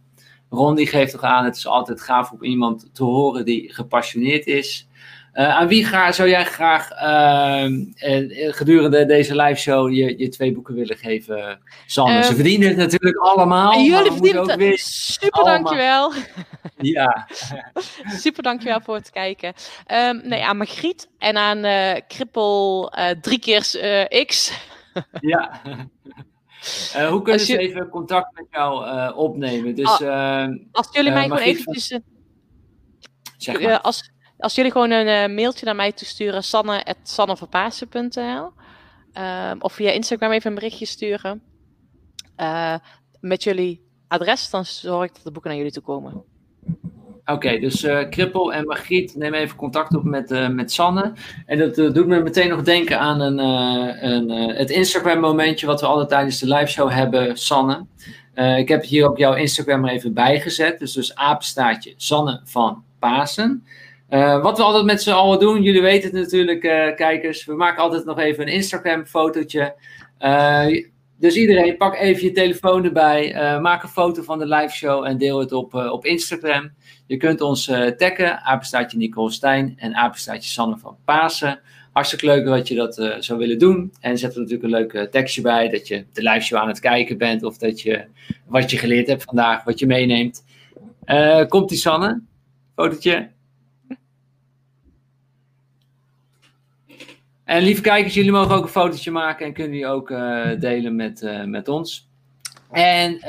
S1: Ron die geeft nog aan, het is altijd gaaf om iemand te horen die gepassioneerd is. Uh, aan wie ga, zou jij graag uh, gedurende deze live show je, je twee boeken willen geven, Sander? Ze ehm, verdienen het natuurlijk allemaal.
S2: Jullie verdienen het. Weer Super dankjewel.
S1: Ja.
S2: Super dankjewel voor het kijken. Um, nee, aan Margriet en aan Krippel drie keer X.
S1: ja. hoe kunnen ze even contact met jou opnemen? Dus,
S2: ah, als jullie mij gewoon eventjes... Zeg maar. als, als jullie gewoon een mailtje naar mij toesturen, sanne.sanneverpaasen.nl uh, of via Instagram even een berichtje sturen met jullie adres, dan zorg ik dat de boeken naar jullie toe komen.
S1: Oké, dus uh, Krippel en Margriet, neem even contact op met, uh, met Sanne. En dat uh, doet me meteen nog denken aan een, een, het Instagram-momentje wat we altijd tijdens de live show hebben, Sanne. ik heb hier ook jouw Instagram er even bijgezet. Dus, dus apenstaartje Sanne van Pasen. Wat we altijd met z'n allen doen, jullie weten het natuurlijk, kijkers. We maken altijd nog even een Instagram-fotootje. Dus iedereen, pak even je telefoon erbij. maak een foto van de live show en deel het op, op Instagram. Je kunt ons taggen, apenstaatje Nicole Stijn en apenstaatje Sanne van Pasen. Hartstikke leuk dat je dat zou willen doen. En zet er natuurlijk een leuk tekstje bij dat je de live show aan het kijken bent. Of dat je wat je geleerd hebt vandaag, wat je meeneemt. komt die Sanne? Fotootje. En lieve kijkers, jullie mogen ook een fotootje maken en kunnen die ook uh, delen met, uh, met ons. En uh,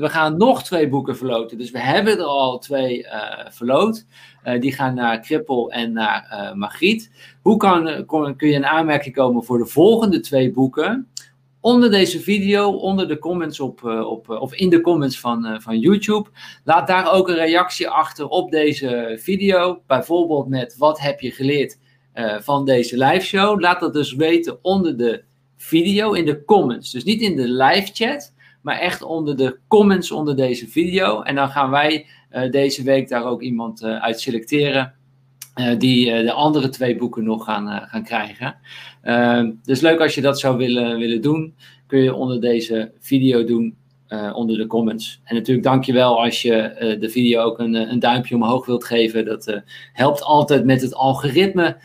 S1: we gaan nog twee boeken verloten. Dus we hebben er al twee verloot. die gaan naar Krippel en naar Margriet. Hoe kan, kun je een aanmerking komen voor de volgende twee boeken? Onder deze video, onder de comments op, op, of in de comments van, van YouTube. Laat daar ook een reactie achter op deze video. Bijvoorbeeld met wat heb je geleerd uh, van deze live show. Laat dat dus weten onder de video in de comments. Dus niet in de live chat, maar echt onder de comments onder deze video. En dan gaan wij uh, deze week daar ook iemand uh, uit selecteren. die de andere twee boeken nog gaan, gaan krijgen. Ehm, dus leuk als je dat zou willen, willen doen. Kun je onder deze video doen. Onder de comments. En natuurlijk dankjewel als je de video ook een, een duimpje omhoog wilt geven. Dat helpt altijd met het algoritme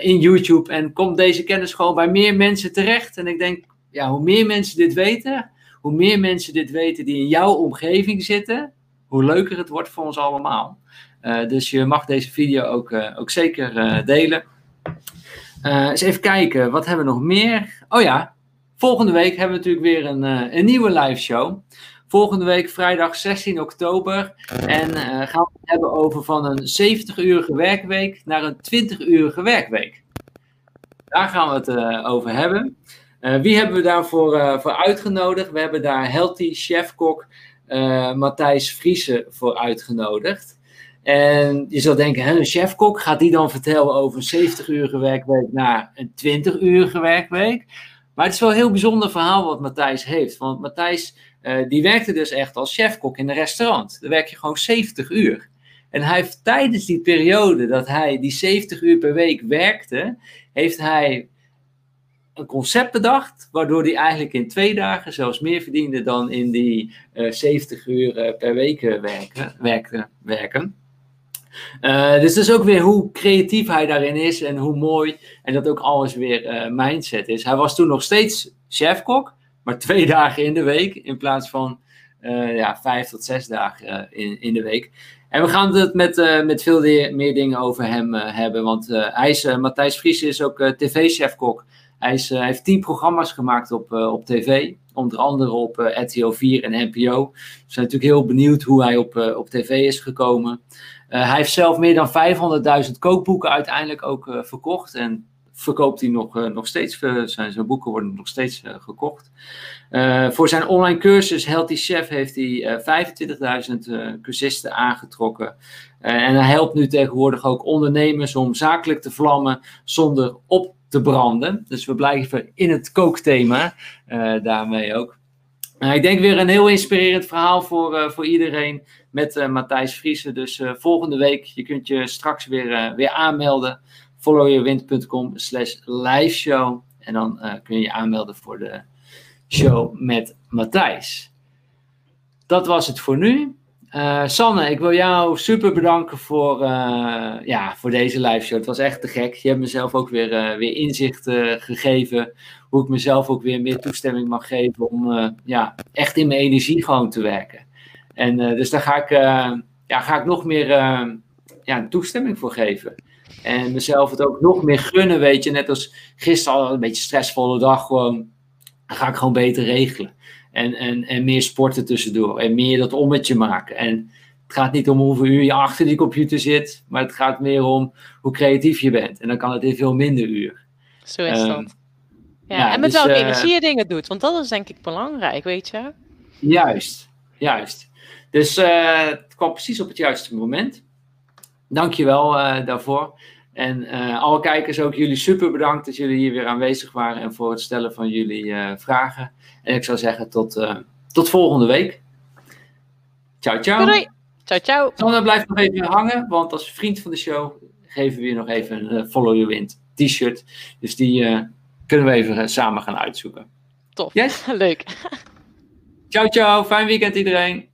S1: in YouTube. En komt deze kennis gewoon bij meer mensen terecht. En ik denk, ja, hoe meer mensen dit weten, hoe meer mensen dit weten die in jouw omgeving zitten, hoe leuker het wordt voor ons allemaal. Dus je mag deze video ook, ook zeker delen. eens even kijken, wat hebben we nog meer? Oh ja, volgende week hebben we natuurlijk weer een, een nieuwe live show. Volgende week vrijdag 16 oktober. En uh, gaan we het hebben over van een 70-urige werkweek naar een 20-urige werkweek. Daar gaan we het uh, over hebben. Wie hebben we daarvoor voor uitgenodigd? We hebben daar healthy chefkok Matthijs Friese voor uitgenodigd. En je zou denken, hè, een chefkok, gaat die dan vertellen over een 70-urige werkweek naar een 20-urige werkweek? Maar het is wel een heel bijzonder verhaal wat Matthijs heeft. Want Matthijs uh, die werkte dus echt als chefkok in een restaurant. Daar werk je gewoon 70 uur. En hij heeft tijdens die periode dat hij die 70 uur per week werkte, heeft hij een concept bedacht, waardoor hij eigenlijk in twee dagen zelfs meer verdiende dan in die uh, eh, 70 uur uh, per week werken. werken, werken. Uh, dus dat is ook weer hoe creatief hij daarin is en hoe mooi en dat ook alles weer mindset is. Hij was toen nog steeds chefkok, maar twee dagen in de week in plaats van uh, ja, vijf tot zes dagen in, in de week. En we gaan het met, met veel meer dingen over hem hebben. Want hij is, Matthijs Vries is ook tv-chefkok. Hij, is, heeft tien programma's gemaakt op, op tv. Onder andere op RTL 4 en NPO. We zijn natuurlijk heel benieuwd hoe hij op, op tv is gekomen. Hij heeft zelf meer dan 500.000 kookboeken uiteindelijk ook verkocht. En verkoopt hij nog, uh, nog steeds, zijn, zijn boeken worden nog steeds uh, gekocht. voor zijn online cursus Healthy Chef heeft hij 25.000 cursisten aangetrokken. en hij helpt nu tegenwoordig ook ondernemers om zakelijk te vlammen zonder op te branden. Dus we blijven in het kookthema daarmee ook. Uh, ik denk weer een heel inspirerend verhaal voor, uh, voor iedereen met uh, Matthijs Vriezen. Dus volgende week, je kunt je straks weer, weer aanmelden. followyourwind.com slash liveshow. En dan kun je je aanmelden voor de show met Matthijs. Dat was het voor nu. Sanne, ik wil jou super bedanken voor, ja, voor deze live show. Het was echt te gek. Je hebt mezelf ook weer, weer inzicht gegeven. Hoe ik mezelf ook weer meer toestemming mag geven om ja, echt in mijn energie gewoon te werken. En dus daar ga ik, ja, ga ik nog meer ja, toestemming voor geven. En mezelf het ook nog meer gunnen, weet je. Net als gisteren al een beetje stressvolle dag gewoon. Dan ga ik gewoon beter regelen. En, en, en meer sporten tussendoor. En meer dat ommetje maken. En het gaat niet om hoeveel uur je achter die computer zit. Maar het gaat meer om hoe creatief je bent. En dan kan het in veel minder uur.
S2: Zo is um, dat. Ja, ja, en met dus, welke uh, energie je dingen doet. Want dat is denk ik belangrijk, weet je.
S1: Juist, juist. Dus uh, het kwam precies op het juiste moment. Dank je wel uh, daarvoor. En uh, alle kijkers ook jullie super bedankt dat jullie hier weer aanwezig waren en voor het stellen van jullie uh, vragen. En ik zou zeggen tot, uh, tot volgende week. Ciao, ciao.
S2: Doei. Ciao, ciao.
S1: Sanne blijft nog even hangen, want als vriend van de show geven we je nog even een Follow Your Wind t-shirt. Dus die kunnen we even samen gaan uitzoeken.
S2: Tof. Yes? Leuk.
S1: Ciao, ciao. Fijn weekend iedereen.